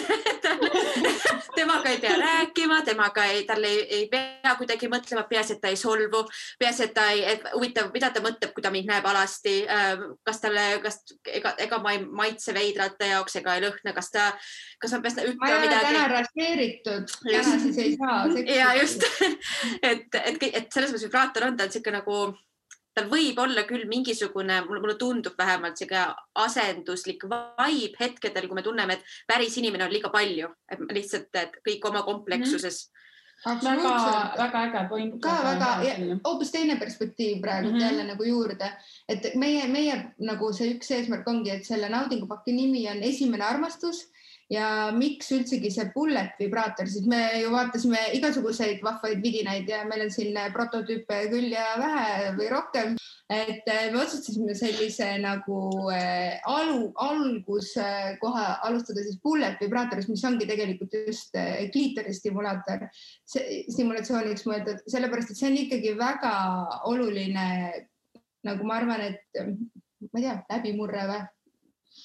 temaga ei pea rääkima, temaga ei, tal ei, ei pea kuidagi mõtlema, peaasi, et ta ei solvu, peaasi, et ta ei, et huvitav, mida ta mõtleb, kui ta mind näeb alasti. Ähm, kas talle, kas ega, ega ma ei maitse veidralt ta jaoks ega ei lõhna, kas ta, kas ma pean ütlema midagi. ma ei ole täna rasseeritud, täna siis ei saa. ja just et, et, et selles mõttes vibraator on, ta on niisugune nagu tal võib olla küll mingisugune, mulle tundub vähemalt sihuke asenduslik vibe hetkedel, kui me tunneme, et päris inimene on liiga palju, et lihtsalt, et kõik oma komplekssuses mm. -hmm väga-väga äge point. ka väga, hoopis teine perspektiiv praegu mm -hmm. jälle nagu juurde, et meie, meie nagu see üks eesmärk ongi, et selle naudingupaki nimi on esimene armastus ja miks üldsegi see bullet vibraator, siis me ju vaatasime igasuguseid vahvaid vidinaid ja meil on siin prototüüpe küll ja vähe või rohkem. et äh, me otsustasime sellise nagu äh, alu, alguskoha alustada siis bullet vibraatorist, mis ongi tegelikult just kliitori stimulaator, stimulatsiooniks mõeldud, sellepärast et see on ikkagi väga oluline nagu ma arvan, et ma ei tea, läbimurre või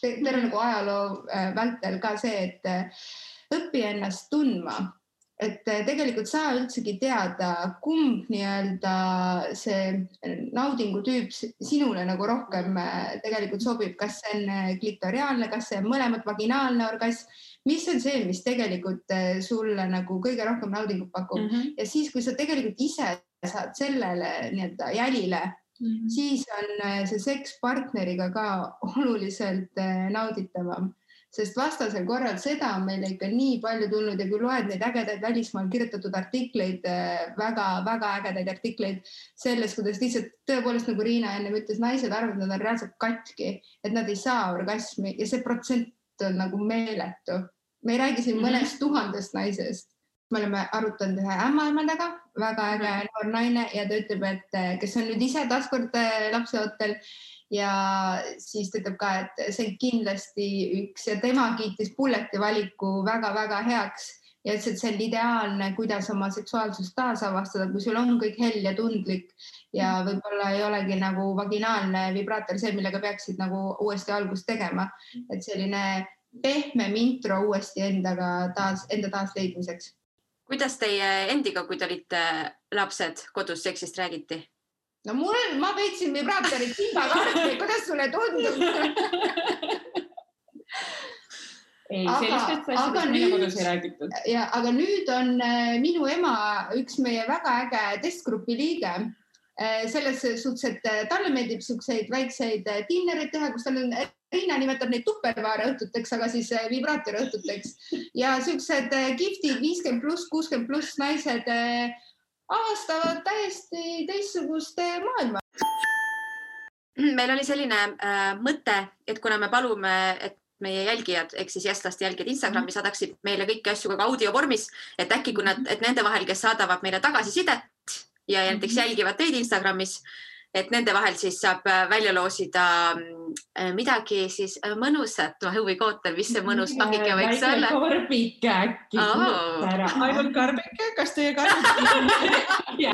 terve nagu ajaloo äh, vältel ka see, et äh, õpi ennast tundma, et äh, tegelikult sa üldsegi teada, kumb nii-öelda see naudingutüüp sinule nagu rohkem tegelikult sobib, kas see on klitoriaalne, kas see on mõlemad vaginaalne orgasm, mis on see, mis tegelikult sulle nagu kõige rohkem naudingut pakub? Mm -hmm. ja siis, kui sa tegelikult ise saad sellele nii-öelda jälile Mm -hmm. siis on äh, see seks partneriga ka oluliselt äh, nauditavam, sest vastasel korral seda on meile ikka nii palju tulnud ja kui loed neid ägedaid välismaal kirjutatud artikleid väga,, väga-väga ägedaid artikleid sellest, kuidas lihtsalt tõepoolest nagu Riina ennem ütles, naised arvavad, et nad on reaalselt katki, et nad ei saa orgasmi ja see protsent on nagu meeletu. me ei räägi siin mm -hmm. mõnest tuhandest naisest me oleme arutanud ühe ämmaemandaga, väga äge mhm. noor naine ja ta ütleb, et kes on nüüd ise taaskord äh, lapseootel ja siis ta ütleb ka, et see on kindlasti üks ja tema kiitis Bulleti valiku väga-väga heaks. Ja ütles, et see on ideaalne, kuidas oma seksuaalsust taasavastada, kui sul on kõik hell ja tundlik. Ja mhm. võib-olla ei olegi nagu vaginaalne vibraator see, millega peaksid nagu uuesti algust tegema, et selline pehmem intro uuesti endaga taas, enda taasleidmiseks kuidas teie endiga, kui te olite lapsed, kodus seksist räägiti? no mul, ma peitsin vibraatorit kimbakarpi, kuidas sulle tundub ei, sellistest asjadest meie kodus ei räägitud. ja, aga nüüd on äh, minu ema üks meie väga äge testgrupi liige selles suhtes, et äh, talle meeldib siukseid väikseid dinnereid teha, kus tal on Riina nimetab neid tupperware õhtuteks, aga siis äh, vibraatori õhtuteks ja siuksed äh, giftid viiskümmend pluss, kuuskümmend pluss naised äh, avastavad täiesti teistsugust maailma. meil oli selline äh, mõte, et kuna me palume, et meie jälgijad ehk siis Jestlaste jälgijad Instagrami mhm. saadaksid meile kõiki asju ka audio vormis, et äkki kui nad, et nende vahel, kes saadavad meile tagasisidet ja näiteks mhm. jälgivad teid Instagramis, et nende vahel siis saab äh, välja loosida äh, midagi siis äh, mõnusat, ma huviga ootan, mis see mõnus pangike võiks olla. karbike äkki oh.. ainult karbike, kas teie karbike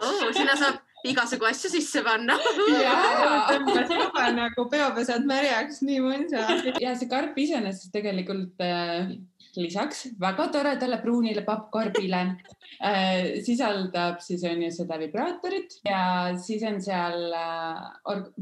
oh, sinna saab igasugu asju sisse panna. tõmbas juba nagu peopesad märjaks, nii mõnsa. ja see karp iseenesest tegelikult lisaks väga toredale pruunile pappkarbile äh, sisaldab siis on ju seda vibraatorit ja siis on seal äh, org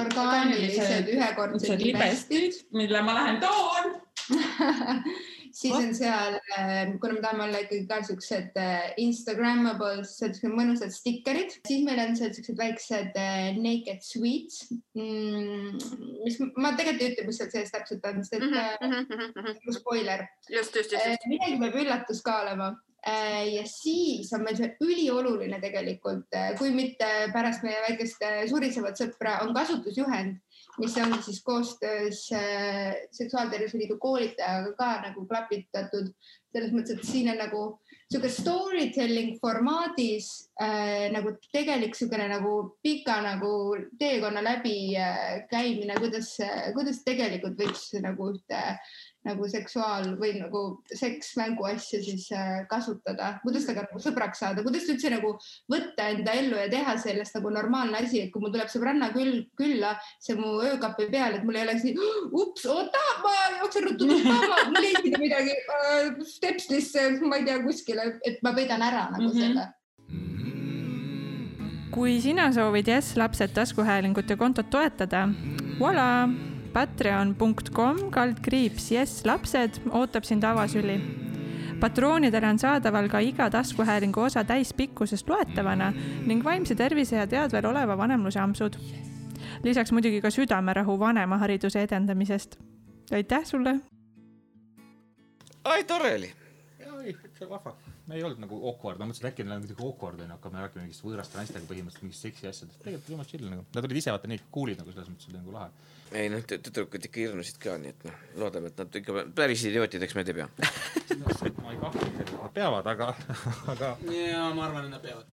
orgaanilised ühekordsed libestid, mille ma lähen toon siis on seal, ähm, kuna me tahame olla ikkagi ka siuksed äh, Instagrammable, siuksed mõnusad stikkerid, siis meil on seal siuksed väiksed äh, naked sweets. Mm,, mis ma tegelikult ei ütle, mis seal sees täpselt on, sest et mm -hmm. spoiler. just, just, just.. midagi peab üllatus ka olema. Ja siis on meil see ülioluline tegelikult, kui mitte pärast meie väikest surisevat sõpra, on kasutusjuhend mis ongi siis koostöös äh, Seksuaaltervise Liidu koolitajaga ka nagu klapitatud. Selles mõttes, et siin on nagu niisugune storytelling formaadis äh, nagu tegelik niisugune nagu pika nagu teekonna läbi äh, käimine, kuidas, kuidas tegelikult võiks nagu ühte nagu seksuaal või nagu seksmängu asja siis äh, kasutada, kuidas temaga nagu sõbraks saada, kuidas üldse nagu võtta enda ellu ja teha sellest nagu normaalne asi, et kui mul tuleb sõbranna küll külla, see mu öökapi peal, et mul ei oleks nii, ups, oota, ma jooksen ruttu tuppa, mul ei leidnud midagi äh, stepslisse, ma ei tea, kuskile, et ma peidan ära nagu mm -hmm. selle. Kui sina soovid Jess lapsed taskuhäälingute kontot toetada, voilà patreon.com kaldkriips jess lapsed ootab sind avasüli. patroonidele on saadaval ka iga taskuhäälingu osa täispikkusest loetavana ning vaimse tervise ja teadvel oleva vanemluse ampsud. lisaks muidugi ka südamerahu vanemahariduse edendamisest. aitäh sulle. ai, tore oli. oi, see vahva ei olnud nagu awkward, ma mõtlesin, et äkki neil on kuidagi awkward onju, hakkame rääkima mingist võõraste naistega põhimõtteliselt mingist seksi asjadest. tegelikult oli jumala chill nagu, nad olid ise vaata nii cool'id nagu selles mõttes oli nagu lahe. Ei noh, tüdrukud ikka hirmusid ka, nii et noh, loodame, et nad ikka päris idiootideks meid ei pea ma ei kahtle, et nad peavad, aga, aga. ja ma arvan, et nad peavad